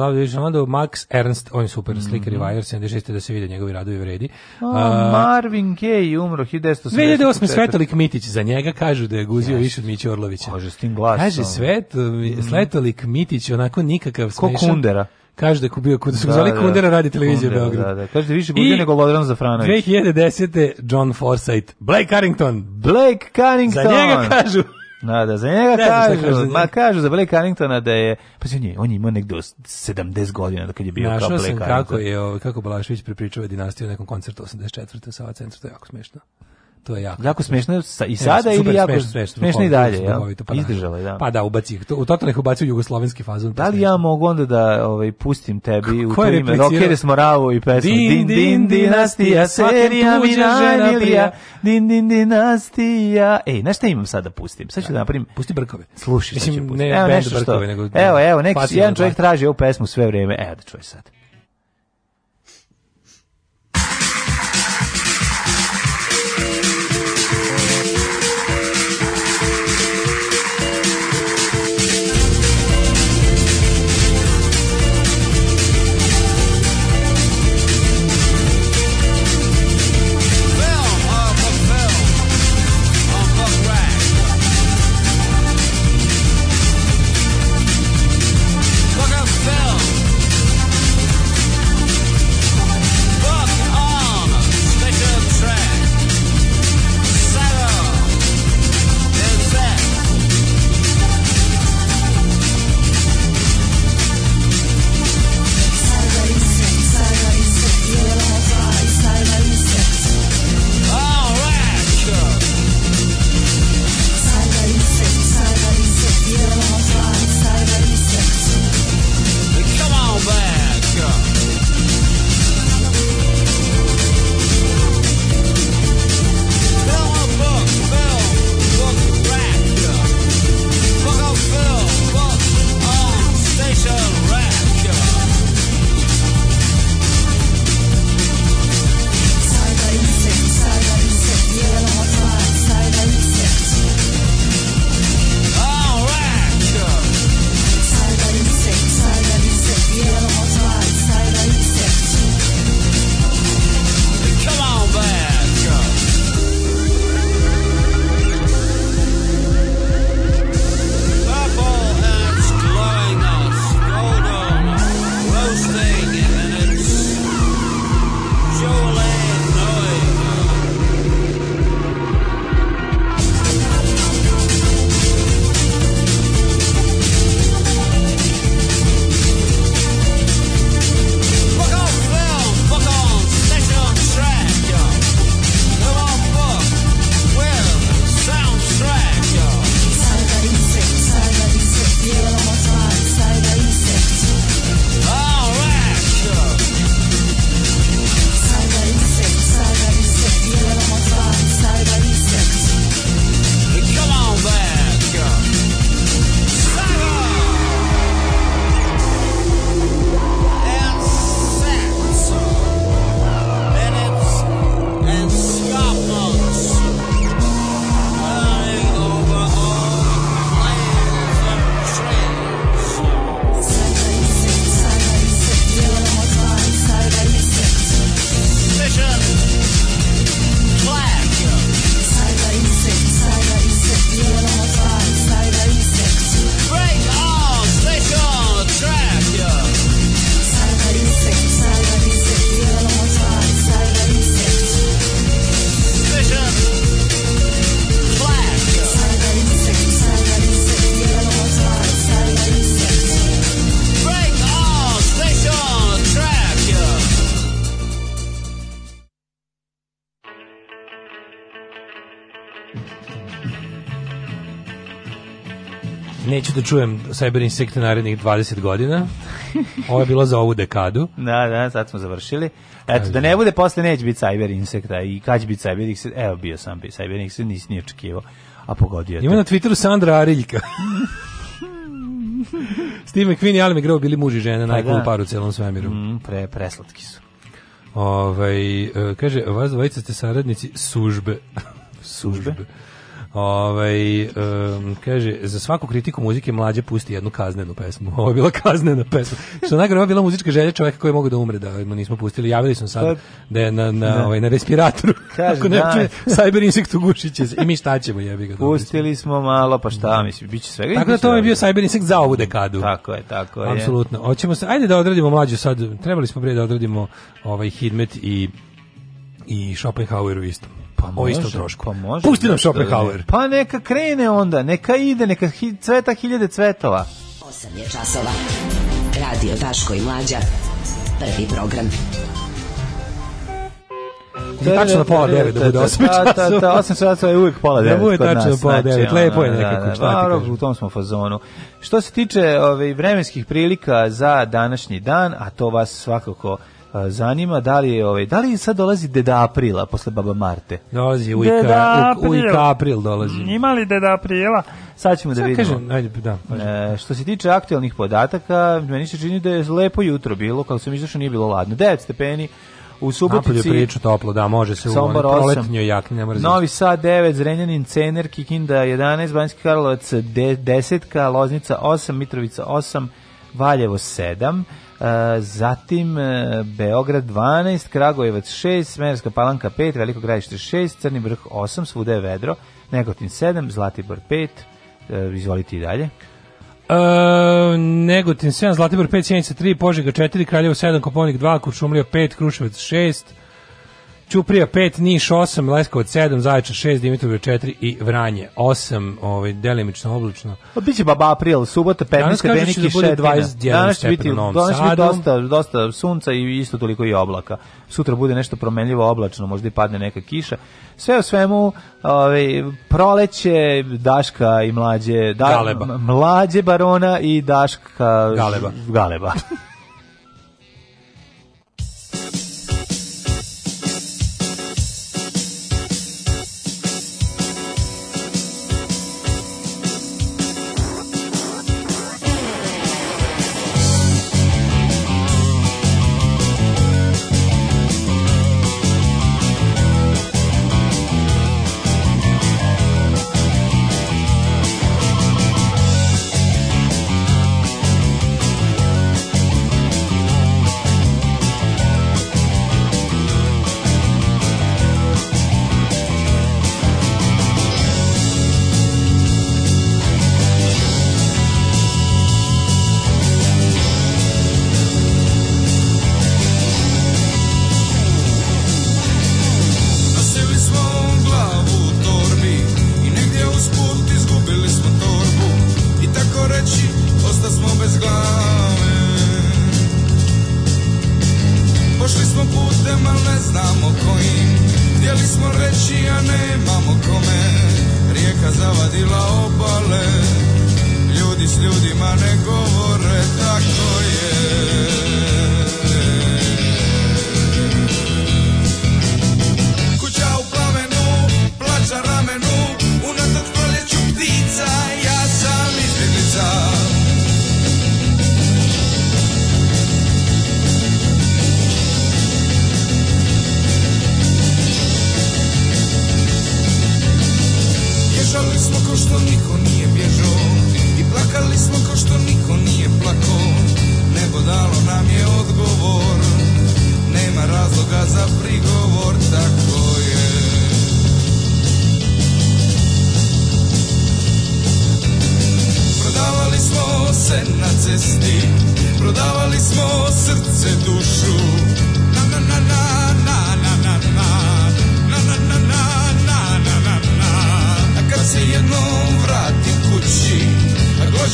[SPEAKER 10] Lav Davidović Landa, Max Ernst, on je super slikar i mm -hmm. vajar, 76. da se vide njegovi radovi vredi.
[SPEAKER 11] Uh, A, Marvin Gaye umro
[SPEAKER 10] 1974. 2008. Svetolik Mitić, za njega kažu da je guzio yes. više od Miće Orlovića.
[SPEAKER 11] Kaže, s tim glasom.
[SPEAKER 10] Kaže, Svet, mhm. Svetolik Mitić, onako nikakav
[SPEAKER 11] smešan. Ko kundera.
[SPEAKER 10] Kaže da je bio kod su da, zvali da, Kundera radi televizija Kundera, Beograd. Da, da.
[SPEAKER 11] Kaže da više gubio nego Lodran Zafranović.
[SPEAKER 10] 2010. John Forsyth, Blake Carrington.
[SPEAKER 11] Blake Carrington.
[SPEAKER 10] Za njega kažu.
[SPEAKER 11] Da, da, za njega kažu, kažu, za ma kažu za Blake Carringtona da je, pa on je, on je imao nekdo 70 godina da kad je bio Našao kao Blake
[SPEAKER 10] Carrington. Našao sam kako je, ovaj, kako Balašević prepričava dinastiju u nekom koncertu 84. sa Sava centru, to je jako smešno. To je jako.
[SPEAKER 11] Jako smešno i sada ili jako
[SPEAKER 10] smešno,
[SPEAKER 11] i dalje, ja. Pa da. Izdržala, da.
[SPEAKER 10] Pa da, ubaci, to, u totalno ih ubacio jugoslovenski fazon. Pa
[SPEAKER 11] da li ja mogu onda da ovaj pustim tebi u to ime Rokeres Moravo i pesma.
[SPEAKER 10] Din din din, dinastija serija Minanilija
[SPEAKER 11] Din din dinastija. Ej, znaš šta imam sad da pustim? Sad ću da, da. napravim.
[SPEAKER 10] Pusti brkove.
[SPEAKER 11] Slušaj, Mislim, ne
[SPEAKER 10] bend brkove, nego
[SPEAKER 11] Evo, evo, neki jedan čovjek traži ovu pesmu sve vrijeme. Evo da čuje sad.
[SPEAKER 10] da čujem Cyber Insect narednih 20 godina. Ovo je bilo za ovu dekadu.
[SPEAKER 11] Da, da, sad smo završili. Eto, da ne bude posle neće biti Cyber Insecta i kad će biti Cyber Insect, evo bio sam bi Cyber Insect, nisi nije očekivao, a pogodio.
[SPEAKER 10] Ima na Twitteru Sandra Ariljka. [LAUGHS] Steve McQueen i Almi Grove bili muži žene, žena, pa najcool da. par u celom svemiru.
[SPEAKER 11] Mm, pre, preslatki su.
[SPEAKER 10] Ovaj, e, kaže, vas dvojica ste saradnici službe.
[SPEAKER 11] službe. sužbe.
[SPEAKER 10] Ovaj um, kaže za svaku kritiku muzike mlađe pusti jednu kaznenu pesmu. Ovo je bila kaznena pesma. Što najgore je bila muzička želja čoveka koji mogu da umre da mu nismo pustili. Javili smo sad pa, da je na na ne. Da. ovaj na respiratoru. [LAUGHS]
[SPEAKER 11] Kaže, Ako ne čuje
[SPEAKER 10] cyber insekt ugušiće se. I mi šta ćemo jebi ga. Da
[SPEAKER 11] pustili smo malo pa šta mislim biće svega.
[SPEAKER 10] Tako da to je bio cyber insekt za ovu dekadu.
[SPEAKER 11] Tako je, tako je.
[SPEAKER 10] Apsolutno. Hoćemo se ajde da odradimo mlađe sad. Trebali smo pre da odradimo ovaj Hidmet i i Schopenhaueru isto. Pa o istom trošku.
[SPEAKER 11] Pa može.
[SPEAKER 10] Pusti nam Schopenhauer. Da, da,
[SPEAKER 11] da. Pa neka krene onda, neka ide, neka hi, cveta hiljade cvetova. 8 je časova. Radio Daško i Mlađa.
[SPEAKER 10] Prvi program. Da, tačno na pola devet da bude osam časova.
[SPEAKER 11] Da, osam časova je uvijek pola devet. Da bude
[SPEAKER 10] tačno na pola znači, devet, lepo je nekako, šta
[SPEAKER 11] ti U tom smo fazonu. Što se tiče ove, ovaj, vremenskih prilika za današnji dan, a to vas svakako Pa zanima da li je ovaj da li sad dolazi Deda Aprila posle Baba Marte.
[SPEAKER 10] Dolazi u Ika, u, u April dolazi.
[SPEAKER 11] Mm, Imali Deda Aprila? Sad ćemo da sad da vidimo.
[SPEAKER 10] Kažem, ajde, da,
[SPEAKER 11] e, što se tiče aktuelnih podataka, meni se čini da je lepo jutro bilo, kao sam izašao nije bilo ladno. 9 stepeni, u Subotici Napolju
[SPEAKER 10] priču toplo, da, može se u onoj proletnjoj jakni, ne mrzim.
[SPEAKER 11] Novi Sad 9, Zrenjanin, Cener, Kikinda 11, Banjski Karlovac 10, Loznica 8, Mitrovica 8, Valjevo 7, E, zatim e, Beograd 12, Kragujevac 6, Smerska palanka 5, Veliko gradište 6, Crni vrh 8, svuda je vedro, Negotin 7, Zlatibor 5, e, izvolite i dalje.
[SPEAKER 10] E, Negotin 7, Zlatibor 5, Sjenica 3, Požega 4, Kraljevo 7, Koponik 2, Kuršumlija 5, Kruševac 6, Ćuprija 5, Niš 8, Leskovac 7, Zaječar 6, Dimitrovgrad 4 i Vranje 8, ovaj delimično oblačno.
[SPEAKER 11] Pa biće baba april, subota 15 stepeni kiše.
[SPEAKER 10] Danas
[SPEAKER 11] će
[SPEAKER 10] biti danas će biti dosta dosta sunca i isto toliko i oblaka. Sutra bude nešto promenljivo oblačno, možda i padne neka kiša. Sve u svemu, ovaj proleće Daška i mlađe,
[SPEAKER 11] da, Galeba.
[SPEAKER 10] mlađe barona i Daška
[SPEAKER 11] Galeba.
[SPEAKER 10] Galeba.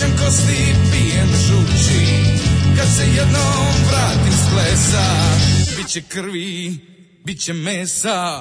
[SPEAKER 11] sjećam kosti pijem žuči Kad se jednom vratim s plesa Biće krvi, biće mesa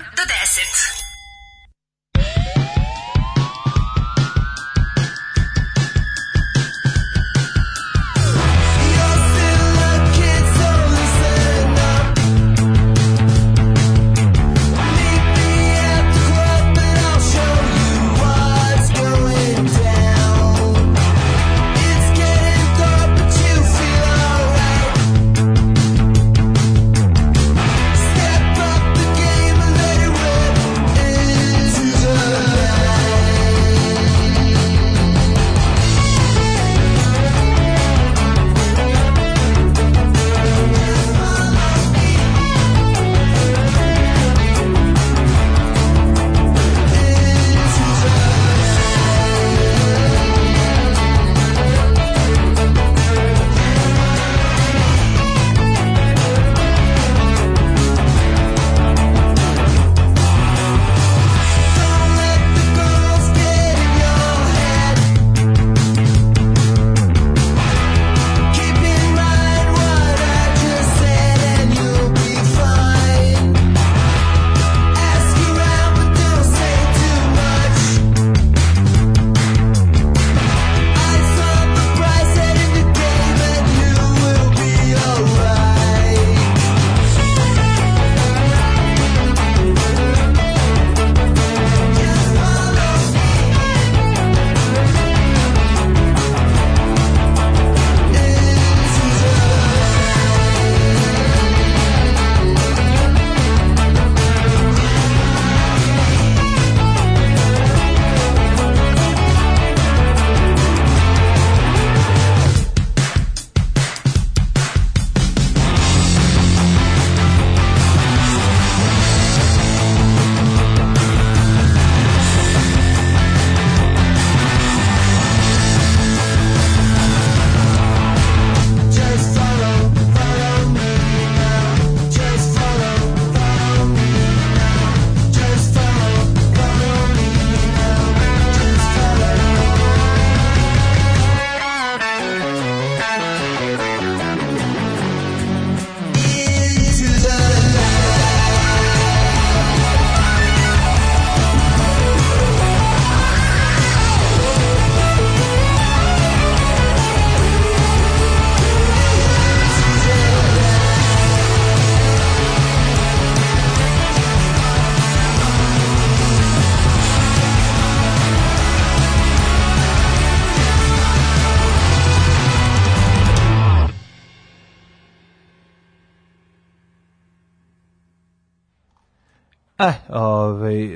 [SPEAKER 12] 7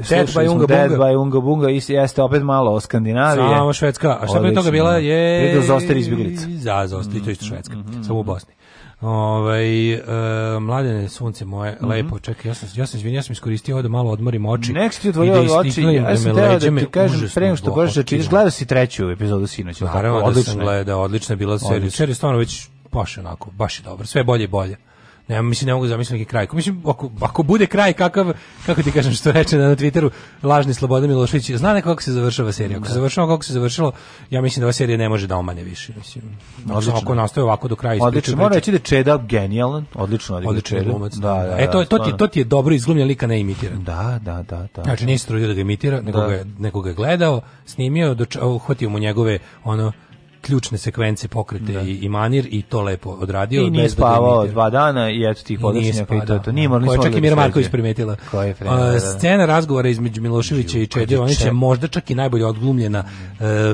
[SPEAKER 11] Dead by
[SPEAKER 10] Unga Bunga. Dead
[SPEAKER 11] by
[SPEAKER 10] Unga
[SPEAKER 11] Bunga
[SPEAKER 10] i jeste opet malo o Skandinavije.
[SPEAKER 11] Samo Švedska. A šta bi
[SPEAKER 10] toga
[SPEAKER 11] bila
[SPEAKER 10] je...
[SPEAKER 11] Prije Zostari izbjeglica.
[SPEAKER 10] Za, Zostari,
[SPEAKER 11] to
[SPEAKER 10] isto mhm, Švedska. Mhm, samo u mhm. Bosni. Ovaj e, mladene sunce moje mm -hmm. lepo čekaj ja sam ja sam izvinio ja sam iskoristio da malo odmorim oči.
[SPEAKER 11] Nek ti tvoje da oči ja da sam da ti kažem pre nego što počneš da čitaš gledao si treću epizodu sinoć
[SPEAKER 10] Naravno da sam gledao odlična bila serija serija stvarno već baš onako baš je dobro sve bolje i bolje ne, mislim, ne mogu zamisliti neki kraj. Mislim, ako, ako bude kraj, kakav, kako ti kažem što reče na Twitteru, lažni Slobodan Milošević, zna neko kako se završava serija. Ako se da. završava kako se završilo, ja mislim da ova serija ne može da omane više. Mislim, odlično. Ako nastaje ovako do kraja.
[SPEAKER 11] Odlično,
[SPEAKER 10] moram
[SPEAKER 11] reći
[SPEAKER 10] da je
[SPEAKER 11] Čeda genijalan,
[SPEAKER 10] odlično
[SPEAKER 11] odigra odlično
[SPEAKER 10] Čeda. Glumac,
[SPEAKER 11] da, da,
[SPEAKER 10] e, to, to, ti, to ti je dobro izglumljen lika ne imitira.
[SPEAKER 11] Da, da, da.
[SPEAKER 10] da. Znači, nisi trudio da ga imitira, nego, da. Ga, nego ga je gledao, snimio, doč, uhvatio mu njegove, ono, ključne sekvence pokrete da. i, i manir i to lepo odradio.
[SPEAKER 11] I nije da spavao dva dana i eto tih
[SPEAKER 10] odličnjaka i pa to. to da. nije morali Koja
[SPEAKER 11] čak i da Mira Marković primetila. Koja je da,
[SPEAKER 10] da.
[SPEAKER 11] Scena razgovora između Miloševića i Čedi Jovanića je možda čak i najbolje odglumljena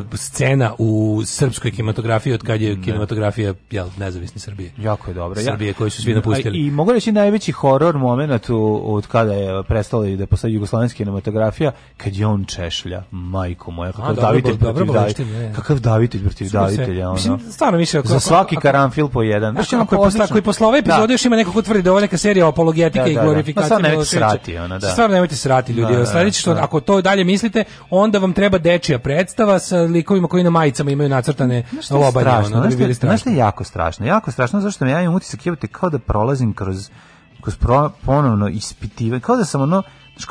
[SPEAKER 11] uh, scena u srpskoj kinematografiji od kad je da. kinematografija jel, nezavisni Srbije.
[SPEAKER 10] Jako je dobro.
[SPEAKER 11] Srbije ja. koji su svi napustili.
[SPEAKER 10] I, i mogu reći najveći horor moment od kada je prestala da postoji jugoslovenska kinematografija kad je on češlja. Majko moja, kakav A, Davitelj protiv Davitelj.
[SPEAKER 11] Kakav Davitelj protiv pravitelja. Ono. Mislim, stvarno više da ako,
[SPEAKER 10] Za svaki ako, karanfil po jedan.
[SPEAKER 11] Znači, ako, ako, posla, ako ove epizode još ima neko ko tvrdi da ovo ovaj neka serija apologetike da, i glorifikacija.
[SPEAKER 10] Da, da. stvarno nemojte srati,
[SPEAKER 11] ona, da. Stvarno nemojte srati,
[SPEAKER 10] ljudi.
[SPEAKER 11] Sledeće što, ako to dalje mislite, onda vam treba dečija predstava sa likovima koji na majicama imaju nacrtane lobanje. Strašno, ono, da bi bili Znaš što je
[SPEAKER 10] jako strašno? Jako strašno, zašto ja imam utisak, jebate, kao da prolazim kroz, kroz ponovno ispitivanje, kao da sam ono, znaš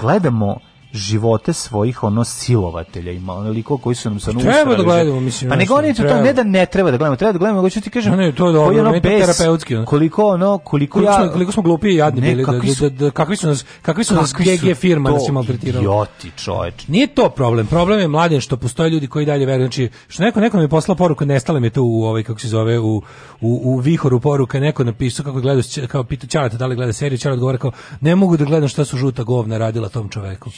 [SPEAKER 10] gledamo živote svojih ono silovatelja ima onoliko koji su nam sa
[SPEAKER 11] Treba da gledamo znači, mislim.
[SPEAKER 10] Pa ne govorite to ne da ne treba da gledamo, treba da gledamo, hoću ti kažem. Ne,
[SPEAKER 11] to je dobro, ono bez, terapeutski. Ono.
[SPEAKER 10] Koliko ono,
[SPEAKER 11] koliko, ja
[SPEAKER 10] smo, koliko
[SPEAKER 11] smo glupi i jadni ne, bili da- kakvi da- su, da, da, da, kakvi su nas kakvi su kakvi nas GG firma nas je maltretirala.
[SPEAKER 10] Idioti, čoveč. Nije
[SPEAKER 11] to problem, problem je mladen što postoje ljudi koji dalje veruju, znači što neko nekom je poslao poruku, nestala mi je to u ovaj kako se zove u u, u vihoru poruka neko napisao kako gleda kao pita Ćarata da li gleda seriju, Ćarat odgovara kao ne mogu da gledam šta su žuta govna radila tom čoveku.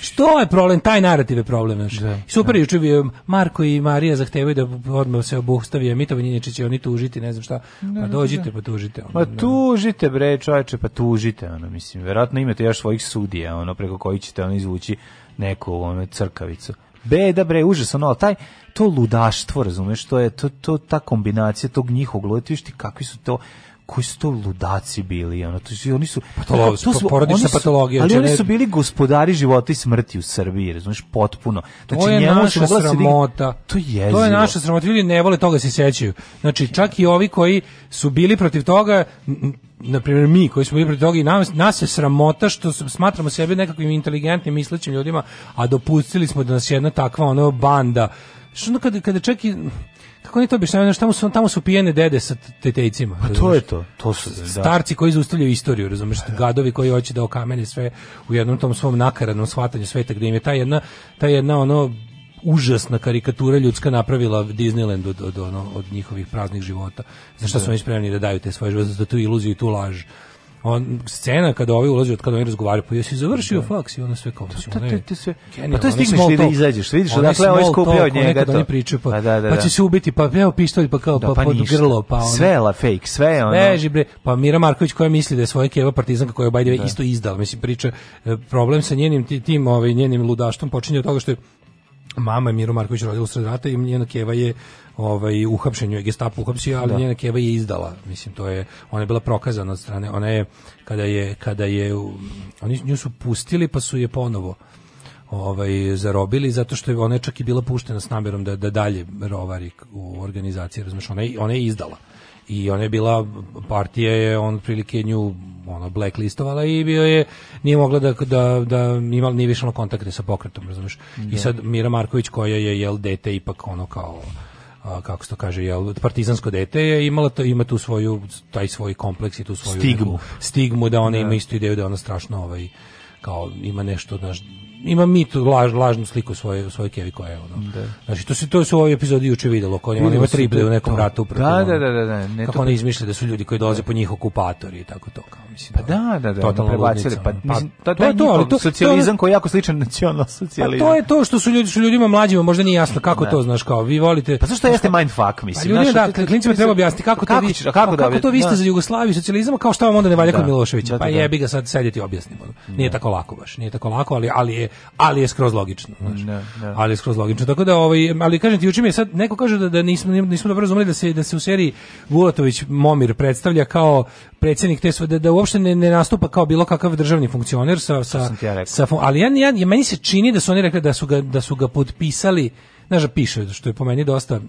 [SPEAKER 11] Što je problem? Taj narativ je problem. Naš. Da, Super, da. juče um, Marko i Marija zahtevaju da odmah se obustavi, a Mitovi Njenječić će oni tužiti, ne znam šta. Da, pa da, dođite, da. pa tužite. Ono,
[SPEAKER 10] ma pa tužite, bre, čoveče, pa tužite. Ono, mislim, verovatno imate još svojih sudija ono, preko koji ćete ono, izvući neku ono, crkavicu. Beda bre, užas ono, ali taj, to ludaštvo, razumeš, to je to, to ta kombinacija tog njihovog, gledaj, kakvi su to koji su to ludaci bili, ono, to su, oni su...
[SPEAKER 11] Patolo, to su porodična patologija.
[SPEAKER 10] Ali znači, oni su bili gospodari života i smrti u Srbiji, razumiješ, potpuno. Znači,
[SPEAKER 11] to je naša sramota. Dig...
[SPEAKER 10] To je
[SPEAKER 11] jezivo. To je naša sramota, ljudi ne vole toga da se sjećaju. Znači, čak i ovi koji su bili protiv toga, na primjer mi koji smo bili protiv toga i nas, nas je sramota što smatramo sebe nekakvim inteligentnim mislećim ljudima, a dopustili smo da nas jedna takva ono banda što onda kada, kada čak i kako oni to objašnjavaju, tamo su, tamo su pijene dede sa tetejcima. Pa
[SPEAKER 10] to je to, to
[SPEAKER 11] su, da. Starci koji zaustavljaju istoriju, razumeš, da. gadovi koji hoće da okamenje sve u jednom tom svom nakaradnom shvatanju sveta, gde im je ta jedna, ta jedna ono, užasna karikatura ljudska napravila Disneyland od, od, ono, od njihovih praznih života. Za šta su da. oni spremni da daju te svoje živote, za tu iluziju i tu laž on scena kada ovi ulaze od kada oni razgovaraju pa jesi završio da. faks i ona sve kao mislim
[SPEAKER 10] da, da, da, to, to,
[SPEAKER 11] to, pa to stigneš li da izađeš vidiš odakle ovaj skupio od njega to oni pa, pa,
[SPEAKER 10] da, da, pa će se ubiti pa evo pištolj pa kao da, pa, pa pod grlo pa ono
[SPEAKER 11] sve la fake sve ono
[SPEAKER 10] beži bre pa Mira Marković koja misli da je svoje keva partizan kako je bajde isto izdao mislim priča e, problem sa njenim tim ovaj njenim ludaštom počinje od toga što je mama je Miro Marković rodila usred rata i njena keva je ovaj uhapšenju je Gestapo uhapsio, ali da. njena keva je izdala. Mislim to je ona je bila prokazana od strane ona je kada je kada je oni nju su pustili pa su je ponovo ovaj zarobili zato što je ona čak i bila puštena s namjerom da da dalje rovari u organizaciji, razumeš, ona je, ona je izdala i ona je bila partija je on prilike nju ono blacklistovala i bio je nije mogla da da da imala ni više kontakte sa pokretom, razumeš. I da. sad Mira Marković koja je jel dete ipak ono kao a, kako se to kaže, jel, partizansko dete je imala to, ima tu svoju, taj svoj kompleks i tu svoju
[SPEAKER 11] stigmu, neku,
[SPEAKER 10] stigmu da ona da. ima istu ideju da ona strašno ovaj, kao ima nešto naš ima mit laž, lažnu sliku svoje svoje Kevi koja je ono. Da. Znači to se to se u ovoj epizodi juče videlo, kao on ima tri u nekom da, ratu
[SPEAKER 11] upravo. Da, da, da, da, ne.
[SPEAKER 10] Kako oni izmišljaju da su ljudi koji dolaze po njih okupatori i tako to kao mislim. Pa
[SPEAKER 11] da, da, da,
[SPEAKER 10] totalno prebacili pa,
[SPEAKER 11] mislim, pa to, to je to,
[SPEAKER 10] ali
[SPEAKER 11] to
[SPEAKER 10] socijalizam koji je jako sličan nacional socijalizam. Pa
[SPEAKER 11] to je to što su ljudi su ljudima mlađima možda nije jasno kako da. to znaš kao vi volite.
[SPEAKER 10] Pa zašto jeste mind fuck pa mislim? Pa ljudi da,
[SPEAKER 11] klincima treba objasniti kako to vi kako pa da kako to vi ste za Jugoslaviju socijalizam kao šta vam onda ne valja kod Miloševića. Pa jebi ga sad sedeti objasnimo. Nije tako lako baš, nije tako lako, ali ali je ali je skroz logično, znači. Ne, ne. Ali je skroz logično. Tako da ovaj ali kažem ti juče mi je sad neko kaže da da nismo nismo dobro razumeli da se da se u seriji Vulatović Momir predstavlja kao predsednik te da, da uopšte ne, ne nastupa kao bilo kakav državni funkcioner sa sa, ja
[SPEAKER 10] sa
[SPEAKER 11] ali ja, ja meni se čini da su oni rekli da su ga da su ga potpisali znači piše, što je po meni dosta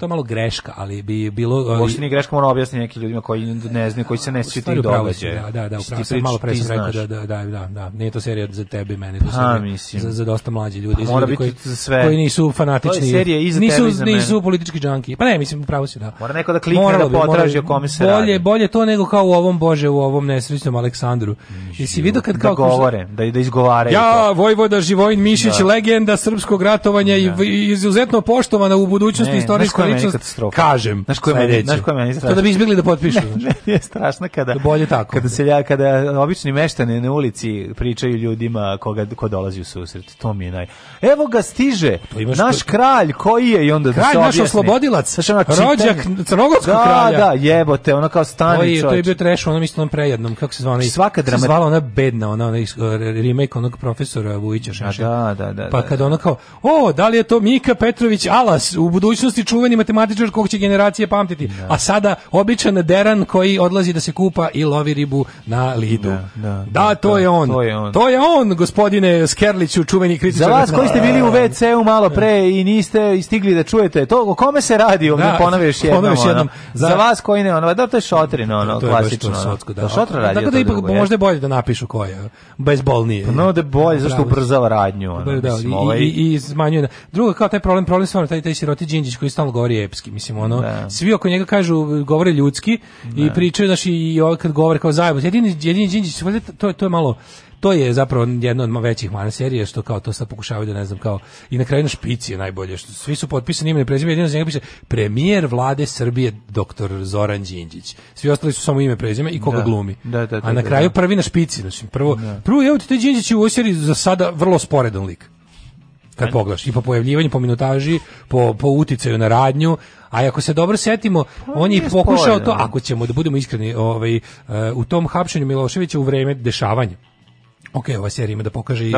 [SPEAKER 11] to je malo greška, ali bi bilo... Ali...
[SPEAKER 10] Uopšte nije greška, moram objasniti nekim ljudima koji ne znaju, koji se ne sjećaju tih događaja.
[SPEAKER 11] Da, da, da upravo malo pre sam rekao da, da, da, da, da, nije to serija za tebe i mene, pa to serija za, za dosta mlađe pa ljude, pa, ljudi koji, sve. koji nisu fanatični, to
[SPEAKER 10] je serija i za
[SPEAKER 11] nisu, tebe
[SPEAKER 10] i za
[SPEAKER 11] nisu politički džanki, pa ne, mislim, pravo si da.
[SPEAKER 10] Mora neko da klikne Moralo da potraži o kome
[SPEAKER 11] se bolje,
[SPEAKER 10] radi.
[SPEAKER 11] Bolje to nego kao u ovom, Bože, u ovom nesrećnom Aleksandru. I si vidio kad da
[SPEAKER 10] kao... Da govore, da, da izgovaraju
[SPEAKER 11] Ja, Vojvoda Živojin Mišić, da. legenda srpskog ratovanja i izuzetno poštovana u budućnosti istorijskoj ličnost
[SPEAKER 10] kažem.
[SPEAKER 11] Znaš koja meni,
[SPEAKER 10] znaš koja meni strašna. To da bi izbjegli da potpišu. [LAUGHS] Ne, ne,
[SPEAKER 11] je strašno kada.
[SPEAKER 10] Da bolje tako.
[SPEAKER 11] Kada se kada obični meštani na ulici pričaju ljudima koga ko dolazi u susret. To mi je naj. Evo ga stiže. Naš kralj koji je i onda da kralj da
[SPEAKER 10] naš oslobodilac. Rođak crnogorskog kralja.
[SPEAKER 11] Da, da, jebote,
[SPEAKER 10] ono
[SPEAKER 11] kao stani
[SPEAKER 10] To je bio treš, ono mislim prejednom, kako se zvao,
[SPEAKER 11] svaka drama.
[SPEAKER 10] Zvala ona bedna, ona remake onog profesora Vujića Šaša. Da,
[SPEAKER 11] da, da.
[SPEAKER 10] Pa da,
[SPEAKER 11] kad da.
[SPEAKER 10] ona kao, o, da li je to Mika Petrović Alas u budućnosti čuveni matematičar kog će generacije pamtiti. Da. A sada običan deran koji odlazi da se kupa i lovi ribu na lidu. Da, da, da, da to, je da, on. to je on. To je on, gospodine Skerliću, čuveni kritičar.
[SPEAKER 11] Za vas koji ste bili u WC-u malo pre i niste stigli da čujete to, o kome se radi? Ovdje da, ponavljaš jednom. Ponavljaš jednom. Za, za vas koji ne, ono, pa da to je šotrin, ono,
[SPEAKER 10] to
[SPEAKER 11] klasično. Je šotsko, da.
[SPEAKER 10] Šotra radi. Tako
[SPEAKER 11] da ipak možda je bolje da napišu koje, je. Bezbolnije.
[SPEAKER 10] No, da bolje, zašto ubrzava radnju.
[SPEAKER 11] Ono, da, i, ovaj- i, i smanjuje. Drugo, kao taj problem, problem stvarno, taj, taj siroti Đinđić koji stalno govori govori epski, mislim ono. Da. Svi oko njega kažu govore ljudski da. i pričaju znači i on ovaj kad govori kao zajebot. Jedini jedini Đinđić to to je malo to je zapravo jedna od većih mana serije što kao to sad pokušavaju da ne znam kao i na kraju na špici je najbolje što svi su potpisani ime i prezime jedino za njega piše premijer vlade Srbije doktor Zoran Đinđić svi ostali su samo ime prezime i koga
[SPEAKER 10] da,
[SPEAKER 11] glumi
[SPEAKER 10] da, da,
[SPEAKER 11] da
[SPEAKER 10] a na da,
[SPEAKER 11] kraju da. prvi na špici znači prvo prvo evo ti Đinđić u ovoj seriji za sada vrlo sporedan lik kad pogledaš i po pojavljivanju, po minutaži, po po uticaju na radnju, a ako se dobro setimo, pa, on je pokušao spojno. to, ako ćemo da budemo iskreni, ovaj e, u tom hapšenju Miloševića u vreme dešavanja Ok, ova serija ima da pokaže i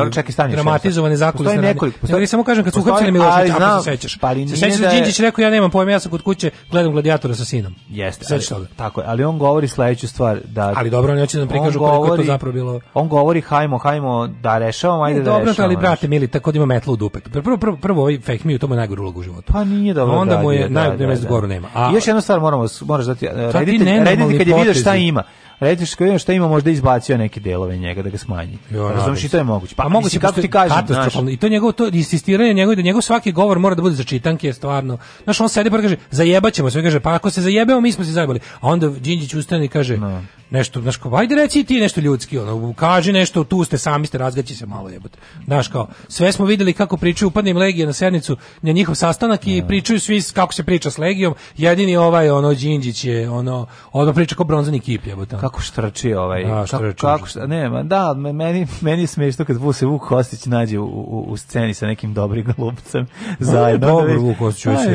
[SPEAKER 11] dramatizovane zakulisne nekoliko. Postoji... Ne, samo kažem kad su uhapsili Milošića, ako se sećaš. Pa se sećaš da Đinđić rekao ja nemam pojma, ja sam kod kuće gledam gladijatora sa sinom.
[SPEAKER 10] Jeste. Sećaš toga. Tako je, ali on govori sledeću stvar da
[SPEAKER 11] Ali dobro,
[SPEAKER 10] oni
[SPEAKER 11] hoće da nam prikažu govori, koliko je to zapravo bilo.
[SPEAKER 10] On govori hajmo, hajmo da rešavamo, ajde da da rešavamo. Dobro,
[SPEAKER 11] ali brate mili, tako da ima metlu u dupe. Prvo prvo prvo ovaj fake mi u tome najgoru ulogu u
[SPEAKER 10] životu. Pa nije
[SPEAKER 11] dobro. Onda mu da je da, najgore da, mesto goru nema.
[SPEAKER 10] A još jedna stvar moramo moraš dati reditelj, reditelj kad je video šta ima električko što ima možda izbacio neke delove njega da ga smanji. Razumeš i to je
[SPEAKER 11] moguće. Pa, pa moguće kako ti kažeš.
[SPEAKER 10] katastrofalno. I to njegovo to insistiranje njegovo da njegov svaki govor mora da bude za čitanke je stvarno. Znaš, on sedi pa kaže zajebaćemo sve kaže pa ako se zajebemo mi smo se zajebali. A onda Đinđić ustane i kaže no. Da. nešto, znaš, kao ajde reci ti nešto ljudski, ono kaže nešto tu ste sami ste razgaći se malo jebote. Znaš kao sve smo videli kako pričaju upadnim legije na sednicu na njihov sastanak i no. Da. pričaju svi kako se priča s legijom. Jedini ovaj ono Đinđić je ono odmah priča kao bronzani kip jebote
[SPEAKER 11] kako štrči ovaj
[SPEAKER 10] da,
[SPEAKER 11] kako, kako šta, ne ma da meni meni smešno kad se Vuk Kostić nađe u, u, u sceni sa nekim dobrim glupcem zajedno
[SPEAKER 10] dobro Vuk Kostić ovaj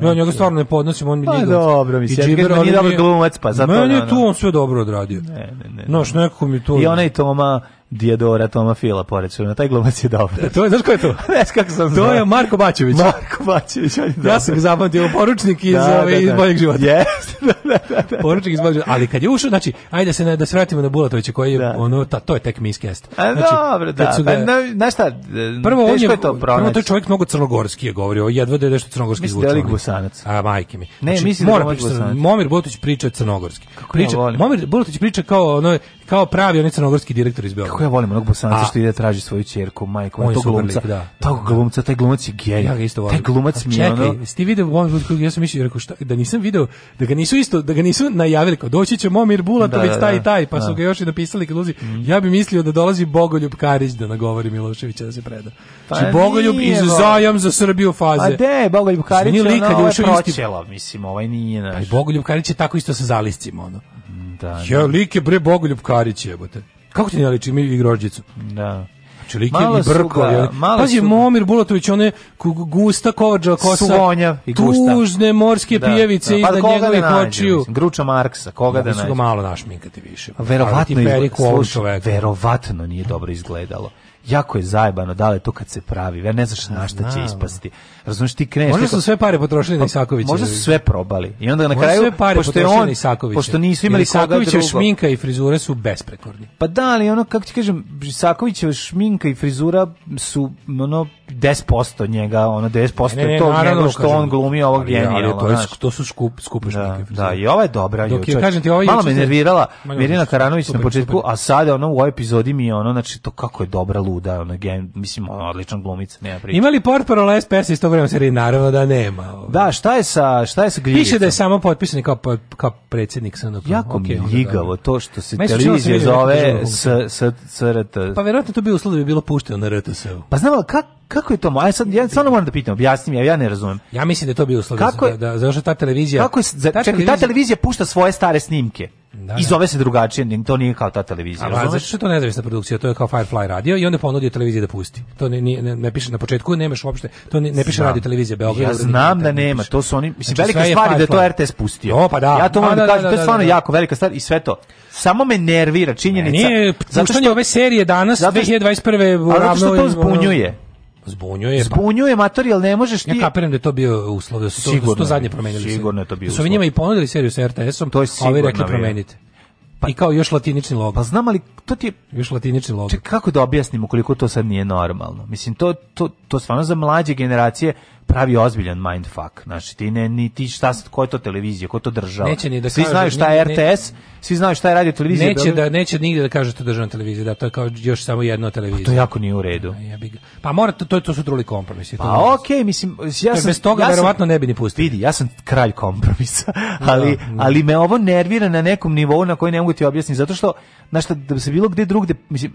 [SPEAKER 11] pa ja njega stvarno ne podnosim on mi liga pa
[SPEAKER 10] dobro mi se
[SPEAKER 11] nije
[SPEAKER 10] dobro glumac pa zato meni
[SPEAKER 11] tu on sve dobro odradio
[SPEAKER 10] ne ne
[SPEAKER 11] ne što nekako mi to i onaj Toma
[SPEAKER 10] Diodora Toma Fila pored su. Na taj glumac je dobar.
[SPEAKER 11] To je, znaš ko je to?
[SPEAKER 10] [LAUGHS] ne znam kako sam
[SPEAKER 11] To je Marko Bačević.
[SPEAKER 10] Marko Bačević, on je
[SPEAKER 11] dobar. Ja sam ga zapamtio, poručnik iz, da, da ove, ovaj, iz boljeg da. života.
[SPEAKER 10] Jeste, [LAUGHS] da,
[SPEAKER 11] da, da, da. Poručnik iz boljeg života. Ali kad je ušao, znači, ajde se, da se vratimo na Bulatovića, koji je, da. ono, ta, to je tek miskest.
[SPEAKER 10] Znači, A, dobro, da. Pa ga, pa, na, znaš šta,
[SPEAKER 11] prvo, on je, je to pronaći. Prvo, to je čovjek mnogo crnogorski je govorio, jedva da je nešto crnogorski
[SPEAKER 10] zvučao. Mislim da je gusanac.
[SPEAKER 11] A, majke mi.
[SPEAKER 10] Ne, znači, mislim
[SPEAKER 11] da je Momir Bulatović priča crnogorski. Kako priča, Momir Bulatović priča kao, ono, kao pravi onaj crnogorski direktor iz Beograda.
[SPEAKER 10] Kako ja volim onog bosanca što ide da traži svoju ćerku, majku, on tog glumca, lik, da. Tog da. glumca, taj glumac je gej. Ja ga isto volim. Taj glumac
[SPEAKER 11] mi je ono. Jesi video u ovom ja sam mislio rekao šta, da nisam video, da ga nisu isto, da ga nisu najavili kao doći će Momir Bulatović da, da, taj da. taj, pa da. su ga još i napisali kad Mm. Ja bih mislio da dolazi Bogoljub Karić da nagovori Miloševića da se preda. Pa znači, Bogoljub iz zajam za Srbiju faze. A de,
[SPEAKER 10] Bogoljub znači, Karić, znači, ono, je pročelo, mislim, ovaj nije naš.
[SPEAKER 11] Pa Bogoljub Karić je tako isto sa zaliscima, ono. Da, da. Ja, like bre Bogoljub Karić jebote. Kako ti ne liči mi i
[SPEAKER 10] Da.
[SPEAKER 11] Znači, like malo i brko. Ga, da, ja. Pazi, Momir Bulatović, one
[SPEAKER 10] gusta
[SPEAKER 11] kovađa kosa.
[SPEAKER 10] Suvonja
[SPEAKER 11] i gusta. Tužne morske
[SPEAKER 10] da,
[SPEAKER 11] pijevice da, iznad pa da njegovih očiju.
[SPEAKER 10] Gruča Marksa, koga da, da, da nađe? Su ga
[SPEAKER 11] malo našminkati više.
[SPEAKER 10] Verovatno,
[SPEAKER 11] je, slušaj,
[SPEAKER 10] verovatno nije dobro izgledalo jako je zajebano da li to kad se pravi. Ja ne znaš na šta će ispasti. Razumeš ti kreneš.
[SPEAKER 11] Možda su sve pare potrošili na Isakovića.
[SPEAKER 10] Možda su sve probali. I onda na kraju
[SPEAKER 11] sve pare pošto je on Isakovića. Pošto nisu imali Isakovića
[SPEAKER 10] šminka i frizura su besprekorni.
[SPEAKER 11] Pa da, ali ono kako ti kažem Isakovićeva šminka i frizura su ono 10% njega, ono 90% ne, je to naravno, što on glumi ovog genija.
[SPEAKER 10] To, je, to su skup, skupe
[SPEAKER 11] da, neke, da, i ova je dobra. Dok je, kažem ti, ova Malo me nervirala Mirina Karanović na početku, super. a sada ono u ovoj epizodi mi je ono, znači to kako je dobra luda, ono gen, mislim, ono, odličan glumica,
[SPEAKER 10] nema priča. Ima li portparol SPS iz tog vremena serije? Naravno da nema.
[SPEAKER 11] Ovaj. Da, šta je sa, šta je
[SPEAKER 10] sa Grijicom? Piše da je samo potpisani kao, pa, kao predsjednik SNP.
[SPEAKER 11] Jako okay, mi ljigavo to što se televizija da zove s, s, SRT.
[SPEAKER 10] Pa verovatno to bi uslovno da bi bilo pušteno na RTS-u.
[SPEAKER 11] Pa znam, kako Kako je to? Aj sad ja stvarno moram da pitam, objasni mi, ja, ne razumem.
[SPEAKER 10] Ja mislim da
[SPEAKER 11] je
[SPEAKER 10] to bio uslov da kako, da da zašto ta televizija
[SPEAKER 11] Kako je, za, ta, čekaj, televizija... ta televizija pušta svoje stare snimke. Da, da. I zove se drugačije, to nije kao ta televizija.
[SPEAKER 10] A pa, zašto je to nezavisna produkcija? To je kao Firefly radio i onda ponudio televiziji da pusti. To ne, ne, ne, ne piše na početku, nemaš uopšte. To ne, ne piše radio televizija Beograd. Ja
[SPEAKER 11] da znam da nema, to su oni, mislim znači, velika stvar da to RTS pusti. O,
[SPEAKER 10] pa da.
[SPEAKER 11] Ja to moram da, kažem,
[SPEAKER 10] to je stvarno jako velika stvar i sve to. Samo me nervira činjenica. Nije,
[SPEAKER 11] zato što ove serije danas 2021.
[SPEAKER 10] ravno. Zato što to zbunjuje.
[SPEAKER 11] Zbunjuje. Pa-
[SPEAKER 10] Zbunjuje mater, jel ne možeš ti.
[SPEAKER 11] Ja kapiram da je to bio uslov, da su to, sigurno, da su to zadnje promenili.
[SPEAKER 10] Sigurno je to bio.
[SPEAKER 11] Da su njima i ponudili seriju sa RTS-om, to je sigurno. Ovi rekli promenite. Pa, I kao još latinični logo.
[SPEAKER 10] Pa znam, ali to ti je...
[SPEAKER 11] Još latinični logo. Ček,
[SPEAKER 10] kako da objasnim koliko to sad nije normalno? Mislim, to, to, to stvarno za mlađe generacije pravi ozbiljan mindfuck. Znači, ti ne, ni ti šta, ko je to televizija, ko to država. Neće ni da svi znaju šta je RTS, ne, svi znaju šta je radio televizija.
[SPEAKER 11] Neće, da, neće nigde da kaže to državna televizija, da to
[SPEAKER 10] je
[SPEAKER 11] kao još samo jedna televizija. Pa
[SPEAKER 10] to jako nije u redu. Ja,
[SPEAKER 11] bi, pa mora, to, to, to su drugi kompromisi.
[SPEAKER 10] Pa okej, okay, mislim, ja sam...
[SPEAKER 11] Bez toga ja verovatno ne bi ni pustili.
[SPEAKER 10] Vidi, ja sam kralj kompromisa, da, ali, no, da. no. ali me ovo nervira na nekom nivou na koji ne mogu ti objasniti, zato što, znaš, da se bilo gde drugde, mislim,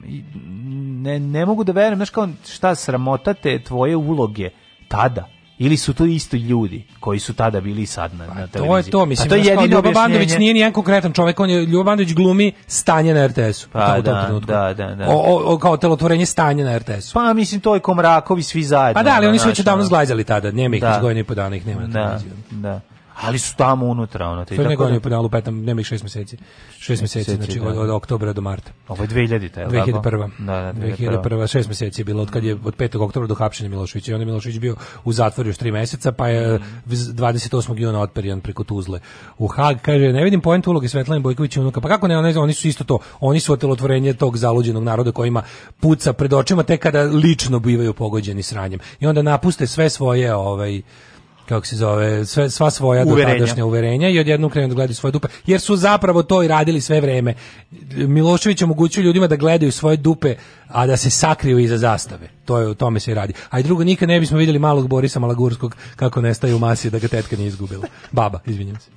[SPEAKER 10] ne, ne mogu da verujem, znaš kao, šta sramotate tvoje uloge tada, ili su to isto ljudi koji su tada bili sad na, pa, na televiziji.
[SPEAKER 11] To je pa to, mislim. Pa to je jedino Ljubo Bandović nije nijedan konkretan čovjek, on je Ljubo Bandović glumi stanje na RTS-u.
[SPEAKER 10] Pa, da, da, da, da.
[SPEAKER 11] O, o, kao telotvorenje stanje na RTS-u.
[SPEAKER 10] Pa mislim, to je Komrakovi svi zajedno.
[SPEAKER 11] Pa da, ali oni su već odavno zglajzali tada, nema ih da. iz po dana nema
[SPEAKER 10] na da, televiziji. Da, da ali su tamo unutra ono
[SPEAKER 11] te tako godine da... pedalu petam nema ih 6 meseci 6 meseci znači da. od, od oktobra do marta
[SPEAKER 10] ovo je 2000 je
[SPEAKER 11] 2001 da, da, 2001 6 meseci je bilo od kad je od 5. oktobra do hapšenja Miloševića i onda je Milošević bio u zatvoru još 3 meseca pa je 28. juna otperijan preko Tuzle u Hag kaže ne vidim poent uloge Svetlane Bojković i unuka pa kako ne oni su isto to oni su otelotvorenje tog zaluđenog naroda kojima puca pred očima tek kada lično bivaju pogođeni sranjem i onda napuste sve svoje ovaj kako se zove, sve, sva svoja uverenja. dotadašnja uverenja i odjednom krenu da gledaju svoje dupe, jer su zapravo to i radili sve vreme. Milošević omogućuje ljudima da gledaju svoje dupe, a da se sakriju iza zastave. To je o tome se i radi. A i drugo, nikad ne bismo vidjeli malog Borisa Malagurskog kako nestaje u masi da ga tetka nije izgubila. Baba, izvinjam se.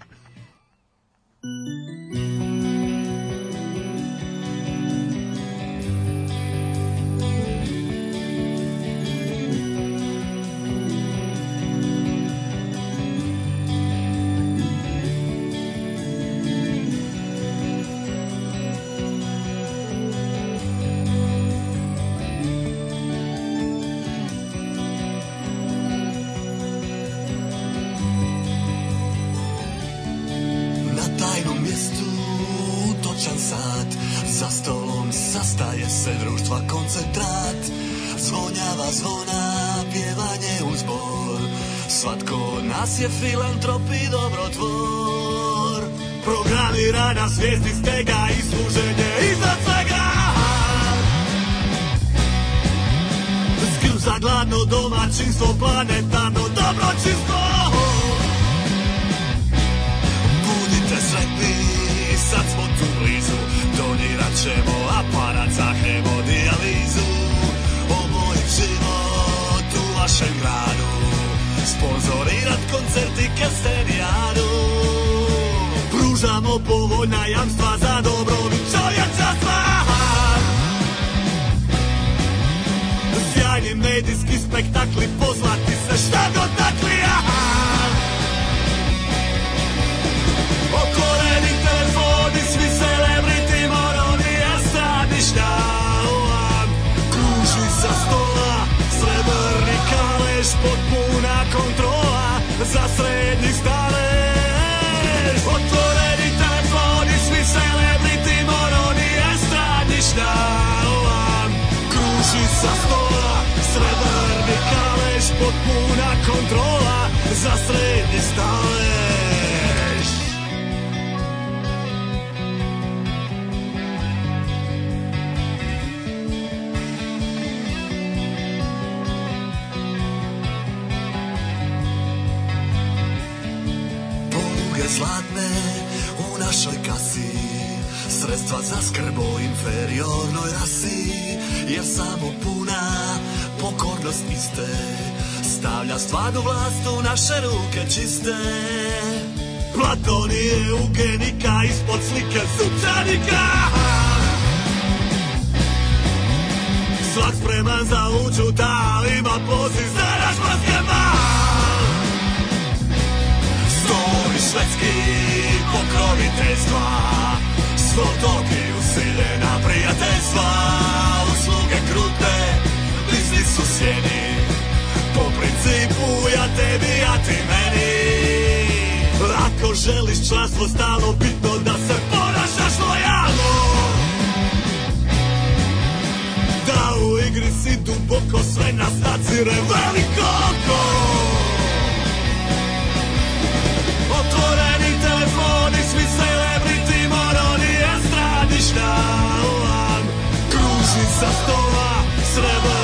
[SPEAKER 10] svijest iz tega i služenje iznad svega Skruza gladno domaćinstvo planetarno dobro čisto Budite sretni, sad smo tu blizu Donirat ćemo aparat za hemodijalizu O mojim život u vašem gradu Sponzorirat koncert i kastenijadu samo povoljna jamstva za dobrobit čovječanstva Sjajni medijski spektakli pozlati se šta god dotakli za sredi staneš Poluge zlatne u našoj kasi Sredstva za skrbo inferiornoj rasi Jer samo puna pokornost iste Stavlja stvarnu vlast u naše ruke čiste Platonije ugenika ispod slike sučanika. Svak spreman za uđu tal ima poziv za naš basketbal Stori švedski pokroviteljstva Svo toki usiljena prijateljstva Usluge krute, biznis u sjeni po principu ja tebi, ja ti meni Ako želiš članstvo stalo, bitno da se ponašaš lojalno Da u igri si duboko, sve nas nadzire veliko oko Otvoreni telefoni, svi celebrity, moroni, estradišta Kruži sa stola, srebro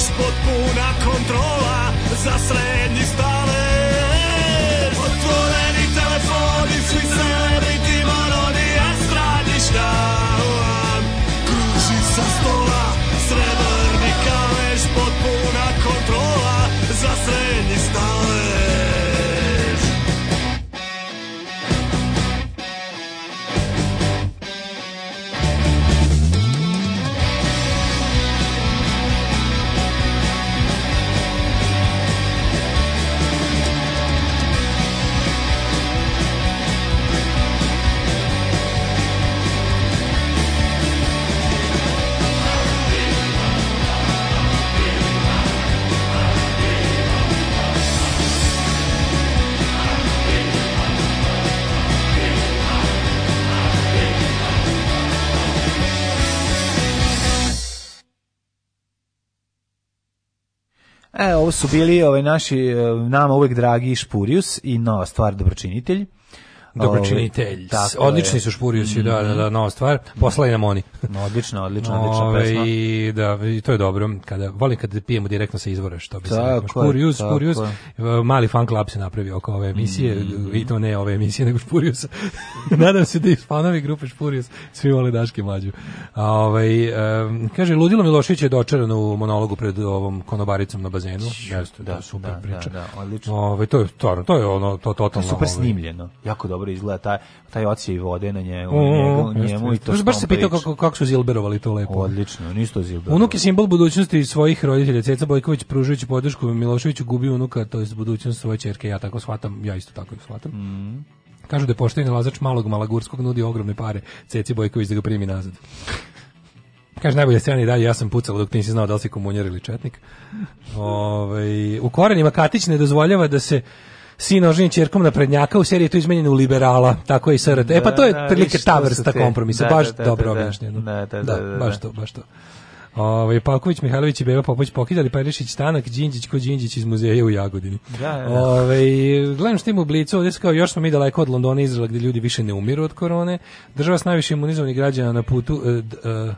[SPEAKER 10] ispod puna kontrola za srednji stav E, ovo su bili ovaj naši, e, nama uvek dragi Špurius i nova stvar Dobročinitelj. Ovaj, Dobročinitelj. Odlični su Špurijusi, mm -hmm. da, da, da, nova stvar. Mhm. Poslali nam oni. odlično, odlično, odlična Ove, ovaj, pesma.
[SPEAKER 13] I, da, i to je dobro. Kada, volim kad pijemo direktno sa izvora, što bi se rekao. Špurijus, Špurijus. E, mali fan klub se napravio oko ove emisije, mm. i to ne ove emisije, nego Špurijusa. [LAUGHS] Nadam se da i fanovi grupe Špurijus svi vole Daške mlađu. Ove, ovaj, um, kaže, Ludilo Milošić je dočaran u monologu pred ovom konobaricom na bazenu. Jeste, da, super da, priča. Da, da, odlično. Ove, to je, to, to je ono, to totalno. To je super snimljeno, jako dobro dobro izgleda taj taj odsjej vode na njemu, njemu, njemu i to. Još Baš se pitao kako kako su zilberovali to lepo. Odlično, nisto zilberovali. Unuk je simbol budućnosti svojih roditelja. Ceca Bojković pružajući podršku Miloševiću gubi unuka, to jest budućnost svoje ćerke. Ja tako shvatam, ja isto tako shvatam. Mm. Kažu da je pošteni lazač malog malagurskog nudi ogromne pare. Ceci Bojković da ga primi nazad. Kaže, najbolje strane i dalje, ja sam pucao dok ti nisi znao da li si komunjer ili četnik. [LAUGHS] Ove, ovaj, u korenima Katić ne dozvoljava da se sin oženjen ćerkom na prednjaka, u seriji je to izmenjeno u liberala, tako je i SRT. E pa to je da, da, prilike ta vrsta kompromisa, baš dobro objašnjeno. Da, baš to, baš to. Ovaj Paković, Mihajlović i Beba Popović pokidali Perišić Stanak, Đinđić kod Đinđić iz muzeja u Jagodini. Da, da. Ovaj gledam što ima u Blicu, ovde kao još smo mi daleko od Londona i Izraela gde ljudi više ne umiru od korone. Država s najviše imunizovanih građana na putu e, d, d, e,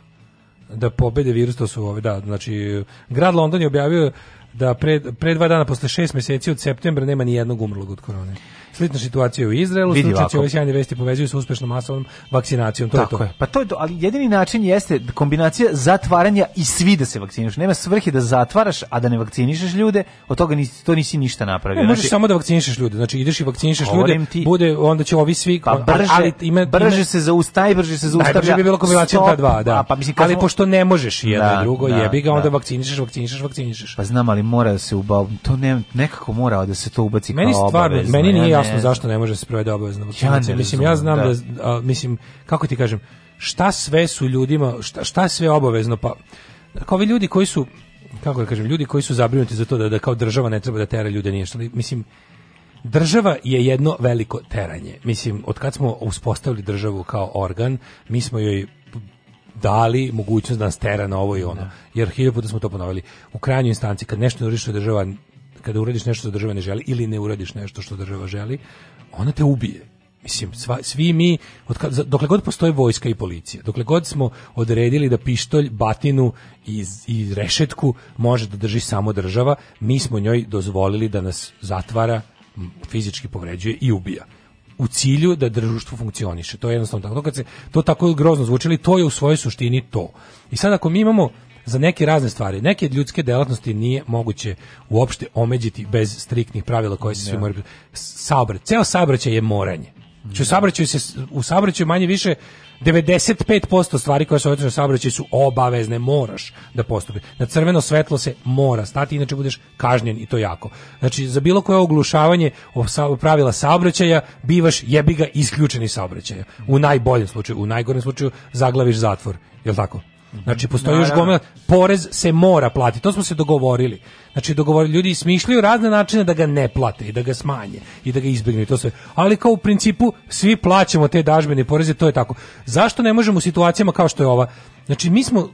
[SPEAKER 13] da pobede virus, to su ove, da, znači grad London je objavio da pre, pre dva dana, posle šest meseci od septembra, nema ni jednog umrlog od korone. Slična situacija u Izraelu, stručnjaci ove sjajne vesti povezuju sa uspešnom masovnom vakcinacijom. To Tako je, to. je. Pa to je to, ali jedini način jeste kombinacija zatvaranja i svi da se vakcinišu. Nema svrhe da zatvaraš, a da ne vakcinišeš ljude, od toga nisi, to nisi ništa napravio. Ne, znači, možeš samo da vakcinišeš ljude, znači ideš i vakcinišeš ljude, ti, bude, onda će ovi svi... Pa brže, ali, ima, brže se zaustaje, brže se zaustaje. Najbrže bi bilo kombinacija ta dva, da. A, pa mislim, ali pošto ne možeš jedno da, i drugo, da, jebi ga, da. onda da. vakcinišeš, vakcinišeš, vakcinišeš. Pa znam, ali mora da se ubav... To ne, nekako mora da se to ubaci meni kao stvarno, Meni nije ja jasno zašto ne može da se provede obavezna vakcinacija. Ja mislim, ja znam da, da a, mislim, kako ti kažem, šta sve su ljudima, šta, šta sve obavezno, pa, kao vi ljudi koji su, kako da kažem, ljudi koji su zabrinuti za to da, da kao država ne treba da tera ljude ništa, mislim, Država je jedno veliko teranje. Mislim, od kad smo uspostavili državu kao organ, mi smo joj dali mogućnost da nas tera na ovo i ono. Da. Jer hiljoputa smo to ponovili. U krajnjoj instanci, kad nešto ne država kada uradiš nešto što država ne želi ili ne uradiš nešto što država želi, ona te ubije. Mislim, sva, svi mi, od, dokle god postoje vojska i policija, dokle god smo odredili da pištolj, batinu i, i rešetku može da drži samo država, mi smo njoj dozvolili da nas zatvara, fizički povređuje i ubija u cilju da društvo funkcioniše. To je jednostavno tako. Kad se to tako grozno zvučili, to je u svojoj suštini to. I sad ako mi imamo za neke razne stvari. Neke ljudske delatnosti nije moguće uopšte omeđiti bez striktnih pravila koje se svi da. moraju... saobraćaj. ceo saobraćaj je moranje. Znači, u da. saobraćaju se u saobraćaju manje više 95% stvari koje su određene u saobraćaju su obavezne, moraš da postupi. Na crveno svetlo se mora stati, inače budeš kažnjen i to jako. Znači, za bilo koje oglušavanje pravila saobraćaja, bivaš jebi ga isključeni saobraćaja. U najboljem slučaju, u najgorem slučaju, zaglaviš zatvor. Jel tako? Znači postoji još gomila porez se mora platiti. To smo se dogovorili. Znači dogovorili ljudi smišljaju razne načine da ga ne plate i da ga smanje i da ga izbegnu i to sve. Ali kao u principu svi plaćamo te dažbene poreze, to je tako. Zašto ne možemo u situacijama kao što je ova? Znači mi smo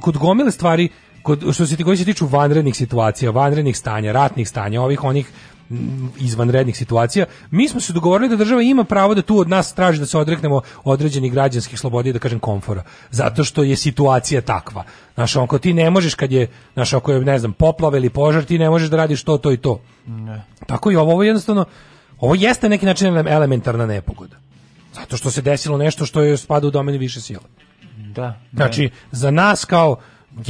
[SPEAKER 13] kod gomile stvari kod što se koji se tiču vanrednih situacija, vanrednih stanja, ratnih stanja, ovih onih izvanrednih situacija, mi smo se dogovorili da država ima pravo da tu od nas traži da se odreknemo određenih građanskih slobodi, da kažem komfora, zato što je situacija takva. Znaš, onko ti ne možeš kad je, znaš, ako je, ne znam, poplave ili požar, ti ne možeš da radiš to, to i to.
[SPEAKER 14] Ne.
[SPEAKER 13] Tako i ovo, ovo jednostavno, ovo jeste neki način elementarna nepogoda. Zato što se desilo nešto što je spada u domeni više sile.
[SPEAKER 14] Da, da.
[SPEAKER 13] Znači, za nas kao,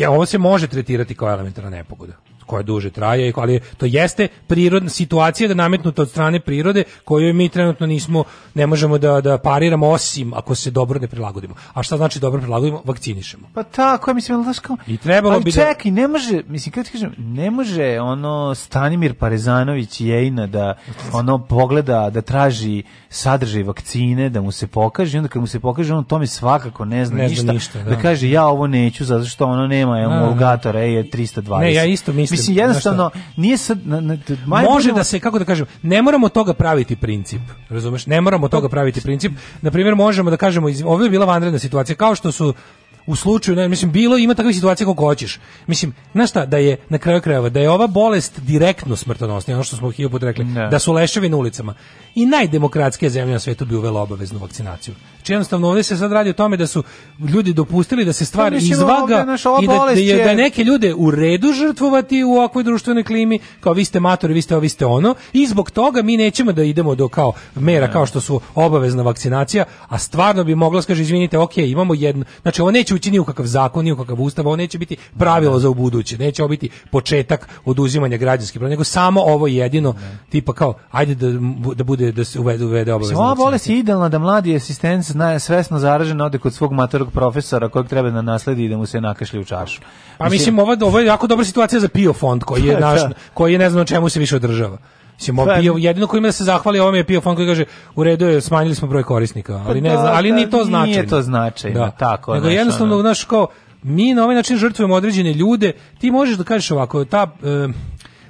[SPEAKER 13] ovo se može tretirati kao elementarna nepogoda koja duže traje, ali to jeste prirodna situacija da nametnuta od strane prirode koju mi trenutno nismo, ne možemo da, da pariramo osim ako se dobro ne prilagodimo. A šta znači dobro prilagodimo? Vakcinišemo.
[SPEAKER 14] Pa tako, ja mislim, znaš kao... I trebalo ali bi da- čekaj, da... ne može, mislim, kada ti kažem, ne može ono Stanimir Parezanović i Jejna da ono pogleda, da traži sadržaj vakcine, da mu se pokaže, i onda kad mu se pokaže, on tome svakako ne zna, ne zna ništa, ništa da. da. kaže ja ovo neću zato što ono nema emulgatora, da, da. e, je 320.
[SPEAKER 13] Ne, ja isto mislim
[SPEAKER 14] mislim jednostavno nije sad
[SPEAKER 13] na, na, može da se kako da kažem, ne moramo toga praviti princip. Razumeš? Ne moramo toga pa- praviti princip. Na primjer, možemo da kažemo iz, ovo je bila vanredna situacija kao što su u slučaju, ne, mislim, bilo ima takve situacije kako hoćeš. Mislim, znaš šta, da je na kraju krajeva, da je ova bolest direktno smrtonosna, ono što smo hiljoput rekli, ne. da su leševi na ulicama. I najdemokratske zemlje na svetu bi uvela obaveznu vakcinaciju. Znači jednostavno ovdje se sad radi o tome da su ljudi dopustili da se stvar pa, mislim, izvaga
[SPEAKER 14] i da,
[SPEAKER 13] da,
[SPEAKER 14] je,
[SPEAKER 13] da neke ljude u redu žrtvovati u ovakvoj društvenoj klimi, kao vi ste matori, vi ste ovo, vi ste ono, i zbog toga mi nećemo da idemo do kao mera, ne. kao što su obavezna vakcinacija, a stvarno bi mogla, kaže, izvinite, ok, imamo jednu, znači ovo neće neće ući ni u kakav zakon, ni u kakav ustav, ovo neće biti pravilo za ubuduće, neće ovo biti početak oduzimanja građanskih prava, nego samo ovo jedino, ne. tipa kao, ajde da, da bude, da se uvede, uvede obavezno. Ova
[SPEAKER 14] bolest je idealna da mladi asistent zna, svesno zaražen ode kod svog matorog profesora kojeg treba na da nasledi i da mu se nakašlje u čašu.
[SPEAKER 13] Pa mislim, mislim ovo, ovo je jako dobra situacija za PIO fond koji je, [LAUGHS] da, naš, da. koji je ne znam čemu se više održava. Se on pio, jedino ko ima da se zahvali ovome je pio fond koji kaže u redu je, smanjili smo broj korisnika, pa ali ne, da, ali da, ni
[SPEAKER 14] to
[SPEAKER 13] znači. Nije to
[SPEAKER 14] značajno, da. tako.
[SPEAKER 13] Nego jednostavno, znaš, kao, mi na ovaj način žrtvujemo određene ljude, ti možeš da kažeš ovako, ta e,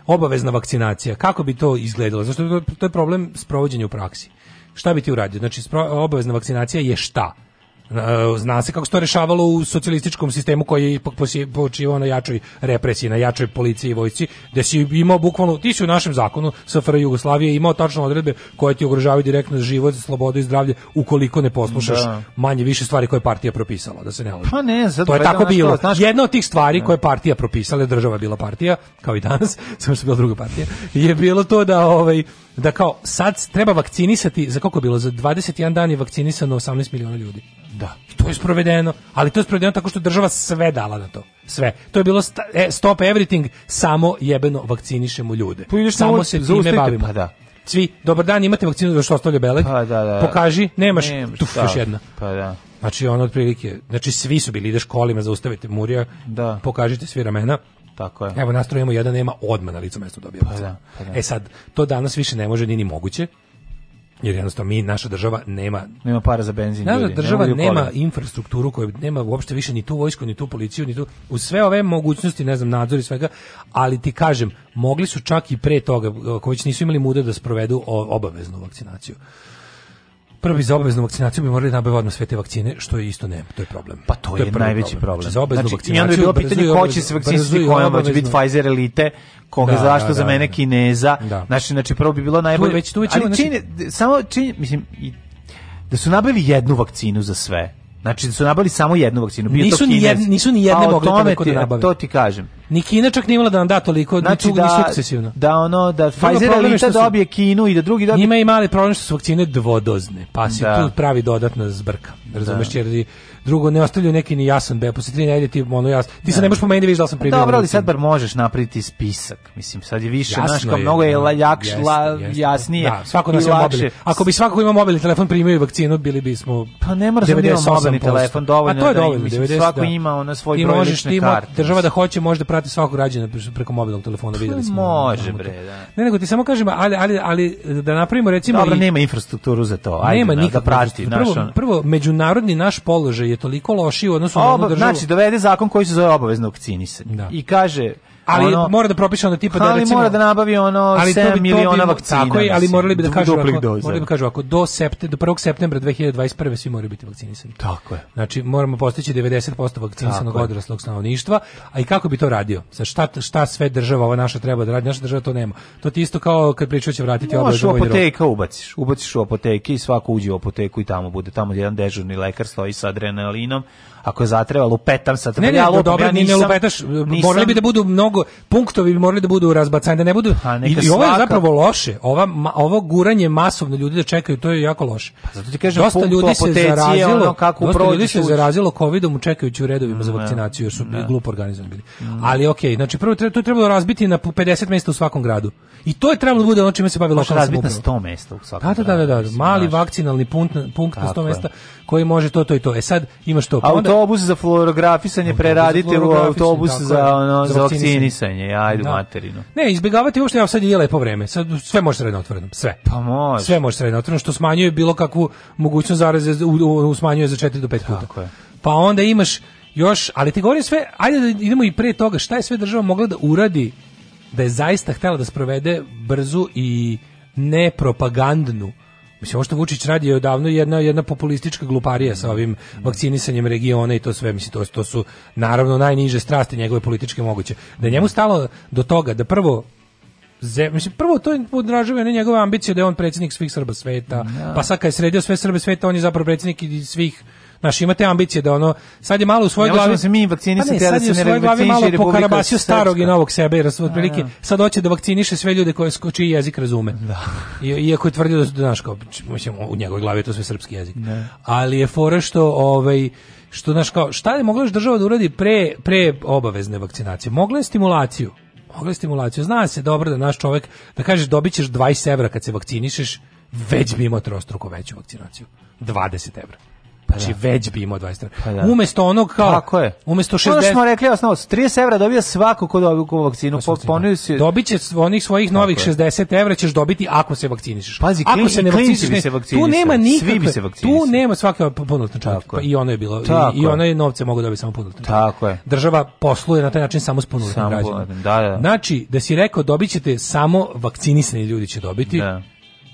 [SPEAKER 13] obavezna vakcinacija, kako bi to izgledalo? Zašto to je problem sprovođenja u praksi. Šta bi ti uradio? Znači, obavezna vakcinacija je šta? Eh, zna se kako se to rešavalo u socijalističkom sistemu koji je ipak počivao na jačoj represiji, na jačoj policiji i vojsci, gde si imao bukvalno, ti si u našem zakonu SFR Jugoslavije imao tačno odredbe koje ti ugrožavaju direktno život, slobodu i zdravlje ukoliko ne poslušaš da. manje više stvari koje partija propisala, da se ne
[SPEAKER 14] laži. Pa ne, zato
[SPEAKER 13] to je tako bilo. Znaš... Jedna od tih stvari da. koje partija propisala, država je bila partija, kao i danas, [LAUGHS] samo što je bila druga partija, je bilo to da ovaj da kao sad treba vakcinisati, za koliko bilo, za 21 dan je vakcinisano 18 miliona ljudi.
[SPEAKER 14] Da.
[SPEAKER 13] I to je sprovedeno, ali to je sprovedeno tako što država sve dala na to. Sve. To je bilo sta, e, stop everything, samo jebeno vakcinišemo ljude. Pojdeš pa samo na, se time bavimo. Pa da. Svi, dobar dan, imate vakcinu, još ostavlja belek.
[SPEAKER 14] Pa da, da, da.
[SPEAKER 13] Pokaži, nemaš, Nemaš tuf, još jedna.
[SPEAKER 14] Pa da.
[SPEAKER 13] Znači, ono otprilike, znači svi su bili, ideš kolima, zaustavite Murija, da. pokažite svi ramena.
[SPEAKER 14] Tako je.
[SPEAKER 13] Evo nastrojimo jedan nema odma na licu mesta da dobijemo. Pa da, pa da. E sad to danas više ne može ni ni moguće. Jer jednostavno mi naša država nema
[SPEAKER 14] nema para za benzin. Naša ljudi,
[SPEAKER 13] država nema, nema infrastrukturu koju nema uopšte više ni tu vojsku ni tu policiju ni tu u sve ove mogućnosti, ne znam, nadzor i svega, ali ti kažem, mogli su čak i pre toga ako već nisu imali muda da sprovedu obaveznu vakcinaciju prvi za obaveznu vakcinaciju bi morali da nabaviti odmah sve te vakcine, što je isto ne, to je problem.
[SPEAKER 14] Pa to, to je, je najveći problem. problem. Znači, za obaveznu znači, vakcinaciju, I onda je bilo pitanje ko će se vakcinisati, koja obavezno. će biti Pfizer elite, koga da, zašto da, da, za mene da. Kineza. Da. Znači, znači, prvo bi bilo najbolje. Tu, već,
[SPEAKER 13] tu već,
[SPEAKER 14] ali znači- čini, znači, samo čini, mislim, i, da su nabavili jednu vakcinu za sve Znači su nabavili samo jednu vakcinu. Bio nisu, ni
[SPEAKER 13] jedne, nisu ni jedne pa
[SPEAKER 14] mogli toliko da, da nabave. To ti kažem.
[SPEAKER 13] Ni Kina čak nije imala da nam da toliko, znači, ni, da, sukcesivno.
[SPEAKER 14] Da ono, da Pfizer elita dobije Kinu i da drugi dobije...
[SPEAKER 13] Njima i mali problem što su vakcine dvodozne, pa se da. tu pravi dodatna zbrka. Razumeš, da. jer drugo ne ostavljaju neki ni jasan be, posle tri nedelje ti ono jas. Ti se ne možeš po meni da sam primio.
[SPEAKER 14] Dobro, ali sad bar možeš napraviti spisak. Mislim sad je više naš kao mnogo je
[SPEAKER 13] da.
[SPEAKER 14] lakše, jasnije. Da,
[SPEAKER 13] svako
[SPEAKER 14] nas
[SPEAKER 13] ima mobil. Ako bi svako imao mobilni telefon primio i vakcinu, bili bismo Pa ne mora da, da ima mobilni telefon
[SPEAKER 14] dovoljno. to
[SPEAKER 13] je
[SPEAKER 14] dovoljno, da, mislim, svako ima ona svoj broj lične
[SPEAKER 13] karte. Država da hoće može da prati svakog građana preko mobilnog telefona, pa videli
[SPEAKER 14] smo. Može bre, da.
[SPEAKER 13] Ne, nego ti samo kažem, ali ali ali da napravimo recimo
[SPEAKER 14] Dobro, nema infrastrukturu za to. Ajde, nema nikakva prati,
[SPEAKER 13] prvo međunarodni naš položaj je toliko lošiji u odnosu na Oba,
[SPEAKER 14] državu. Znači, dovede zakon koji se zove obavezno vakcinisanje.
[SPEAKER 13] Da.
[SPEAKER 14] I kaže,
[SPEAKER 13] ali ono,
[SPEAKER 14] mora da
[SPEAKER 13] propiše onda tipa da ali recimo, mora da
[SPEAKER 14] nabavi ono
[SPEAKER 13] 7
[SPEAKER 14] miliona vakcina. Tako
[SPEAKER 13] je,
[SPEAKER 14] ali da
[SPEAKER 13] da morali bi da kažu ako, morali bi kažu ako do septe, do 1. septembra 2021 svi moraju biti vakcinisani.
[SPEAKER 14] Tako je.
[SPEAKER 13] Znači moramo postići 90% vakcinisanog odraslog stanovništva, a i kako bi to radio? Sa šta šta sve država ova naša treba da radi, naša država to nema. To ti isto kao kad pričaš će vratiti obavezno Možeš u apoteka
[SPEAKER 14] ubaciš, ubaciš u apoteke i svako uđe u apoteku i tamo bude tamo jedan dežurni lekar stoji sa adrenalinom ako je zatreba lupetam sa tebe.
[SPEAKER 13] Ne, ne, ja lupam, dobro, ja nisam, ne lupetaš, nisam, bi da budu mnogo, punktovi bi morali da budu razbacani, da ne budu, a pa i, i, ovo je zapravo loše, ova, ma, ovo guranje masovno ljudi da čekaju, to je jako loše.
[SPEAKER 14] Pa zato ti kažem, dosta ljudi
[SPEAKER 13] se
[SPEAKER 14] zarazilo, kako dosta
[SPEAKER 13] ljudi se zarazilo covidom čekajući u redovima za mm, vakcinaciju, jer su ne. Da. glupo organizovani bili. Mm. Ali okej, okay, znači prvo to je trebalo razbiti na 50 mesta u svakom gradu. I to je trebalo da bude ono čime se bavi lokalna
[SPEAKER 14] samouprava. Razbiti na 100 mjesta u svakom da,
[SPEAKER 13] da, da, da, da, mali vakcinalni punkt, punkt na 100 mesta koji može to, to i to. E sad
[SPEAKER 14] imaš to. Pa onda, autobus za fluorografisanje preradite u autobus za ono za vakcinisanje, ajde da. materinu.
[SPEAKER 13] Ne, izbegavate uopšte, evo sad je lepo vreme. Sad sve može sredno otvoreno, sve.
[SPEAKER 14] Pa može.
[SPEAKER 13] Sve
[SPEAKER 14] može
[SPEAKER 13] sredno otvoreno što smanjuje bilo kakvu mogućnost zaraze u, smanjuje za 4 do 5 puta. Tako je. Pa onda imaš još, ali ti govorim sve, ajde da idemo i pre toga, šta je sve država mogla da uradi da je zaista htela da sprovede brzu i nepropagandnu Mislim, ovo što Vučić radi je odavno jedna, jedna populistička gluparija sa ovim vakcinisanjem regiona i to sve. Mislim, to, to su naravno najniže strasti njegove političke moguće. Da njemu stalo do toga da prvo Zem, mislim, prvo to odražava ne njegove ambicije da je on predsjednik svih Srba sveta, ja. Da. pa sad kad je sredio sve Srbe sveta, on je zapravo predsjednik svih Naš imate ambicije da ono, sad je malo u svojoj glavi... se
[SPEAKER 14] mi vakcinisati,
[SPEAKER 13] pa ne, da sad je u svojoj glavi malo pokarabasio starog i novog sebe, jer su da, da. otprilike, sad hoće da vakciniše sve ljude koje, skoči jezik razume.
[SPEAKER 14] Da. I,
[SPEAKER 13] iako je tvrdio da znaš, kao, mislim, u njegovoj glavi je to sve srpski jezik. Ne. Ali je fora što, ovaj, što, znaš, kao, šta je mogla još država da uradi pre, pre obavezne vakcinacije? Mogla je stimulaciju. Mogla je stimulaciju. Zna se dobro da naš čovek, da kažeš, dobićeš 20 evra kad se vakcinišeš, već bi imao trostruko veću vakcinaciju. 20 evra znači pa da. već bi imao 20 evra. Pa da. Umesto onog kao Tako je. Umesto
[SPEAKER 14] 60 Ono smo rekli osnovno 30 evra dobija svako ko dobije ko vakcinu, po,
[SPEAKER 13] ponuju se. Dobiće onih svojih Tako novih je. 60 evra ćeš dobiti ako se vakcinišeš. Pazi, ako klin, se
[SPEAKER 14] ne
[SPEAKER 13] vakcinišeš,
[SPEAKER 14] bi se vakcinišeš.
[SPEAKER 13] Tu nema
[SPEAKER 14] nikakve. Svi bi
[SPEAKER 13] se
[SPEAKER 14] vakcinišeš.
[SPEAKER 13] Tu nema svake punoljetne pa i ono je bilo Tako i, i ono je novce mogu da dobiti samo punoljetne.
[SPEAKER 14] Tako je.
[SPEAKER 13] Država posluje na taj način samo s
[SPEAKER 14] punoljetnim građanima. Da, da.
[SPEAKER 13] Znači, da si rekao dobićete samo vakcinisani ljudi će
[SPEAKER 14] dobiti.
[SPEAKER 13] Da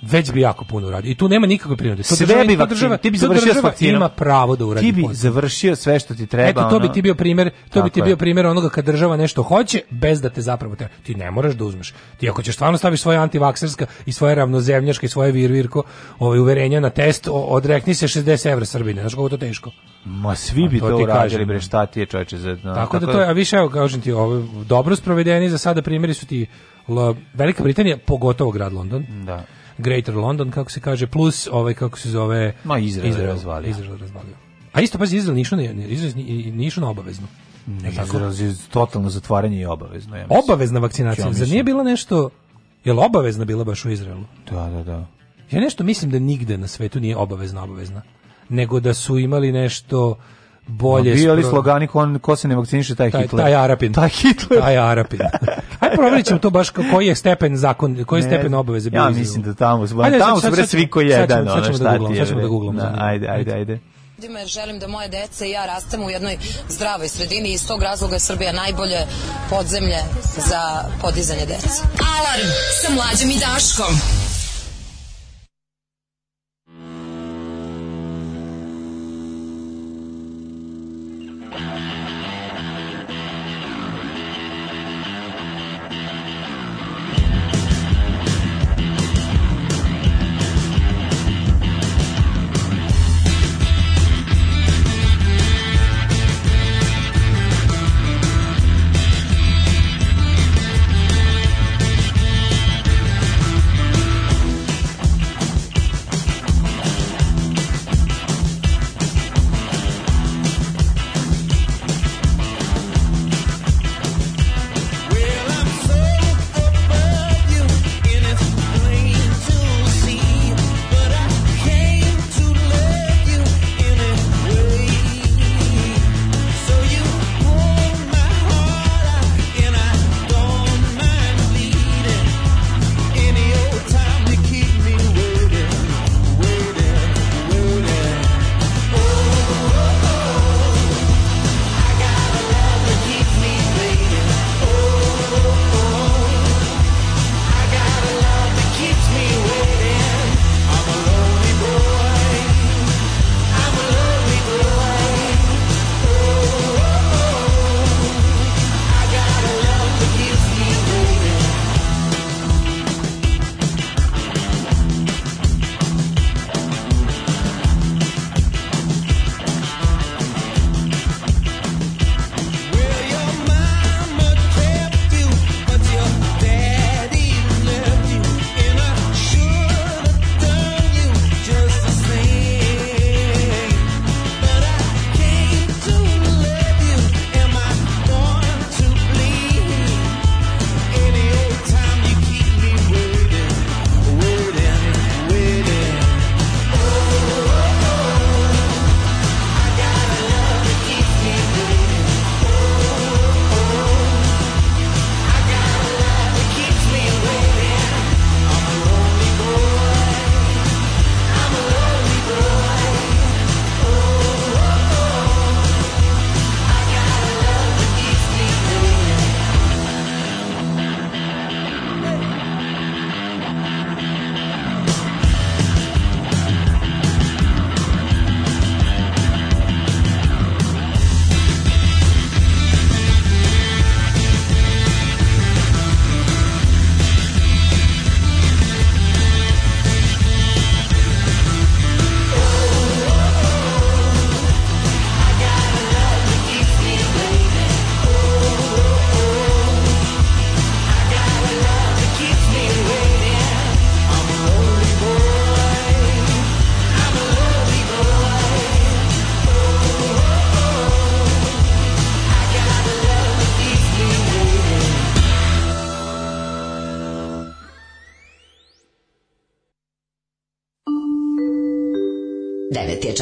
[SPEAKER 13] već bi jako puno uradio. I tu nema nikakve prirode.
[SPEAKER 14] To Sve bi vakcin, ti bi završio s vakcinom. Ima pravo da
[SPEAKER 13] uradi.
[SPEAKER 14] Ti bi posao. završio sve što ti treba.
[SPEAKER 13] Eto, to ono... bi ti bio primer, to bi ti bio primer onoga kad država nešto hoće bez da te zapravo te. Ti ne moraš da uzmeš. Ti ako ćeš stvarno staviš svoje antivakserska i svoje ravnozemljaške i svoje virvirko, ovaj uverenja na test, odrekni se 60 evra Srbine. Znaš kako to teško?
[SPEAKER 14] Ma svi bi a to, to uradili bre šta ti je
[SPEAKER 13] čoveče za no. Tako da to je, da- a više evo kažem ti, ovo, dobro sprovedeni za sada primjeri su ti Velika Britanija, pogotovo grad London.
[SPEAKER 14] Da
[SPEAKER 13] Greater London, kako se kaže, plus ovaj, kako se zove...
[SPEAKER 14] Ma, Izrael, Izrael razvalio. Izrael
[SPEAKER 13] razvalio. A isto, pazi, Izrael nišu, Izrael nišu na obavezno.
[SPEAKER 14] Izrael je totalno zatvaranje i obavezno.
[SPEAKER 13] Ja obavezna vakcinacija. Ja Zar nije bila nešto... Je li obavezna bila baš u Izraelu?
[SPEAKER 14] Da, da, da.
[SPEAKER 13] Ja nešto mislim da nigde na svetu nije obavezna, obavezna. Nego da su imali nešto bolje.
[SPEAKER 14] Bio li slogani ko, ko se ne vakciniše,
[SPEAKER 13] taj,
[SPEAKER 14] taj Hitler. Taj
[SPEAKER 13] Arapin.
[SPEAKER 14] Taj Hitler.
[SPEAKER 13] Taj Arapin. Ajde provjerit ćemo to baš koji je stepen zakon,
[SPEAKER 14] koji
[SPEAKER 13] je stepen obaveze.
[SPEAKER 14] Ja mislim
[SPEAKER 13] da
[SPEAKER 14] tamo, ajde, tamo su bre svi
[SPEAKER 13] ko jedan. Da sad ćemo, da googlamo, sad ćemo da googlamo.
[SPEAKER 14] ajde, ajde, ajde ljudima jer želim da moje dece i ja rastemo u jednoj zdravoj sredini i iz tog razloga je Srbija najbolje podzemlje za podizanje dece. Alarm sa mlađim i Daškom. Thank you.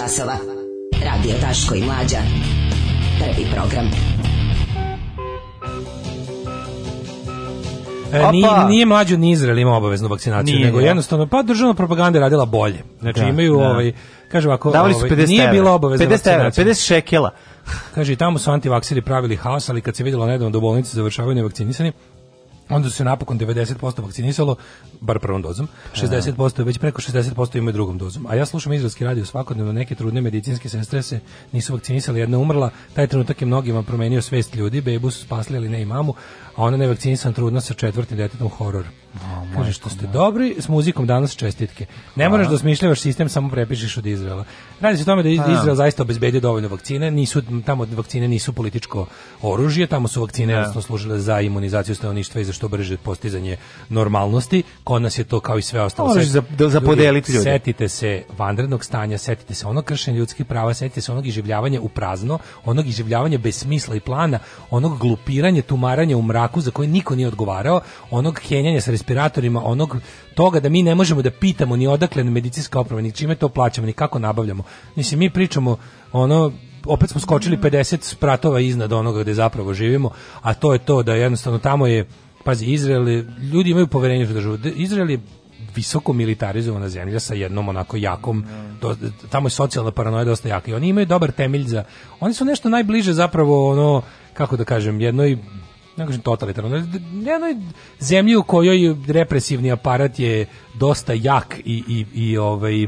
[SPEAKER 14] časova. Radio Taško i Mlađa. Prvi program. E, nije, nije mlađu ni Izrael ima obaveznu vakcinaciju, nije, nego da. jednostavno, pa državna propaganda je radila bolje. Znači da, imaju, da. ovaj, kažem ako, ovaj, nije bila obavezna 50 vakcinacija. 50 šekela. Kaže, tamo su antivaksiri pravili haos, ali kad se vidjelo nedavno do da bolnice završavaju nevakcinisani, onda se napokon 90% vakcinisalo, bar prvom dozom, 60%, već preko 60% imaju drugom dozom. A ja slušam izraelski radio svakodnevno, neke trudne medicinske sestre se nisu vakcinisali, jedna umrla, taj trenutak je mnogima promenio svest ljudi, bebu su spasli, ali ne i mamu, a ona nevakcinisan trudna sa četvrtim detetom horor. Oh, Kaže što ste dobri, s muzikom danas čestitke. Ne Hvala. moraš da osmišljavaš sistem, samo prepišeš od Izraela. Radi se o tome da, pa da. Izrael zaista obezbedio dovoljno vakcine, nisu tamo vakcine nisu političko oružje, tamo su vakcine da. jednostavno služile za imunizaciju stanovništva i za što brže postizanje normalnosti. Kod nas je to kao i sve ostalo. Možeš za, da- za podeliti ljudi. Setite se vanrednog stanja, setite se onog kršenja ljudskih prava, setite se onog iživljavanja u prazno, onog iživljavanja bez smisla i plana, onog glupiranja, tumaranja u mraku ludaku za koje niko nije odgovarao, onog henjanja sa respiratorima, onog toga da mi ne možemo da pitamo ni odakle na medicinska oprava, ni čime to plaćamo, ni kako nabavljamo. Mislim, mi pričamo ono opet smo skočili 50 spratova iznad onoga gde zapravo živimo, a to je to da jednostavno tamo je pazi Izrael, ljudi imaju poverenje u državu. Izrael je visoko militarizovana zemlja sa jednom onako jakom da. do, tamo je socijalna paranoja dosta jaka i oni imaju dobar temelj za oni su nešto najbliže zapravo ono kako da kažem jednoj ne kažem totalitarno, jednoj zemlji u kojoj represivni aparat je dosta jak i, i, i ovaj,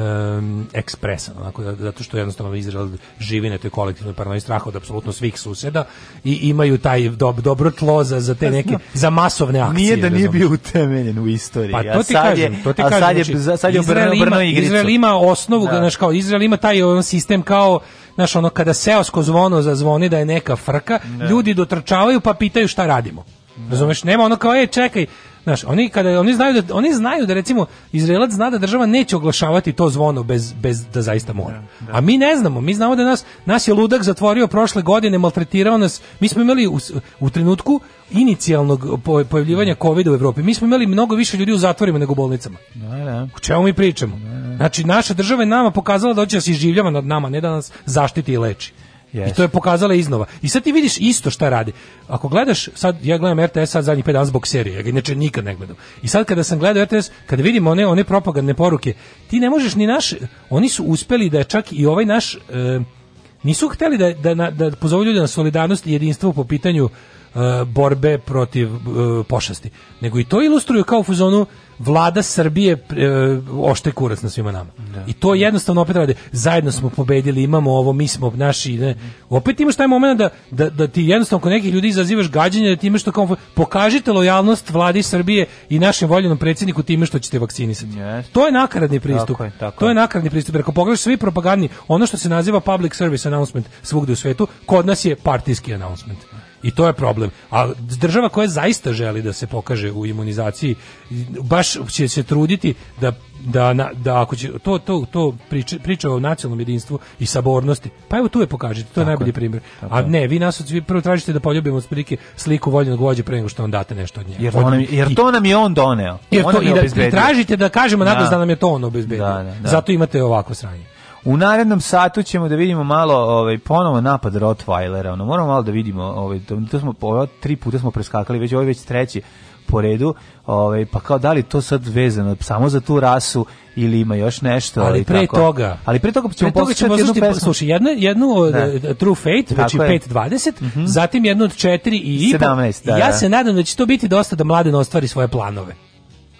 [SPEAKER 14] um, ekspresan, onako, da- zato što jednostavno Izrael živi na toj kolektivnoj paranoji straha od apsolutno svih suseda i imaju taj dob, dobro tlo za, za te pa neke, za masovne akcije. Nije da nije bio utemeljen u istoriji. Pa to ti sad kažem, je, to ti kažem. Sad je, znači, sad je Izrael, ima, Izrael ima osnovu, da. znaš, kao, Izrael ima taj on sistem kao znaš, ono, kada seosko zvono zazvoni da je neka frka, ne. Da. ljudi dotrčavaju pa pitaju šta radimo. Razumeš, nema ono kao, ej, čekaj, Znaš, oni kada oni znaju da oni znaju da recimo Izraelac zna da država neće oglašavati to zvono bez, bez da zaista mora. Da, da. A mi ne znamo, mi znamo da nas nas je ludak zatvorio prošle godine, maltretirao nas. Mi smo imali u, u trenutku inicijalnog pojavljivanja kovida u Evropi. Mi smo imali mnogo više ljudi u zatvorima nego u bolnicama. Da, da. O čemu mi pričamo? Da, da. Znači naša država je nama pokazala da hoće da se izživljava nad nama, ne da nas zaštiti i leči. Yes. I to je pokazala iznova. I sad ti vidiš isto šta radi. Ako gledaš, sad ja gledam RTS sad zadnjih 5 dana zbog serije, ja ga inače nikad ne gledam. I sad kada sam gledao RTS, kada vidim one one propagandne poruke, ti ne možeš ni naš, oni su uspeli da je čak i ovaj naš e, nisu hteli da da da, da pozovu ljude na solidarnost i jedinstvo po pitanju e, borbe protiv e, pošasti, nego i to ilustruju kao fuzonu vlada Srbije e, ošte kurac na svima nama. Da. I to jednostavno opet rade. Zajedno smo pobedili, imamo ovo, mi smo naši. Ne. Opet imaš taj moment da, da, da ti jednostavno kod nekih ljudi izazivaš gađanje, da ti imaš to kao pokažite lojalnost
[SPEAKER 15] vladi Srbije i našem voljenom predsjedniku time što ćete vakcinisati. Yes. To je nakaradni pristup. Tako je, tako. To je nakaradni pristup. Jer ako pogledaš svi propagandni, ono što se naziva public service announcement svugde u svetu, kod nas je partijski announcement. I to je problem. A država koja zaista želi da se pokaže u imunizaciji, baš će se truditi da da, na, da ako će to to to priča, priča o nacionalnom jedinstvu i sabornosti. Pa evo tu je pokažite, to je tako najbolji primjer. A ne, vi nas vi prvo tražite da poljubimo otprilike sliku voljenog vođe pre nego što on date nešto od njega. Jer, on, jer to nam je on doneo. Jer on to, i da tražite da kažemo da. naglas da nam je to on obezbedio. Da, da, da. Zato imate ovako sranje. U narednom satu ćemo da vidimo malo ovaj ponovo napad Rottweilera. Ono moramo malo da vidimo, ovaj to, smo ovaj, tri puta smo preskakali, već ovaj već treći po redu, ovaj, pa kao da li to sad vezano samo za tu rasu ili ima još nešto ali ovaj, pre tako. toga ali pre toga ćemo poslušati jednu pesmu slušaj jednu, jednu od, da. uh, eh, True Fate znači 520 mm -hmm. zatim jednu od 4 i 17 da, ja da. se nadam da će to biti dosta da mladen ostvari svoje planove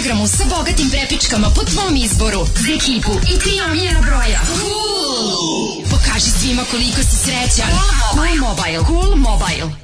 [SPEAKER 15] Instagramu sa bogatim prepičkama po tvom izboru. Za ekipu i tri omiljena broja. Cool! Pokaži svima koliko si srećan. Cool Mobile. Cool Mobile. Cool Mobile.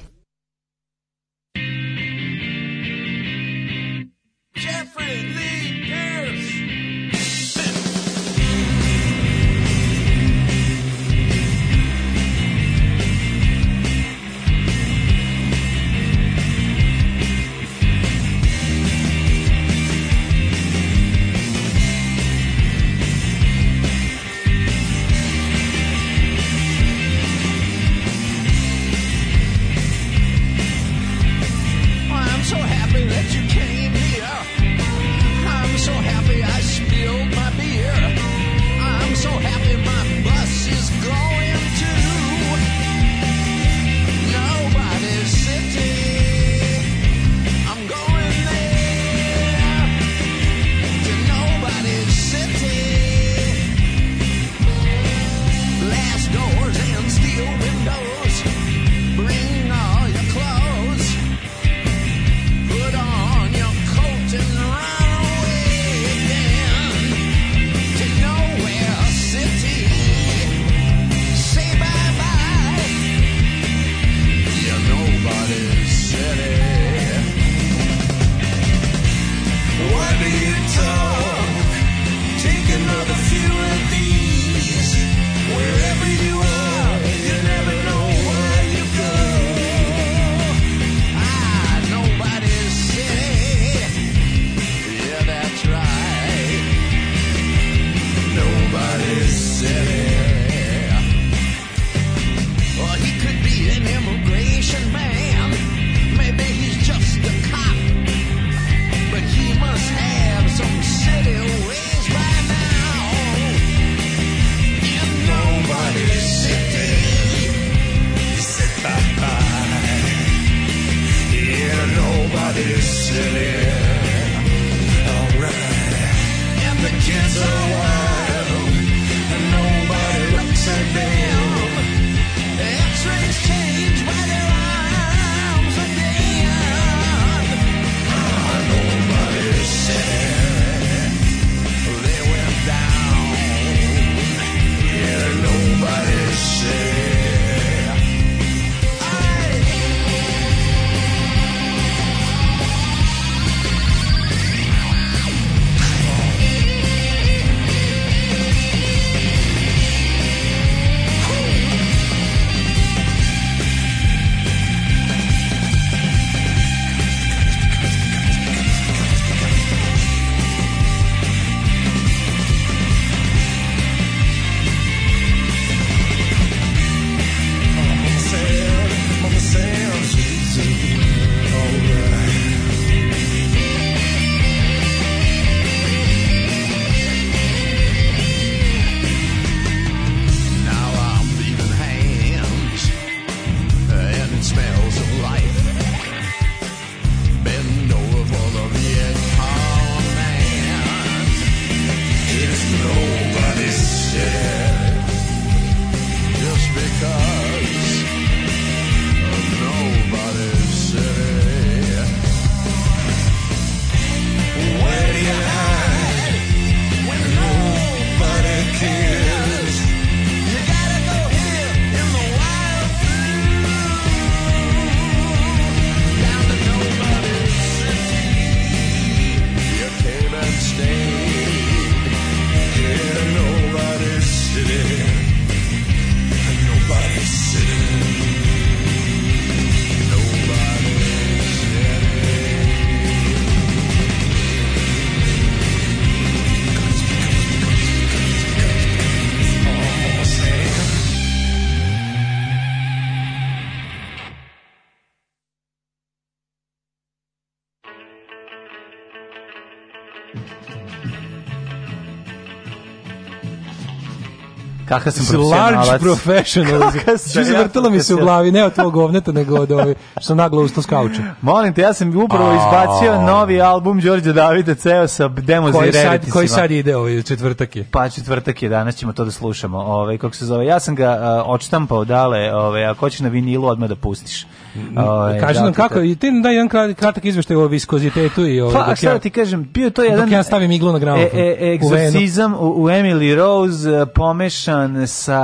[SPEAKER 16] kakav sam
[SPEAKER 17] profesionalac. Large professional. Što se vrtalo mi se u glavi, ne od tvog govneta, nego od ovi, što sam naglo usto skauče.
[SPEAKER 16] Molim te, ja sam upravo izbacio novi album Đorđe Davide Ceo sa demo koji sad,
[SPEAKER 17] koji sad ide ovaj četvrtak je?
[SPEAKER 16] Pa četvrtak je, danas ćemo to da slušamo. Ove, ovaj, kako se zove, ja sam ga uh, odštampao dale, ove, ovaj, ako hoćeš na vinilu odmah da pustiš. Mm-hmm.
[SPEAKER 17] Ovaj Kaži da, nam kako i ti daj jedan kratak izveštaj o viskozitetu i
[SPEAKER 16] o Pa dok ja, da ti kažem, bio to jedan dok
[SPEAKER 17] ja stavim iglu na
[SPEAKER 16] gramofon. E, e, egzorcizam u, u, Emily Rose e, pomešan sa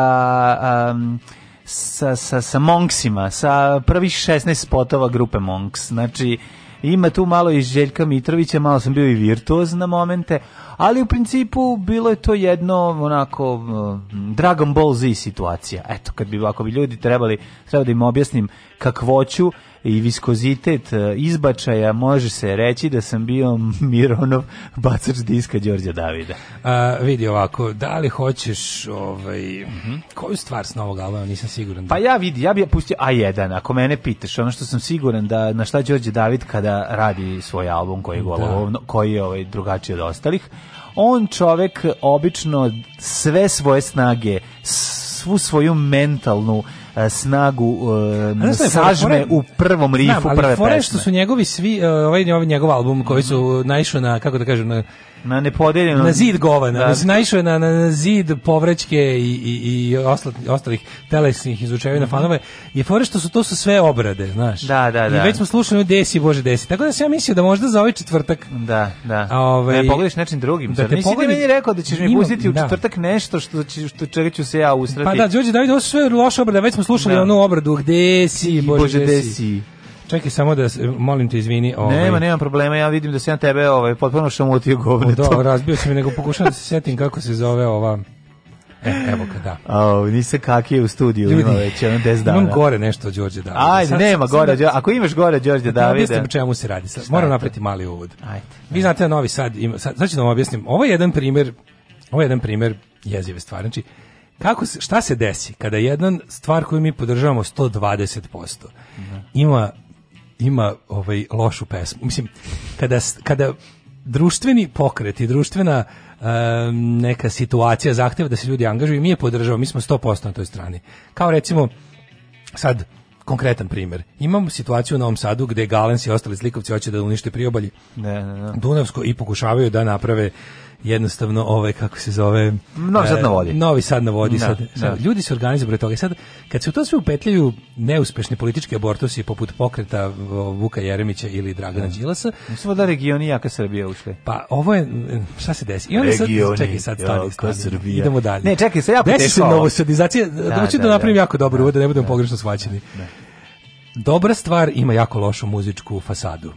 [SPEAKER 16] um, sa, sa, sa Monksima, sa prvih 16 spotova grupe Monks. Znači, Ima tu malo i Željka Mitrovića, malo sam bio i virtuoz na momente, ali u principu bilo je to jedno onako Dragon Ball Z situacija. Eto, kad bi, ako bi ljudi trebali, treba da im objasnim kakvoću i viskozitet e, izbačaja može se reći da sam bio [LAUGHS] Mironov bacač diska Đorđa Davida.
[SPEAKER 17] A, vidi ovako, da li hoćeš ovaj, koju stvar s novog albuma, nisam siguran. Da...
[SPEAKER 16] Pa ja vidi, ja bih pustio A1, ako mene pitaš, ono što sam siguran da na šta Đorđe David kada radi svoj album koji je, da. golovo, da. koji je ovaj, drugačiji od ostalih, on čovek obično sve svoje snage, svu svoju mentalnu E, snagu um, sažme u prvom rifu prve pesme. Ali što
[SPEAKER 17] su njegovi svi, e, ovaj, ovaj njegov album koji su naišao na, kako da kažem, na na nepodeljeno na zid govana. Da. Mislim naišao je na, na, na zid povrećke i i i osla, ostalih telesnih izučevina mm -hmm. fanove. Je fore što su to su sve obrade, znaš.
[SPEAKER 16] Da, da, da.
[SPEAKER 17] I već smo slušali desi bože desi. Tako da se ja mislio da možda za ovaj četvrtak.
[SPEAKER 16] Da, da.
[SPEAKER 17] A ovaj
[SPEAKER 16] ne pogledaš nečim drugim. Da te Nisi pogodi... meni rekao da ćeš mi pustiti u da. četvrtak nešto što će što čega ću se ja usrati.
[SPEAKER 17] Pa da, Đorđe David, ovo su sve loše obrade, već smo slušali da. onu obradu gde si bože, bože desi. desi. Čekaj samo da molim te izvini,
[SPEAKER 16] ovaj. Nema, nema problema. Ja vidim da se ja tebe ovaj potpuno šamotio govno. Da, Dobro,
[SPEAKER 17] razbio se me, nego pokušavam da se setim kako se zove ova E, evo ga, da.
[SPEAKER 16] A, ovaj, se kakije u studiju, Ljudi, ima već jedno 10 dana. Imam
[SPEAKER 17] gore nešto od Đorđe Davida.
[SPEAKER 16] Ajde, sad, nema sad, gore, sad, ako imaš gore Đorđe
[SPEAKER 17] Davida. Da mislim čemu se radi sad. Moram napraviti mali uvod. Ajde. Vi znate Novi Sad ima, sad, sad ću da vam objasnim. Ovo je jedan primer, ovo je jedan primer jezive stvari. Znači, kako se, šta se desi kada jedan stvar koju mi podržavamo 120% da. ima ima ovaj lošu pesmu. Mislim, kada, kada društveni pokret i društvena um, neka situacija zahteva da se ljudi angažuju i mi je podržavamo, mi smo 100% na toj strani. Kao recimo, sad, konkretan primer. Imamo situaciju u Novom Sadu gde Galens i ostali slikovci hoće da unište priobalje ne, ne, ne. Dunavsko i pokušavaju da naprave jednostavno ovaj kako se zove
[SPEAKER 16] Novi Sad e, na vodi.
[SPEAKER 17] Novi Sad na vodi da, sad, da. sad ljudi se organizuju toga. Sad kad se u to sve upetljaju neuspešni politički abortusi poput pokreta Vuka Jeremića ili Dragana da. Đilasa,
[SPEAKER 16] mislimo da regioni jaka Srbija ušle.
[SPEAKER 17] Pa ovo je šta se desi?
[SPEAKER 16] I oni sad čekaj sad stani,
[SPEAKER 17] stani, Idemo dalje.
[SPEAKER 16] Ne, čekaj, sad
[SPEAKER 17] ja Desi novosadizacija, da, da, hoću da, da, da. napravim jako dobro da ne budemo pogrešno shvaćeni. Dobra stvar ima jako lošu muzičku fasadu.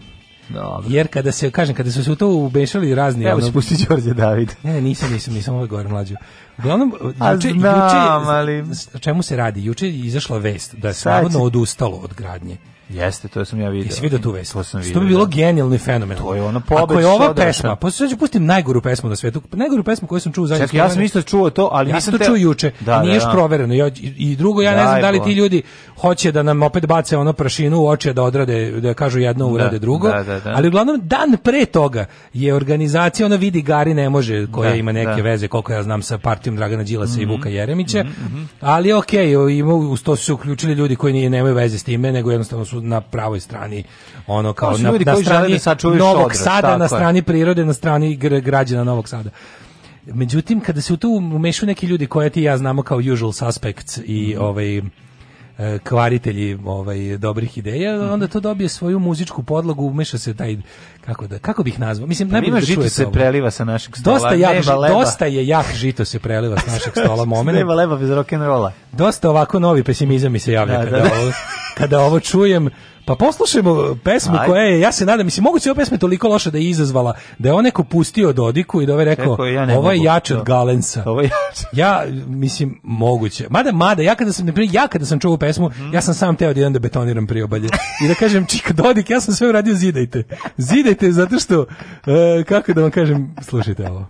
[SPEAKER 17] Dobro. Jer kada se kažem kada su se u to ubešali razni
[SPEAKER 16] Evo ono, spusti Đorđe David.
[SPEAKER 17] Ne, ne, nisam, nisam, nisam ovaj gore mlađu. Uglavnom juče znam, juče ali... čemu se radi? Juče je izašla vest da je Slavno odustalo od gradnje Jeste,
[SPEAKER 16] to sam ja video.
[SPEAKER 17] Jesi vidio tu vest? To sam video. Što bi bilo da. genijalni fenomen.
[SPEAKER 16] To je ono pobeć. Ako
[SPEAKER 17] je ova da pesma, posle ću pustim najgoru pesmu na svetu, najgoru pesmu koju sam čuo zadnjih. Čekaj,
[SPEAKER 16] ja sam isto čuo to, ali ja nisam
[SPEAKER 17] te...
[SPEAKER 16] čuo
[SPEAKER 17] juče. Da, Nije da, da. provereno. Ja, I drugo ja Daj, ne znam da li ti ljudi hoće da nam opet bace ono prašinu u oči da odrade da kažu jedno da, urade drugo. Ali uglavnom dan pre toga je organizacija ona vidi Gari ne može koja ima neke veze koliko ja znam sa partijom Dragana Đilasa mm -hmm. i mhm, Vuka Jeremića. Mm -hmm. Ali okej, okay, u to su se uključili ljudi koji nemaju veze s time, nego jednostavno su su na pravoj strani
[SPEAKER 16] ono kao
[SPEAKER 17] na,
[SPEAKER 16] ljudi na
[SPEAKER 17] strani
[SPEAKER 16] da
[SPEAKER 17] Novog
[SPEAKER 16] odres,
[SPEAKER 17] Sada, na strani je. prirode, na strani građana Novog Sada. Međutim, kada se u to umešu neki ljudi koje ti ja znamo kao usual suspects i ovaj E, kvaritelji ovaj dobrih ideja, onda to dobije svoju muzičku podlogu, umeša se taj kako da kako bih nazvao. Mislim pa najbolje da
[SPEAKER 16] žito se ovo. preliva sa našeg stola. Dosta jak,
[SPEAKER 17] dosta je jak žito se preliva sa našeg stola [LAUGHS]
[SPEAKER 16] momene Nema leba bez rock and rolla.
[SPEAKER 17] Dosta ovako novi pesimizam mi se javlja da, kada, da, da. Ovo, kada ovo čujem Pa poslušajmo pesmu koja je, ja se nadam, mislim, moguće je ova pesma toliko loša da je izazvala, da je on neko pustio Dodiku i da ovaj rekao, Eko, ja ovaj da. ovo je jače od Galensa.
[SPEAKER 16] Ovo je jače.
[SPEAKER 17] Ja, mislim, moguće. Mada, mada, ja kada sam, ja kada sam čuo ovu pesmu, mm. ja sam sam teo jedan da betoniram priobalje. I da kažem, čika Dodik, ja sam sve uradio, zidajte. Zidajte, zato što, uh, kako da vam kažem, slušajte ovo.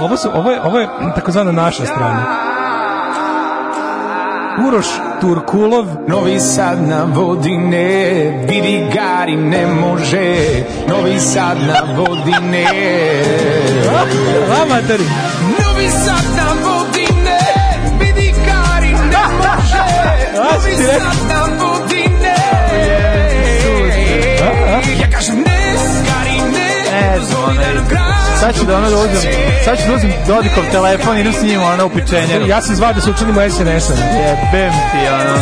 [SPEAKER 17] Ovo, su, ovo je, ovo je takozvana naša strana. Uroš Turkulov
[SPEAKER 18] Novi Sad na vodine Vidi gari ne može Novi Sad na vodine Amatori Novi Sad na
[SPEAKER 17] vodine Vidi gari
[SPEAKER 18] ne može
[SPEAKER 17] Novi
[SPEAKER 18] Sad na vodine Ja
[SPEAKER 16] kažem
[SPEAKER 18] ne
[SPEAKER 16] ne znam, onaj...
[SPEAKER 17] Sad ću da ono da sad ću da uzem da Dodikov telefon i idem s njim, ono, u pičenjeru.
[SPEAKER 16] Ja se zvao da se učinimo
[SPEAKER 17] SNS-a. Jebem ti, ono.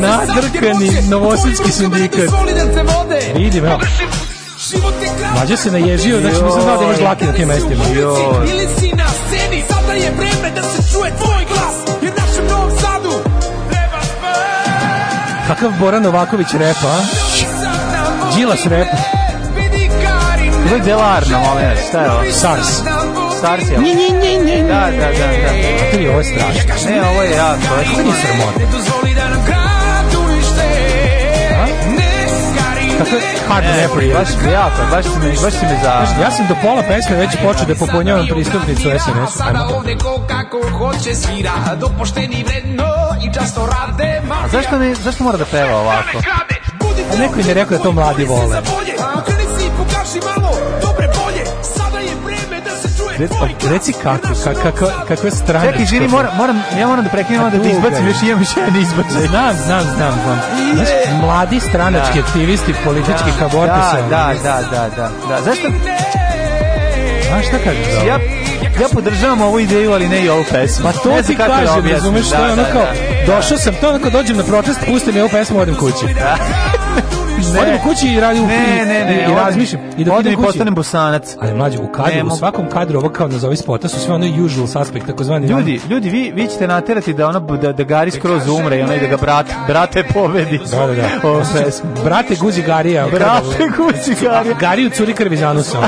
[SPEAKER 17] Nadrkani novosadski sindikat. Da Vidim, evo. Mađa se naježio, znači nisam znao da imaš dlake na tim mestima. Joj. Ili si na sceni, sada je vreme da se čuje tvoje Kakav Boran Novaković rep, a? Đilas rep. Ovo
[SPEAKER 16] je delarna, moment, šta
[SPEAKER 17] je ovo? Sars. Stars je
[SPEAKER 16] ovo. Da, da, da, da. A to je ovo strašno. Ne, ovo je jako. Ovo je sramota.
[SPEAKER 17] Kakve hard
[SPEAKER 16] e, Baš jako, baš si me, baš si me za... Ja sam
[SPEAKER 17] do pola pesme već počeo da popunjavam pristupnicu SNS-u. Sada ovde ko kako hoće svira, do pošteni vredno i často rade mafija. A zašto,
[SPEAKER 16] ne, zašto mora da peva ovako? A neko mi je rekao da
[SPEAKER 17] to mladi vole. Reci, pa reci kako, kako, kako, strane.
[SPEAKER 16] Čekaj, živi, moram, moram, ja moram da prekinem da te izbacim, još imam još jedan izbacim. Znam, znam, znam,
[SPEAKER 17] znam. Znaš, mladi stranački da. aktivisti, politički da, kavorti da,
[SPEAKER 16] da, da, da, da, da.
[SPEAKER 17] Zašto? Znaš šta kažeš?
[SPEAKER 16] Ja ja podržavam ovu ideju, ali ne i ovu pesmu.
[SPEAKER 17] Pa to ne ti kažem, razumeš, to je ono kao, došao sam, to onako dođem na protest, pustim i ovu pesmu, odem kući. Da. [LAUGHS] ne. Odim u kući i radim ne, ne, ne, i, i razmišljam. I dok
[SPEAKER 16] Odim i
[SPEAKER 17] postanem bosanac. Ali mlađe, u kadru, u svakom kadru, ovo kao nazovi spota, su sve ono usual suspect, zvani.
[SPEAKER 16] Ljudi, van... ljudi, vi, vi ćete naterati da, ono, da, da Gari skroz umre i onaj da ga brat, brate pobedi.
[SPEAKER 17] Da, da, da. Ovo Brate Guzi Garija.
[SPEAKER 16] Brate da- Guzi Garija.
[SPEAKER 17] Gariju u curi krvi zanusa.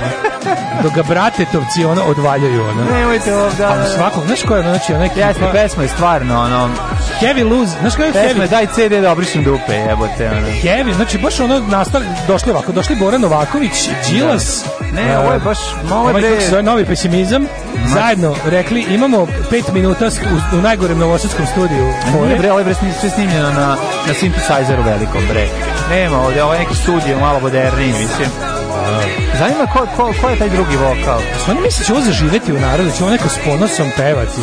[SPEAKER 16] [LAUGHS] dok
[SPEAKER 17] ga bratetovci ono odvaljaju ono.
[SPEAKER 16] Nemojte ovdje. Da,
[SPEAKER 17] Ali da, da. svako, znaš koja je ono, znači ona
[SPEAKER 16] Jeste, pesma je stvarno ono
[SPEAKER 17] Heavy Lose, znaš koja je pesma, Heavy?
[SPEAKER 16] Pesma daj CD da obrišem dupe, jebote
[SPEAKER 17] ono. Heavy, znači baš ono nastali, došli ovako, došli Boran Novaković, Đilas. Ne,
[SPEAKER 16] ne, ovo je e, baš
[SPEAKER 17] malo bre. Ovo je novi pesimizam. Ma. Zajedno rekli imamo 5 minuta u, u najgorem novosadskom studiju.
[SPEAKER 16] Ne, bre, ovo je sve snimljeno na, na synthesizeru velikom, bre. Nema ovdje, ovo je neki studio malo moderniji, mislim. Uh. Zanima ko, ko, ko je taj drugi vokal.
[SPEAKER 17] Što oni misle da će ovo zaživeti u narodu, da će ovo neko s ponosom pevati.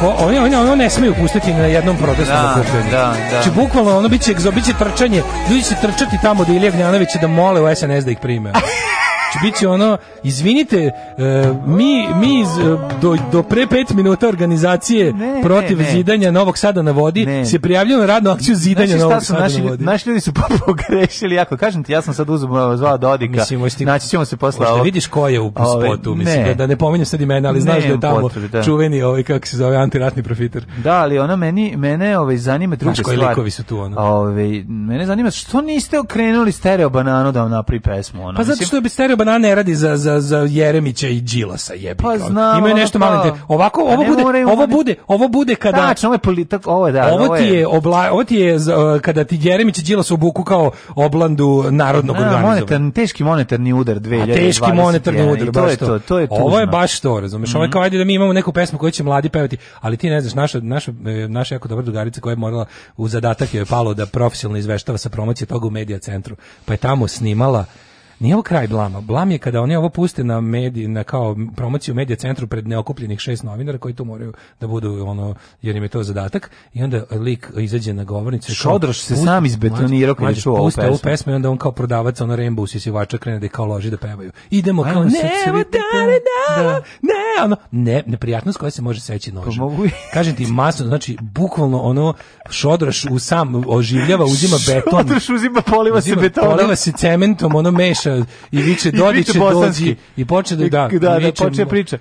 [SPEAKER 17] ko, oni, oni, ono ne smeju pustiti na jednom protestu
[SPEAKER 16] da, da, Da,
[SPEAKER 17] da. Či bukvalno ono biće, biće trčanje, ljudi će trčati tamo da Ilija Gnjanovića da mole u SNS da ih prime. [LAUGHS] će ono, izvinite, e, mi, mi iz, e, do, do pre pet minuta organizacije ne, protiv ne, ne. zidanja Novog Sada na vodi se prijavljaju na radnu akciju zidanja znači, Novog Sada
[SPEAKER 16] naši,
[SPEAKER 17] na vodi.
[SPEAKER 16] Naši ljudi su [LAUGHS] pogrešili jako. Kažem ti, ja sam sad uzmano zvao Dodika. Mislim, možete, znači, ćemo se posle ovog.
[SPEAKER 17] vidiš ko je u ove, mislim, da, da ne pominjem sad imena, ali znaš da je tamo potrebi, da. čuveni ovaj, kako se zove, antiratni profiter.
[SPEAKER 16] Da, ali ono meni, mene ovaj, zanima
[SPEAKER 17] druga stvar. Znaš likovi su tu, ono?
[SPEAKER 16] Ove, mene zanima, što niste okrenuli stereo bananu da vam napravi pesmu? Ono?
[SPEAKER 17] Pa zato što bi stereo banana ne radi za, za, za Jeremića i Đilasa, jebi pa, znam, Imaju nešto pa, malo inter... Ovako, pa ovo ne bude, moraju, ovo bude, ovo bude kada...
[SPEAKER 16] Tačno, da, znači, ovo je politak, ovo je, da,
[SPEAKER 17] ovo, ti je, obla, ovo ti je uh, kada ti Jeremić i Đilas obuku kao oblandu narodnog na, da, monetarni,
[SPEAKER 16] teški monetarni udar 2020. A
[SPEAKER 17] teški monetarni udar,
[SPEAKER 16] baš to. Je to, to
[SPEAKER 17] je tužno. Ovo je baš to, razumeš? Mm -hmm. Ovo je mhm. kao, ajde da mi imamo neku pesmu koju će mladi pevati, ali ti ne znaš, naša, naša, e, naša jako dobra drugarica koja je morala u zadatak je palo da profesionalno izveštava sa promocije toga u medija centru, pa je tamo snimala Nije ovo kraj blama. Blam je kada oni ovo puste na mediji, na kao promociju medija centru pred neokupljenih šest novinara koji tu moraju da budu ono jer im je to zadatak i onda lik izađe na govornicu.
[SPEAKER 16] Šodroš se pusti, sam izbetonirao kad je čuo ovu pesmu.
[SPEAKER 17] pesmu i onda on kao prodavac ono Rainbow sisivača krene da kao loži da pevaju. Idemo kao ne, da, ne, ono, ne, neprijatnost koja se može seći nožem. Kažem ti masno, znači bukvalno ono Šodroš u sam oživljava, uzima beton. Šodroš
[SPEAKER 16] uzima poliva
[SPEAKER 17] se
[SPEAKER 16] betonom.
[SPEAKER 17] Poliva se cementom, ono meša priča i viče Dodiće dođi i
[SPEAKER 16] počne
[SPEAKER 17] da
[SPEAKER 16] da, da, da počne priča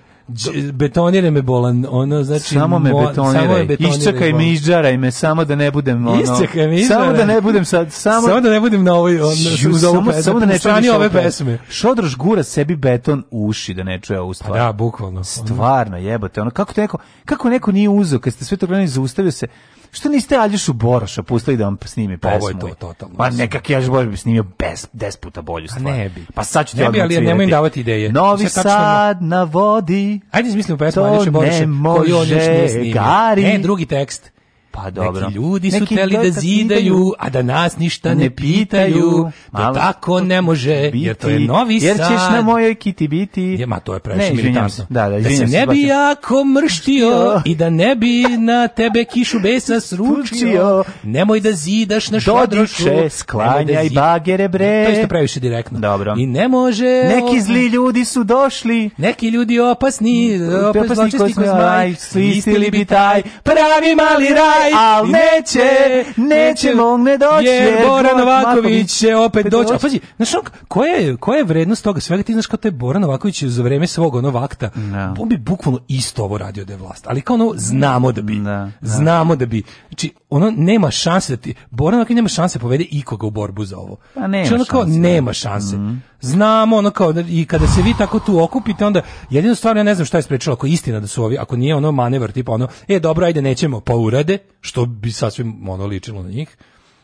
[SPEAKER 17] betonire me bolan, ono znači
[SPEAKER 16] samo me betonire samo me betoniraj iščekaj me, izđaraj me, samo da ne budem ono,
[SPEAKER 17] iščekaj me,
[SPEAKER 16] izđaraj. samo da ne budem sad, samo,
[SPEAKER 17] samo da ne budem na ovoj, on, samo, pesme, samo da ne strani ove pesme.
[SPEAKER 16] Šodroš gura sebi beton u uši da ne čuje ovu pa stvar. Pa da,
[SPEAKER 17] bukvalno.
[SPEAKER 16] Stvarno, jebote, ono, kako, te neko, kako neko nije uzeo, kad ste sve to gledali, zaustavio se, Što niste Aljošu Boroša pustili da vam snimi pesmu?
[SPEAKER 17] Pa ovo je to, totalno.
[SPEAKER 16] Pa nekak Aljoš Boroš bi snimio bez, des puta bolju pa stvar.
[SPEAKER 17] A ne bi.
[SPEAKER 16] Pa sad ću ti odmah cvirati. Ne bi,
[SPEAKER 17] ali nemoj davati ideje.
[SPEAKER 16] Novi sad, sad na vodi.
[SPEAKER 17] Ajde izmislimo pesmu Aljoša Boroša koju on još nije snimio. Ne, e, drugi tekst.
[SPEAKER 16] Pa
[SPEAKER 17] dobro. Neki ljudi su Neki teli da zidaju, a da nas ništa ne pitaju. Malo. tako ne može,
[SPEAKER 16] biti,
[SPEAKER 17] jer to je novi sad. Jer ćeš
[SPEAKER 16] na mojoj kiti biti. Je, ma
[SPEAKER 17] to je previše militantno.
[SPEAKER 16] Da, da,
[SPEAKER 17] da se ne bi jako [LAUGHS] mrštio i da ne bi na tebe kišu besa sručio. Nemoj da zidaš na šodrošu. Dodiče, da
[SPEAKER 16] sklanjaj da bagere bre.
[SPEAKER 17] To je isto previše direktno.
[SPEAKER 16] Dobro.
[SPEAKER 17] I ne može...
[SPEAKER 16] Neki zli ljudi su došli.
[SPEAKER 17] Neki ljudi opasni, opasni, opasni koji smo,
[SPEAKER 16] aj, svi bi taj pravi mali raj
[SPEAKER 17] kraj, al neće, neće mogne doći.
[SPEAKER 16] Jer Bora Novaković će opet doći. A pazi,
[SPEAKER 17] znaš, koja je, koja je vrednost toga svega? Ti znaš kao taj Bora Novaković za vreme svog onog vakta, no. Da. on bi bukvalno isto ovo radio da je vlast. Ali kao ono, znamo da bi. No, da, da. znamo da bi. Znači, ono, nema šanse da ti, Bora Novaković nema šanse povede ikoga u borbu za ovo.
[SPEAKER 16] Pa nema znači,
[SPEAKER 17] ono kao, šanse. nema šanse. Mm -hmm znamo, ono kao, da- i kada se vi tako tu okupite, onda, jedino stvar, ja ne znam šta je sprečilo, ako je istina da su ovi, ako nije ono manevar, tipa ono, e, dobro, ajde, nećemo, pa urade, što bi sasvim ono ličilo na njih,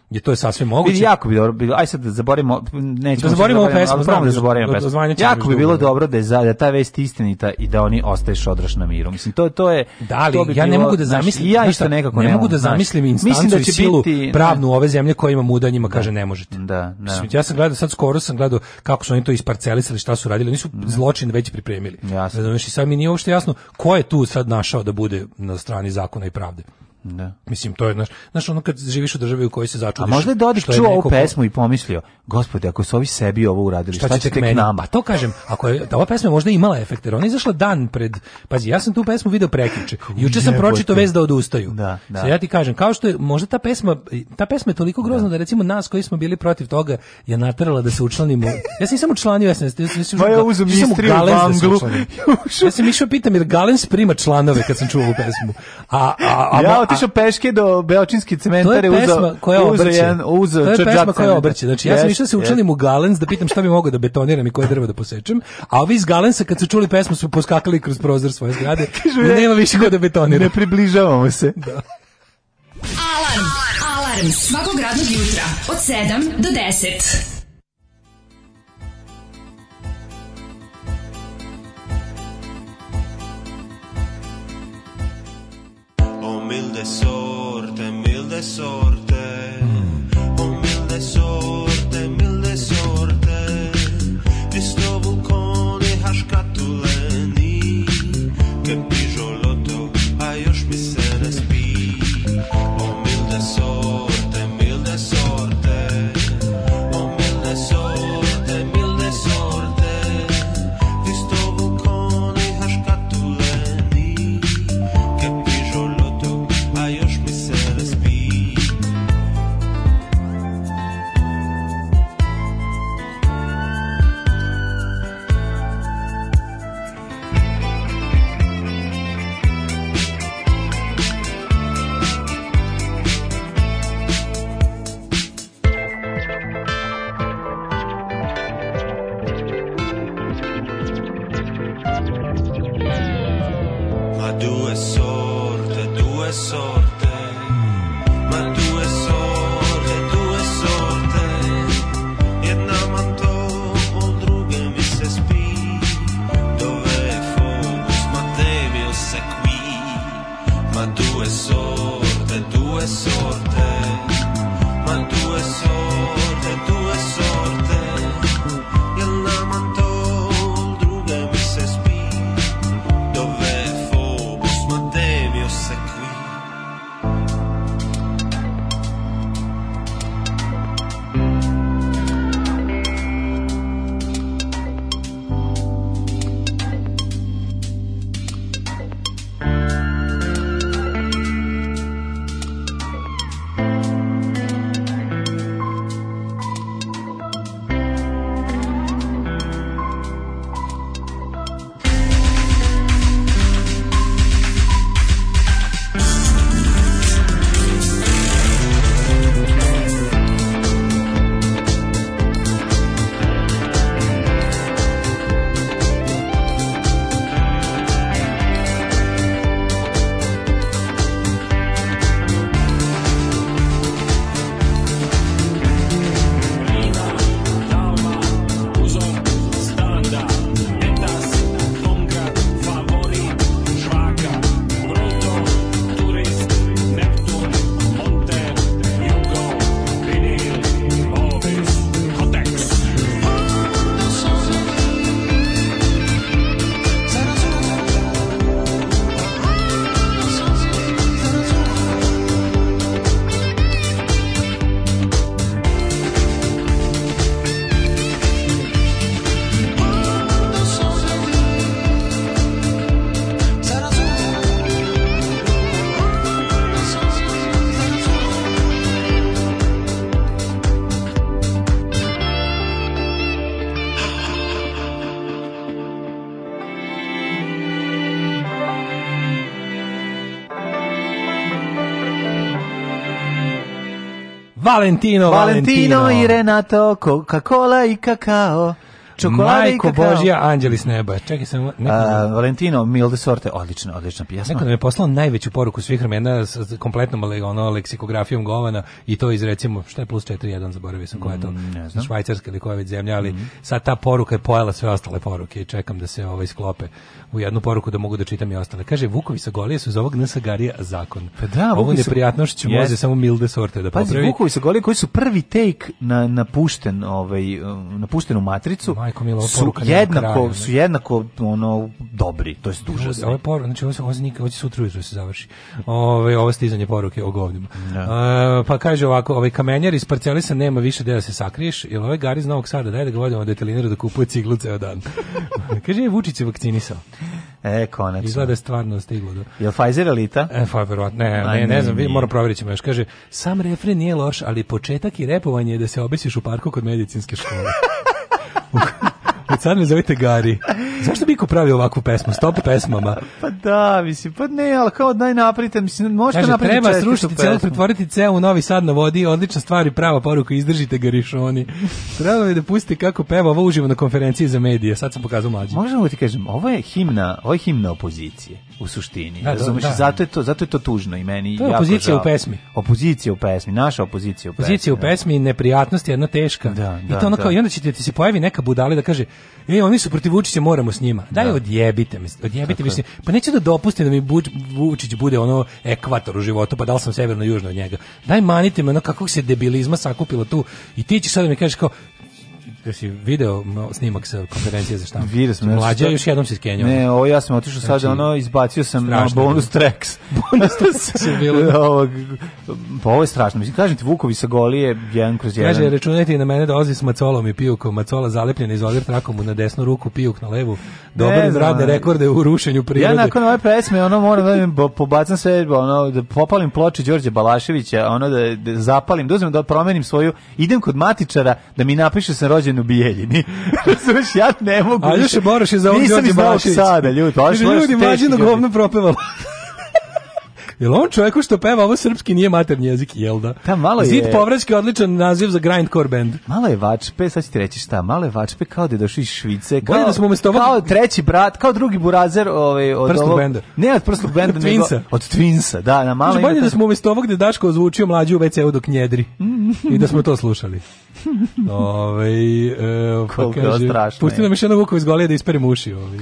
[SPEAKER 17] je to je sasvim moguće. Bili jako bi dobro bilo. Aj sad
[SPEAKER 16] da zaboravimo, nećemo da
[SPEAKER 17] zaboravimo ovu pesmu,
[SPEAKER 16] da znam da zaboravimo pesmu. Jako bi bilo dobro, dobro da je za, da ta vest istinita i da oni ostaješ odraš na miru. Mislim to to je
[SPEAKER 17] da li,
[SPEAKER 16] to
[SPEAKER 17] bi ja bilo, da ne mogu da zamislim, ja
[SPEAKER 16] isto
[SPEAKER 17] nekako ne, mogu da zamislim instancu mislim da će silu pravnu ove zemlje koja ima mudanjima da. kaže ne možete.
[SPEAKER 16] Da,
[SPEAKER 17] da. Mislim, ja sam gledao sad skoro sam gledao kako su oni to isparcelisali, šta su radili, nisu mhm. zločin već pripremili. Razumeš i sad mi nije uopšte jasno ko je tu sad našao da bude na strani zakona i pravde.
[SPEAKER 16] Da.
[SPEAKER 17] Mislim to je znaš, znaš ono kad živiš u državi u kojoj se začudiš.
[SPEAKER 16] A možda je Dodik čuo ovu pesmu i pomislio, gospode, ako su ovi sebi ovo uradili, šta, šta će tek meni? nama?
[SPEAKER 17] to kažem, ako je da ova pesma možda imala efekt, jer ona je izašla dan pred. Pazi, ja sam tu pesmu video prekjuče. Juče sam pročitao vest da odustaju.
[SPEAKER 16] Da, da.
[SPEAKER 17] Sad ja ti kažem, kao što je možda ta pesma, ta pesma je toliko grozna da, da recimo nas koji smo bili protiv toga je naterala da se učlanimo. Ja sam samo članio ja
[SPEAKER 16] sam, ja sam, ja sam, ja sam Galen da se
[SPEAKER 17] [LAUGHS] Ja sam išao pitam jer Galen sprima članove kad sam čuo ovu pesmu. A, a, a ja
[SPEAKER 16] otišao peške do Beočinski cementar i uzeo
[SPEAKER 17] koja obrće. Jedan, uzeo to je pesma koja obrće. Znači, ja sam išao da se učanim u Galens da pitam šta bi mogao da betoniram i koje drvo da posečem, a ovi iz Galensa kad su čuli pesmu su poskakali kroz prozor svoje zgrade. [LAUGHS]
[SPEAKER 16] Da e, nema više ko da betonira.
[SPEAKER 17] Ne približavamo se.
[SPEAKER 18] Da. Alarm! Alarm! Svakog radnog jutra od 7 do 10. mil de sorte, mil de sorte. Oh, mil de mil de sorte. Ti sto vulcone Che
[SPEAKER 16] Valentino, Valentino. Valentino i Renato, Coca-Cola i cacao. čokolada Majko i kakao. Božja,
[SPEAKER 17] anđeli s neba. Čekaj samo.
[SPEAKER 16] A, Valentino, Milde Sorte, odlična, odlična pjesma.
[SPEAKER 17] Neko nam je poslao najveću poruku svih vremena sa kompletnom ono, leksikografijom Govana i to iz recimo, šta je plus 4.1, zaboravio sam koja je to, mm, švajcarska ili koja već zemlja, ali mm. sad ta poruka je pojela sve ostale poruke i čekam da se ovaj isklope u jednu poruku da mogu da čitam i ostale. Kaže, Vukovi sa Golije su iz ovog Nasagarija zakon. Pa
[SPEAKER 16] da,
[SPEAKER 17] Ovo neprijatnošću yes. može samo Milde Sorte da
[SPEAKER 16] popravi. Pazi, Vukovi sa Golije koji su prvi take na, napušten, ovaj, um, napuštenu matricu, majko milo, su jednako, kraja, su jednako ono, dobri, to jest
[SPEAKER 17] duže. Ovo poruka, znači ovo se, ovo se, nikad, se sutra ujutro da se završi. Ove, ovo stizanje poruke o govnima. Ja. Da. E, pa kaže ovako, ovaj kamenjar iz parcelisa nema više da se sakriješ, jer ovaj gari iz Novog Sada, daj da ga vodimo detalinera da kupuje ciglu ceo dan. [LAUGHS] kaže, je Vučić se vakcinisao.
[SPEAKER 16] E, konačno.
[SPEAKER 17] Izgleda da je stvarno stiglo. Da. Je li
[SPEAKER 16] Pfizer elita?
[SPEAKER 17] E, Pfizer, ne, ne, ne, znam, vi, moram provjeriti ćemo još. Kaže, sam refren nije loš, ali početak i repovanje je da se obesiš u parku kod medicinske škole. [LAUGHS] Od sad me zovite Gari. Zašto Biko pravi ovakvu pesmu? Stop pesmama.
[SPEAKER 16] Pa da, mislim, pa ne, ali kao daj napravite, mislim, možete Kaže, napraviti
[SPEAKER 17] treba
[SPEAKER 16] srušiti
[SPEAKER 17] celu, pretvoriti ceo u novi sad na vodi, odlična stvar i prava poruka, izdržite Garišoni. rišoni. Treba mi da pustite kako peva ovo uživo na konferenciji za medije, sad sam pokazao mlađi.
[SPEAKER 16] Možemo da ti kažem, ovo je himna, ovo je himna opozicije, u suštini. Da, da Razumeš, da, da. zato, je to, zato je to tužno i meni. To je jako
[SPEAKER 17] opozicija
[SPEAKER 16] žal.
[SPEAKER 17] u pesmi.
[SPEAKER 16] Opozicija u pesmi, naša opozicija u pesmi. Opozicija
[SPEAKER 17] u da. pesmi, neprijatnost je jedna teška.
[SPEAKER 16] Da,
[SPEAKER 17] da, I to ono kao, i onda ćete ti se pojavi neka budala da kaže, E, oni su protiv Vučića, moramo s njima. Daj da. odjebite, mislim, odjebite mi. Pa neće da dopustim da mi Buč, Vučić bude ono ekvator u životu, pa dal sam severno južno od njega. Daj manite me ono kakvog se debilizma sakupilo tu. I ti ćeš sad da mi kažeš kao, jesi video snimak sa konferencije za štampu?
[SPEAKER 16] Video sam. Znači,
[SPEAKER 17] Mlađa ja još jednom se skenjao.
[SPEAKER 16] Ne, ovo ja sam otišao znači, sad, ono, izbacio sam na [LAUGHS] bonus tracks.
[SPEAKER 17] bonus tracks se
[SPEAKER 16] bilo. Da. [LAUGHS] Ovog, pa ovo je strašno. Mislim, kažem ti, Vukovi sa golije, je jedan kroz jedan. Kaže,
[SPEAKER 17] računajte na mene dolazi s macolom i pijukom. Macola zalepljena iz odr trakom na desnu ruku, pijuk na levu. Dobar radne da rekorde u rušenju prirode.
[SPEAKER 16] Ja nakon ove pesme, ono, moram da pobacam sve, ono, da popalim ploče Đorđe Balaševića, ono, da, da zapalim, da uzmem da promenim svoju, idem kod matičara da mi napiše sam rođen Đorđevinu Bijeljini. Znaš, [LAUGHS] da ja ne mogu. A
[SPEAKER 17] još Boroš je za ovog Đorđe Bašić. Nisam
[SPEAKER 16] iz Sada, ljudi.
[SPEAKER 17] Ljudi, mađino govno propevalo. Jel on čovjeku što peva ovo srpski nije maternji jezik, jel da? Ta da,
[SPEAKER 16] malo je... Zid
[SPEAKER 17] povraćke odličan naziv za grindcore band.
[SPEAKER 16] Malo je vačpe, sad ću ti reći šta, malo je vačpe kao da je došli iz Švice, kao, da smo umjesto ovog... kao treći brat, kao drugi burazer ovaj, od
[SPEAKER 17] prslog ovog... benda.
[SPEAKER 16] Ne od prslog benda, [LAUGHS] od nego od Twinsa. Da, na malo
[SPEAKER 17] znači, Bolje da smo umjesto ovog gde Daško ozvučio mlađi u WC-u dok njedri. [LAUGHS] I da smo to slušali. Ove, ovaj, e, pa kaže, strašno. Pusti nam još jedno Vukov iz Golije da isperimo uši. Ovaj.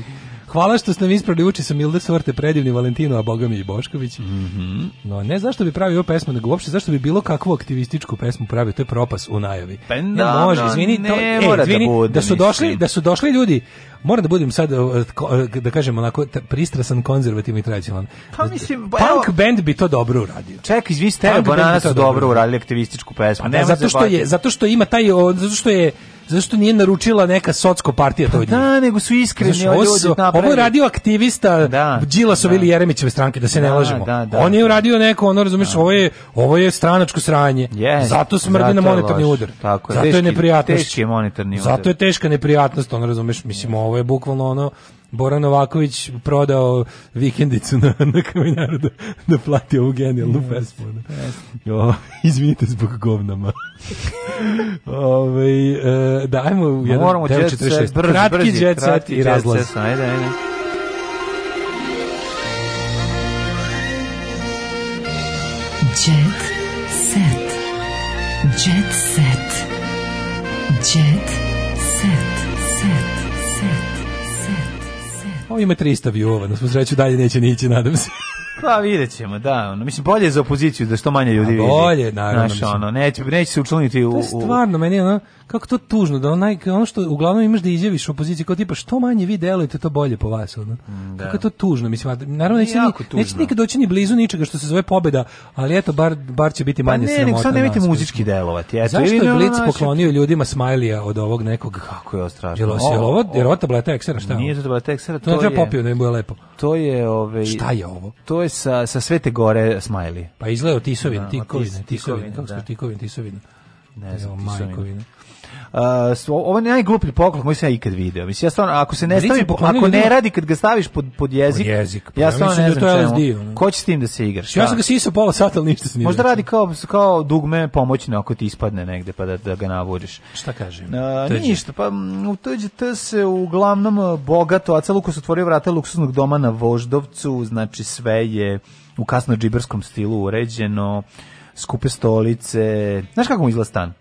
[SPEAKER 17] Hvala što ste mi ispravili uči sa Milde Svrte, predivni Valentino, a boga mi i Bošković. Mm
[SPEAKER 16] -hmm.
[SPEAKER 17] No, ne zašto bi pravio pesmu, nego uopšte zašto bi bilo kakvu aktivističku pesmu pravio, to je propas u najavi.
[SPEAKER 16] Pa, ne da, može, no, izvini, to, ne e, mora da izvini, da,
[SPEAKER 17] bude,
[SPEAKER 16] da,
[SPEAKER 17] su došli, da su došli ljudi, moram da
[SPEAKER 16] budem
[SPEAKER 17] sad, da kažem, onako pristrasan, konzervativni i tradicionalan.
[SPEAKER 16] Pa mislim,
[SPEAKER 17] pa, Punk evo, band bi to dobro uradio.
[SPEAKER 16] Ček, izvi ste, banana su dobro uradili aktivističku pesmu.
[SPEAKER 17] Pa ne, zato što, je, zato što ima taj, zato što je zašto nije naručila neka socsko partija to pa
[SPEAKER 16] Da, nego su iskreni ljudi ovo,
[SPEAKER 17] napravili. Ovo je radio aktivista da, Đilasov da. ili Jeremićeve stranke, da se da, ne lažemo. Da, da, on je da. uradio neko, ono razumiješ, da. ovo, je, ovo je stranačko sranje. Yes, zato smrdi da, na monetarni loš, udar. Tako
[SPEAKER 16] je, zato teški, je neprijatnost. Teški je monetarni
[SPEAKER 17] udar. Zato je teška neprijatnost, ono razumiješ, mislim, ovo je bukvalno ono, Bora Novaković prodao vikendicu na, na kamenjaru da, da plati ovu genijalnu yes, pesmu. Yes. O, izvinite zbog govnama. Ove, ovaj, e, dajmo jedan, Moramo jet set, brz, brzi,
[SPEAKER 16] kratki jet set i razlaz. Ajde, ajde.
[SPEAKER 17] Ovo ima 300 view-ova, na svu sreću dalje neće nići, nadam se.
[SPEAKER 16] [LAUGHS] Pa vidjet ćemo, da. Ono, mislim, bolje za opoziciju da što manje ljudi
[SPEAKER 17] vidi. Bolje, naravno.
[SPEAKER 16] Znaš, ono, neće, neće se učlaniti u... To je
[SPEAKER 17] stvarno, meni ono, kako to tužno da onaj ono što uglavnom imaš da izjaviš opoziciji kao tipa što manje vi delujete to bolje po vas ono. Mm, da. Kako to tužno mislim naravno neće, ni, neće nikad doći ni blizu ničega što se zove pobeda, ali eto bar bar će biti pa manje
[SPEAKER 16] pa ne, sramota. Ne, nemite muzički delovati. Eto, Zašto
[SPEAKER 17] je Blitz poklonio ljudima smajlija od ovog nekog
[SPEAKER 16] kako
[SPEAKER 17] je
[SPEAKER 16] ostrašno. Jel
[SPEAKER 17] se ovo jer ova tableta eksera šta?
[SPEAKER 16] Nije to tableta eksera,
[SPEAKER 17] to, to je. popio ne da im bude lepo.
[SPEAKER 16] To
[SPEAKER 17] je ovaj Šta je ovo?
[SPEAKER 16] To je sa sa Svete Gore smajli.
[SPEAKER 17] Pa izgleda Tisovin, da, Tikovin, Tisovin, kako se
[SPEAKER 16] Tikovin, da. Tisovin. Ne znam, Majkovina ovo je najgluplji poklon koji sam ja ikad video. Mislim ja stvarno ako se ne stavi ako ne radi kad ga staviš pod pod jezik, pod jezik
[SPEAKER 17] pa, ja stvarno ne da
[SPEAKER 16] znam čemu. Ko će s tim da se
[SPEAKER 17] igraš? Ja sam ga sisao pola sata, al ništa se nije.
[SPEAKER 16] Možda radi kao kao dugme pomoćno ako ti ispadne negde pa da, da ga navodiš.
[SPEAKER 17] Šta kažem?
[SPEAKER 16] A, ništa, pa u TGT se uglavnom e, bogato, a celu se otvorio vrata luksuznog doma na Voždovcu, znači sve je u kasno džiberskom stilu uređeno, skupe stolice. Znaš kako mu izgleda stan?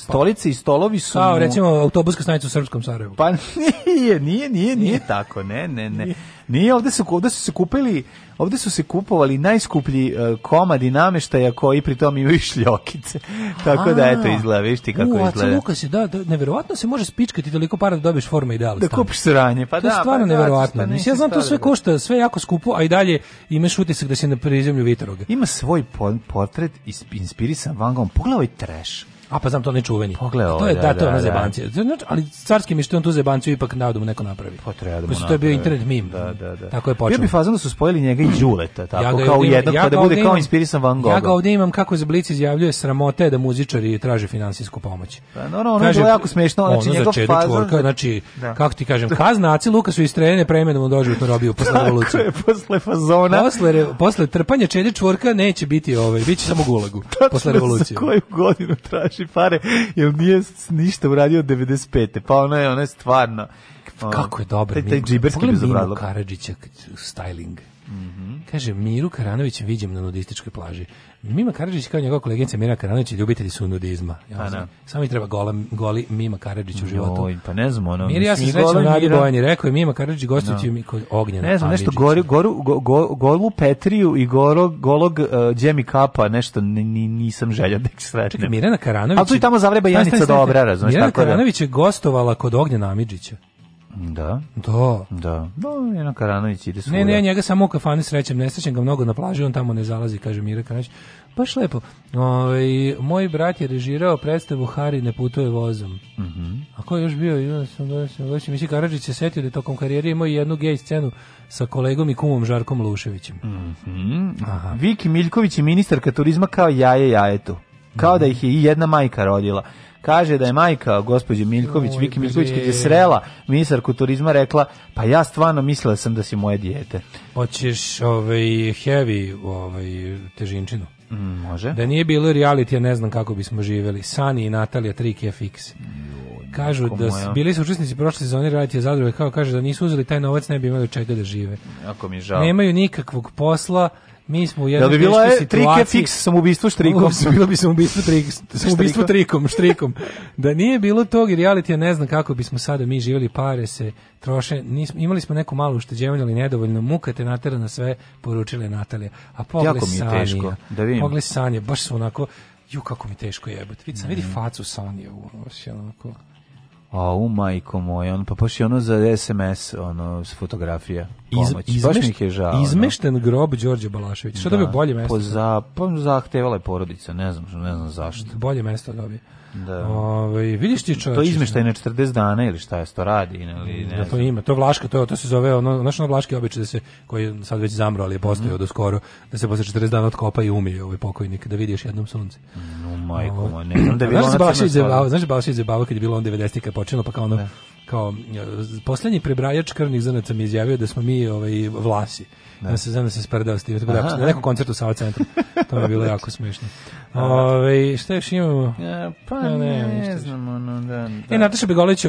[SPEAKER 16] Stolice i stolovi su... Kao,
[SPEAKER 17] recimo, autobuska stanica u Srpskom Sarajevu.
[SPEAKER 16] Pa [LAUGHS] nije, nije, nije, nije tako, ne, ne, ne. Nije, ovde su, ovde su se kupili, ovde su se kupovali najskuplji uh, komadi nameštaja koji pritom imaju šljokice. [LAUGHS] Tako da, eto, izgleda, viš ti kako u,
[SPEAKER 17] izgleda.
[SPEAKER 16] Luka
[SPEAKER 17] se, da, da, neverovatno se može spičkati toliko para
[SPEAKER 16] da
[SPEAKER 17] dobiješ forme idealne.
[SPEAKER 16] Da kupiš sranje, pa da. To
[SPEAKER 17] je da, stvarno pa, da, neverovatno. Mislim, ja znam, to sve da. košta, sve jako skupo, a i dalje imaš utisak da si na prizemlju Vitoroga. Ima
[SPEAKER 16] svoj portret inspirisan Van Gogh. Pogledaj ovaj trash
[SPEAKER 17] A pa znam to ne čuveni.
[SPEAKER 16] Pogledaj,
[SPEAKER 17] to je ovaj, da, da, to je ona da, da. zebancija. Znači, ali carski mi što on tu zebanciju ipak da
[SPEAKER 16] mu
[SPEAKER 17] neko
[SPEAKER 16] napravi.
[SPEAKER 17] Pa treba da mu. To je bio internet mim.
[SPEAKER 16] Da, da, da.
[SPEAKER 17] Tako je počeo. Bio bi
[SPEAKER 16] fazon da su spojili njega i Đuleta, tako ja kao jednog ja pa
[SPEAKER 17] da
[SPEAKER 16] bude kao inspirisan Van Gogh.
[SPEAKER 17] Ja ga ovdje imam kako iz Blice izjavljuje sramote da muzičari traže finansijsku pomoć.
[SPEAKER 16] Pa no, no, ono je jako smešno, znači
[SPEAKER 17] ono
[SPEAKER 16] njegov fazon. Čvorka,
[SPEAKER 17] znači, da. kako ti kažem, kaznaci Luka su istrene premenom dođu u to Torobiju posle [LAUGHS] revolucije.
[SPEAKER 16] posle fazona. Posle,
[SPEAKER 17] posle trpanja Čedić Čvorka neće biti ovaj, biće samo gulagu posle revolucije.
[SPEAKER 16] Koju godinu traži troši pare, jer nije ništa uradio od 95. Pa ona je, ona je stvarno...
[SPEAKER 17] Kako je dobro. Taj, taj
[SPEAKER 16] džiberski bezobradlo. Pogledaj Minu
[SPEAKER 17] Karadžića styling. Mm -hmm. Kaže, Miru Karanović viđem na nudističkoj plaži. Mima Karadžić kao njegova koleginica Mira Karanović ljubitelji su nudizma. Ja pa da. Samo i treba gola, goli Mima Karadžić u životu. Joj,
[SPEAKER 16] pa
[SPEAKER 17] ne znam, ono... Mir, ja sam
[SPEAKER 16] srećao
[SPEAKER 17] Nadi Bojan rekao je Mima Karadžić gostujući da. no. mi kod ognjena.
[SPEAKER 16] Ne znam,
[SPEAKER 17] nešto
[SPEAKER 16] gori, goru, go, go, golu Petriju i goro, golog uh, e, Džemi Kapa, nešto ni, nisam želja da
[SPEAKER 17] ih sretnem. Čekaj, Mirana
[SPEAKER 16] Karanović... Ali tu i tamo zavreba Janica dobra, razumiješ?
[SPEAKER 17] Mirana da. Karanović je gostovala kod ognjena Amidžića.
[SPEAKER 16] Da. Da. Da. No, Jena Karanović ide svuda.
[SPEAKER 17] Ne, ne, njega samo u kafani srećem, ne srećem ga mnogo na plaži, on tamo ne zalazi, kaže Mira Karanović. Baš lepo. Ove, ovaj, moj brat je režirao predstavu Hari ne putuje vozom.
[SPEAKER 16] Mm
[SPEAKER 17] A ko je još bio? Ja sam, ja sam, mi sam, Karadžić se setio da tokom karijere imao jednu gej scenu sa kolegom i kumom Žarkom Luševićem.
[SPEAKER 16] Mm Aha. Viki Miljković je ministarka turizma kao jaje jajetu. Kao mm -hmm. da ih je i jedna majka rodila kaže da je majka gospođe Miljković, Oj, Viki Miljković, kad je srela ministarku turizma, rekla, pa ja stvarno mislila sam da si moje dijete.
[SPEAKER 17] Hoćeš ovaj, heavy ovaj, težinčinu?
[SPEAKER 16] Mm, može.
[SPEAKER 17] Da nije bilo reality, ja ne znam kako bismo živeli. Sani i Natalija, trik je fiks. Kažu da su, bili su učesnici prošle sezone realitija zadruge, kao kaže da nisu uzeli taj novac, ne bi imali čega da žive.
[SPEAKER 16] Ako mi žao.
[SPEAKER 17] Nemaju nikakvog posla, Mi smo u jednoj teškoj situaciji. Jel bi bilo
[SPEAKER 16] je trike fix samoubistvo
[SPEAKER 17] štrikom? bilo bi samoubistvo, trik, samoubistvo trikom,
[SPEAKER 16] štrikom.
[SPEAKER 17] Da nije bilo tog i reality, ja ne znam kako bismo sada mi živjeli pare se troše. Nismo, imali smo neku malu ušteđevanje, ali nedovoljno. Muka te natera na sve, poručila je Natalija. A pogled Sanija. Da vidim. Pogled Sanje, baš su onako, ju kako mi teško jebati. Vidi, mm. vidi facu Sanija. Ono, onako
[SPEAKER 16] A
[SPEAKER 17] u
[SPEAKER 16] majko moj, on pa baš ono za SMS, ono s fotografija. Pomoć. Iz, izmešt, baš
[SPEAKER 17] Izmešten no? grob Đorđe Balašević. Šta da, dobio bolje mesto? Po pa
[SPEAKER 16] za, pa zahtevala je porodica, ne znam, ne znam zašto.
[SPEAKER 17] Bolje mesto dobio. Da. Ove, vidiš ti
[SPEAKER 16] čovječe. To izmeštaj na 40 dana ili šta je to radi da, Ne,
[SPEAKER 17] ili ne.
[SPEAKER 16] Da to
[SPEAKER 17] ima, to vlaška, to to se zove ono našo vlaški običaj da se koji sad već zamro, ali je postojao mm do skoro, da se posle 40 dana otkopa i umije ovaj pokojnik da vidiš jednom sunce.
[SPEAKER 16] Mm, no majko, Ovo, ne znam da
[SPEAKER 17] bi ona. Baš izbavao, znaš kad je bilo on 90 kad počelo pa kao ono da. kao e, poslednji prebrajač krvnih zrnaca mi izjavio da smo mi ovaj vlasi da. Ja se znam da se spredao s tim, da, na da. nekom koncertu sa centru. To mi je bilo [LAUGHS] jako smešno. Da, da. Ove, šta još imamo? E,
[SPEAKER 16] pa ja, pa ne, ne, ne znam, ono, da, e, da. E, Nataša Begolić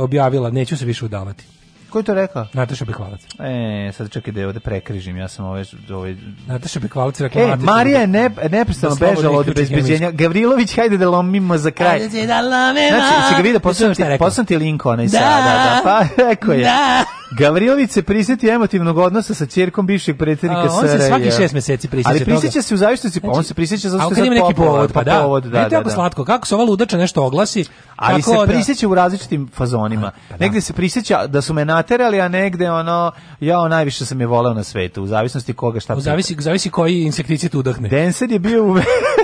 [SPEAKER 17] objavila, neću se više udavati.
[SPEAKER 16] Ko je to rekao?
[SPEAKER 17] Nataša Bekvalac. E,
[SPEAKER 16] sad čekaj da je ovde prekrižim, ja sam ove... ove...
[SPEAKER 17] Nataša Bekvalac
[SPEAKER 16] rekla... E, Marija je ne, neprestano da bežala od bezbeđenja. Gavrilović, hajde da lomimo za kraj. Hajde da lomimo. Znači, će ga vidi da posljedno link onaj da, sada. Da, pa [LAUGHS] rekao je. Da. Gavrilović se prisjeti emotivnog odnosa sa ćerkom bivšeg predsjednika SRJ.
[SPEAKER 17] On se svaki šest mjeseci
[SPEAKER 16] prisjeća Ali prisjeća se u zavisnosti, znači, on se prisjeća
[SPEAKER 17] zato što je neki povod, pa, da. Povod, da, da, da. slatko, kako se ova ludača nešto oglasi,
[SPEAKER 16] ali se prisjeća u različitim fazonima. Pa da. Negde se prisjeća da su me naterali, a negde ono, ja najviše sam je voleo na svetu, u zavisnosti koga šta.
[SPEAKER 17] U
[SPEAKER 16] zavisi,
[SPEAKER 17] zavisi koji insekticid udahne.
[SPEAKER 16] Denser je bio u [LAUGHS]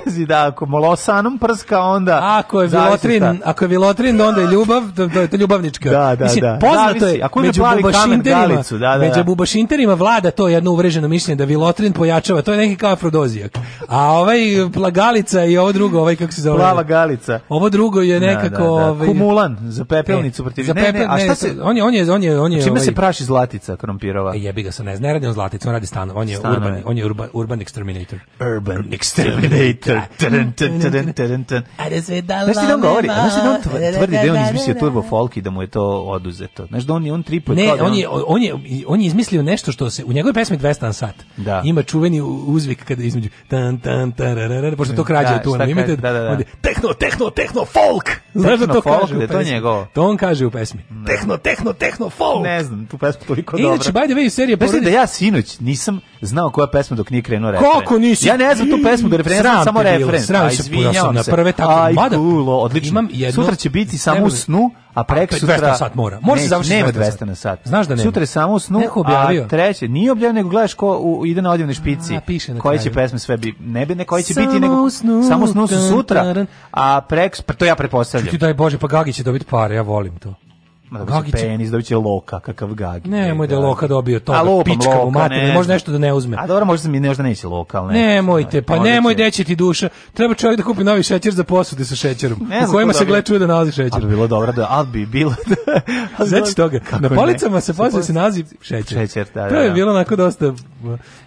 [SPEAKER 16] vezi, da, ako molosanom prska, onda...
[SPEAKER 17] Ako je vilotrin, ako je vilotrin, onda je ljubav, to je ljubavnička. Da, da, da. Poznato je, ako je među bubašinterima, da, da, da, među bubašinterima vlada to jedno uvreženo mišljenje da vilotrin pojačava, to je neki kao afrodozijak. A ovaj plagalica i ovo drugo, ovaj kako se zove?
[SPEAKER 16] Plava galica.
[SPEAKER 17] Ovo drugo je da, da, nekako ovaj
[SPEAKER 16] kumulan za pepelnicu
[SPEAKER 17] e, protiv za ne, ne, a šta se on je on je on je on je
[SPEAKER 16] čime ovaj, se praši zlatica krompirova? E,
[SPEAKER 17] jebi ga sa ne, ne radi on zlatica, on radi stan, on je Stanove. urban, on je urban, urban exterminator.
[SPEAKER 16] Urban exterminator. A da sve da Znaš
[SPEAKER 17] ti da on govori, znaš ti da on tvrdi da on izmislio turbo folk i da mu je to oduzeto. Znaš da on, on tripuje kao je, da. on, je, on, je, on je izmislio nešto što se, u njegovoj pesmi 200 na sat, da. ima čuveni uzvik kada između tan, tan, tararara, pošto to krađe da, tu, ono, imate,
[SPEAKER 16] da, da, da. Onda,
[SPEAKER 17] tehno, tehno, tehno,
[SPEAKER 16] folk! Znaš da to
[SPEAKER 17] folk, kaže u
[SPEAKER 16] pesmi? To,
[SPEAKER 17] njegovo. to on kaže u pesmi. Ne. Tehno, tehno, tehno, folk!
[SPEAKER 16] Ne znam, tu pesmu toliko dobro.
[SPEAKER 17] Inače, by the way, serija...
[SPEAKER 16] Pesmi da ja sinoć nisam znao koja pesma dok nije krenuo refren.
[SPEAKER 17] Kako nisi?
[SPEAKER 16] Ja ne znam tu pesmu do refrena, sram samo refren. Sram se, puno sam na prve
[SPEAKER 17] tako. Aj, mada, kulo,
[SPEAKER 16] odlično. Imam jedno, Sutra će biti samo u snu, a prek sutra... 200 na
[SPEAKER 17] sat mora. Mora ne, se završiti
[SPEAKER 16] 200 na sat. na sat. Znaš da nema. Sutra je samo u snu, a treće, nije objavio, nego gledaš ko u, ide na odjevne špici. A, piše na koje će pesme sve bi, ne bi, ne koje će biti, nego snu, samo u snu su sutra, a prek, pa
[SPEAKER 17] to
[SPEAKER 16] ja prepostavljam.
[SPEAKER 17] Čuti, daj Bože, pa Gagić će dobiti pare, ja
[SPEAKER 16] volim to da
[SPEAKER 17] će
[SPEAKER 16] penis, da loka, kakav gagi.
[SPEAKER 17] Ne, Nemoj da loka dobio to, pička loka, u materinu,
[SPEAKER 16] ne.
[SPEAKER 17] možda nešto da ne uzme.
[SPEAKER 16] A dobro, možda mi ne možda neće loka, ali
[SPEAKER 17] ne. Nemojte, pa nemoj će... deći ti duša. Treba čovjek da kupi novi šećer za posude sa šećerom. Ne u kojima se gle da nalazi šećer.
[SPEAKER 16] bilo dobro da, albi bilo da.
[SPEAKER 17] toga, na policama se pazi se nalazi šećer. Šećer, da, da. To je da, da. bilo onako dosta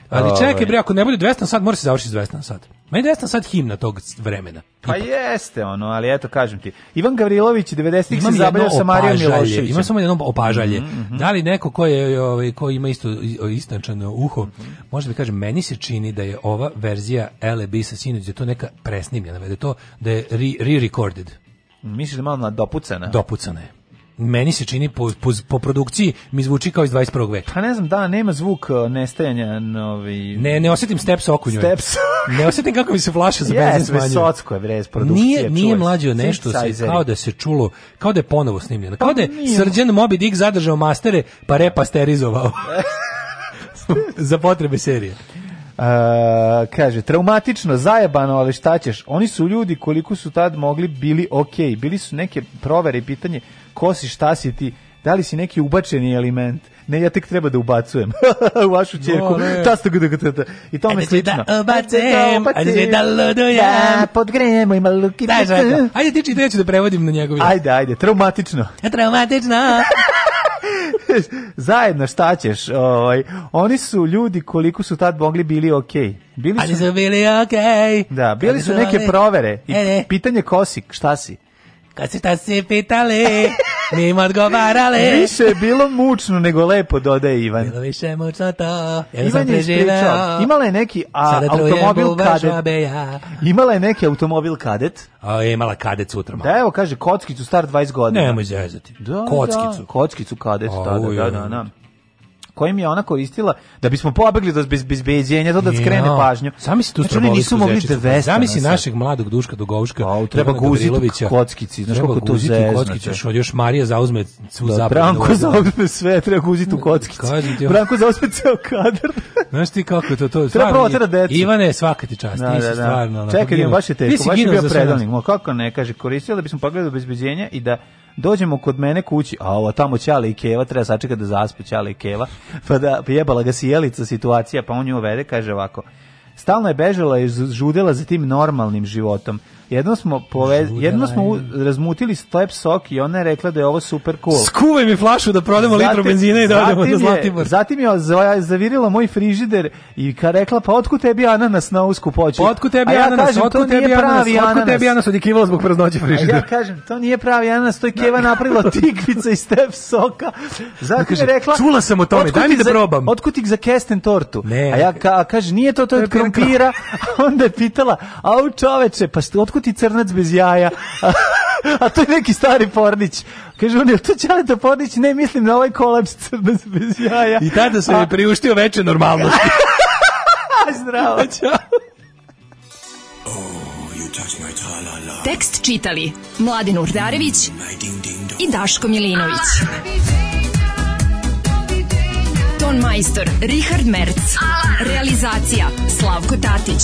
[SPEAKER 17] Ali ovaj. čekaj bre, ako ne bude 200 sad, mora se završiti 200 sat. Ma i 200 sad himna tog vremena.
[SPEAKER 16] Pa jeste ono, ali eto kažem ti. Ivan Gavrilović 90-ih se zabavljao sa Marijom Miloševićem.
[SPEAKER 17] Ima samo jedno opažalje. Mm -hmm. Da li neko ko je ovaj ko ima isto istančano uho, mm -hmm. može da kažem meni se čini da je ova verzija LB sa sinoć da je to neka presnimljena, da je to da je re-recorded. Re
[SPEAKER 16] Misliš da je malo dopucana?
[SPEAKER 17] Dopucana je meni se čini po, po, po, produkciji mi zvuči kao iz 21. veka.
[SPEAKER 16] Pa ne znam, da, nema zvuk e, nestajanja novi...
[SPEAKER 17] Ne, ne osetim steps oko njoj.
[SPEAKER 16] Steps. [LAUGHS]
[SPEAKER 17] ne osetim kako mi se flaša za yes,
[SPEAKER 16] benzin
[SPEAKER 17] smanjuje.
[SPEAKER 16] Socko je brez produkcije.
[SPEAKER 17] Nije, nije mlađo nešto se, kao da se čulo, kao da je ponovo snimljeno. Kao pa da je Srđan Moby Dick zadržao mastere pa repasterizovao. [LAUGHS] za potrebe serije.
[SPEAKER 16] Uh, kaže, traumatično, zajebano, ali šta ćeš? Oni su ljudi koliko su tad mogli bili ok. Bili su neke provere i pitanje ko si, šta si ti, da li si neki ubačeni element, ne, ja tek treba da ubacujem [LAUGHS] u vašu čerku. No, da I tome ajde slično. Da ubacem, ajde da
[SPEAKER 17] ludujam. podgrejemo i maluki. Da, žajka. Ajde ti čitaj, da da ja ću da prevodim na njegovi.
[SPEAKER 16] Ajde, ajde, traumatično.
[SPEAKER 17] [LAUGHS] Traumatično.
[SPEAKER 16] [LAUGHS] Zajedno šta ćeš? Ovaj, oni su ljudi koliko su tad mogli bili okej. Okay. Bili su,
[SPEAKER 17] ali su bili okej. Okay.
[SPEAKER 16] Da, bili su neke provere. I e, pitanje kosik, šta si?
[SPEAKER 17] Kad se ta se pitale, mi odgovarale.
[SPEAKER 16] [LAUGHS] više je bilo mučno nego lepo, dodaje Ivan. Bilo više mučno to, jer sam preživao. Imala je neki a, automobil kadet. Imala je neki automobil kadet.
[SPEAKER 17] A, imala kadet sutra.
[SPEAKER 16] Da, evo, kaže, kockicu star 20 godina.
[SPEAKER 17] Nemoj zezati.
[SPEAKER 16] Da, kockicu.
[SPEAKER 17] Da, kockicu kadet, o, da, da, da, da. da kojim je ona koristila da bismo pobegli do bezbeđenja, to da skrene pažnju.
[SPEAKER 16] Sami se tu znači, oni nisu
[SPEAKER 17] mogli da Zamisli
[SPEAKER 16] našeg mladog Duška Dogovška, o,
[SPEAKER 17] pa, treba Guziti kockici, znaš kako to zezno. Kockici,
[SPEAKER 16] još, još Marija zauzme svu da,
[SPEAKER 17] zapadnu. Branko zauzme sve, treba Guziti u kockici. Branko zauzme ceo kadar. Znaš ti kako je to? to treba provotera decu.
[SPEAKER 16] Ivane, svaka ti čast, da, nisi da,
[SPEAKER 17] stvarno. Čekaj, baš je teško, baš je bio predavnik. Kako ne, kaže, koristila da bismo pogledali bezbeđenja i da dođemo kod mene kući, a ovo tamo Ćale i Keva, treba sačekati da zaspe Ćale i Keva, pa da jebala ga sjelica situacija, pa on nju uvede, kaže ovako, stalno je bežala i žudela za tim normalnim životom, Jedno smo povez, jedno smo razmutili Step sok i ona je rekla da je ovo super cool.
[SPEAKER 16] Skuvaj mi flašu da prodamo litru benzina i da odemo do Zlatibora.
[SPEAKER 17] Zatim je zavirila moj frižider i ka rekla pa otkud tebi ananas na usku poći. Pa
[SPEAKER 16] otkud tebi ananas, otkud tebi ananas, otkud
[SPEAKER 17] tebi ananas odikivala zbog praznoće
[SPEAKER 16] frižidera. Ja kažem to nije pravi ananas, to je Keva napravila [LAUGHS] tikvica iz Step soka. Zatim je rekla
[SPEAKER 17] čula sam o tome, daj mi da probam.
[SPEAKER 16] Otkud ti za kesten tortu? A ja ka, a kaže nije to to od krompira. [LAUGHS] Onda je pitala, au čoveče, pa otkud otkud ti crnac bez jaja? a to je neki stari Pornić. Kaže on, je to da Pornić? Ne, mislim na ovaj kolač crnac bez jaja.
[SPEAKER 17] I tada se a... priuštio veće normalnosti.
[SPEAKER 16] [LAUGHS] Zdravo. Ćao. [LAUGHS] Oh, Tekst čitali Mladin Urdarević i Daško Milinović. Ton majstor Richard Merc. Realizacija Slavko Tatić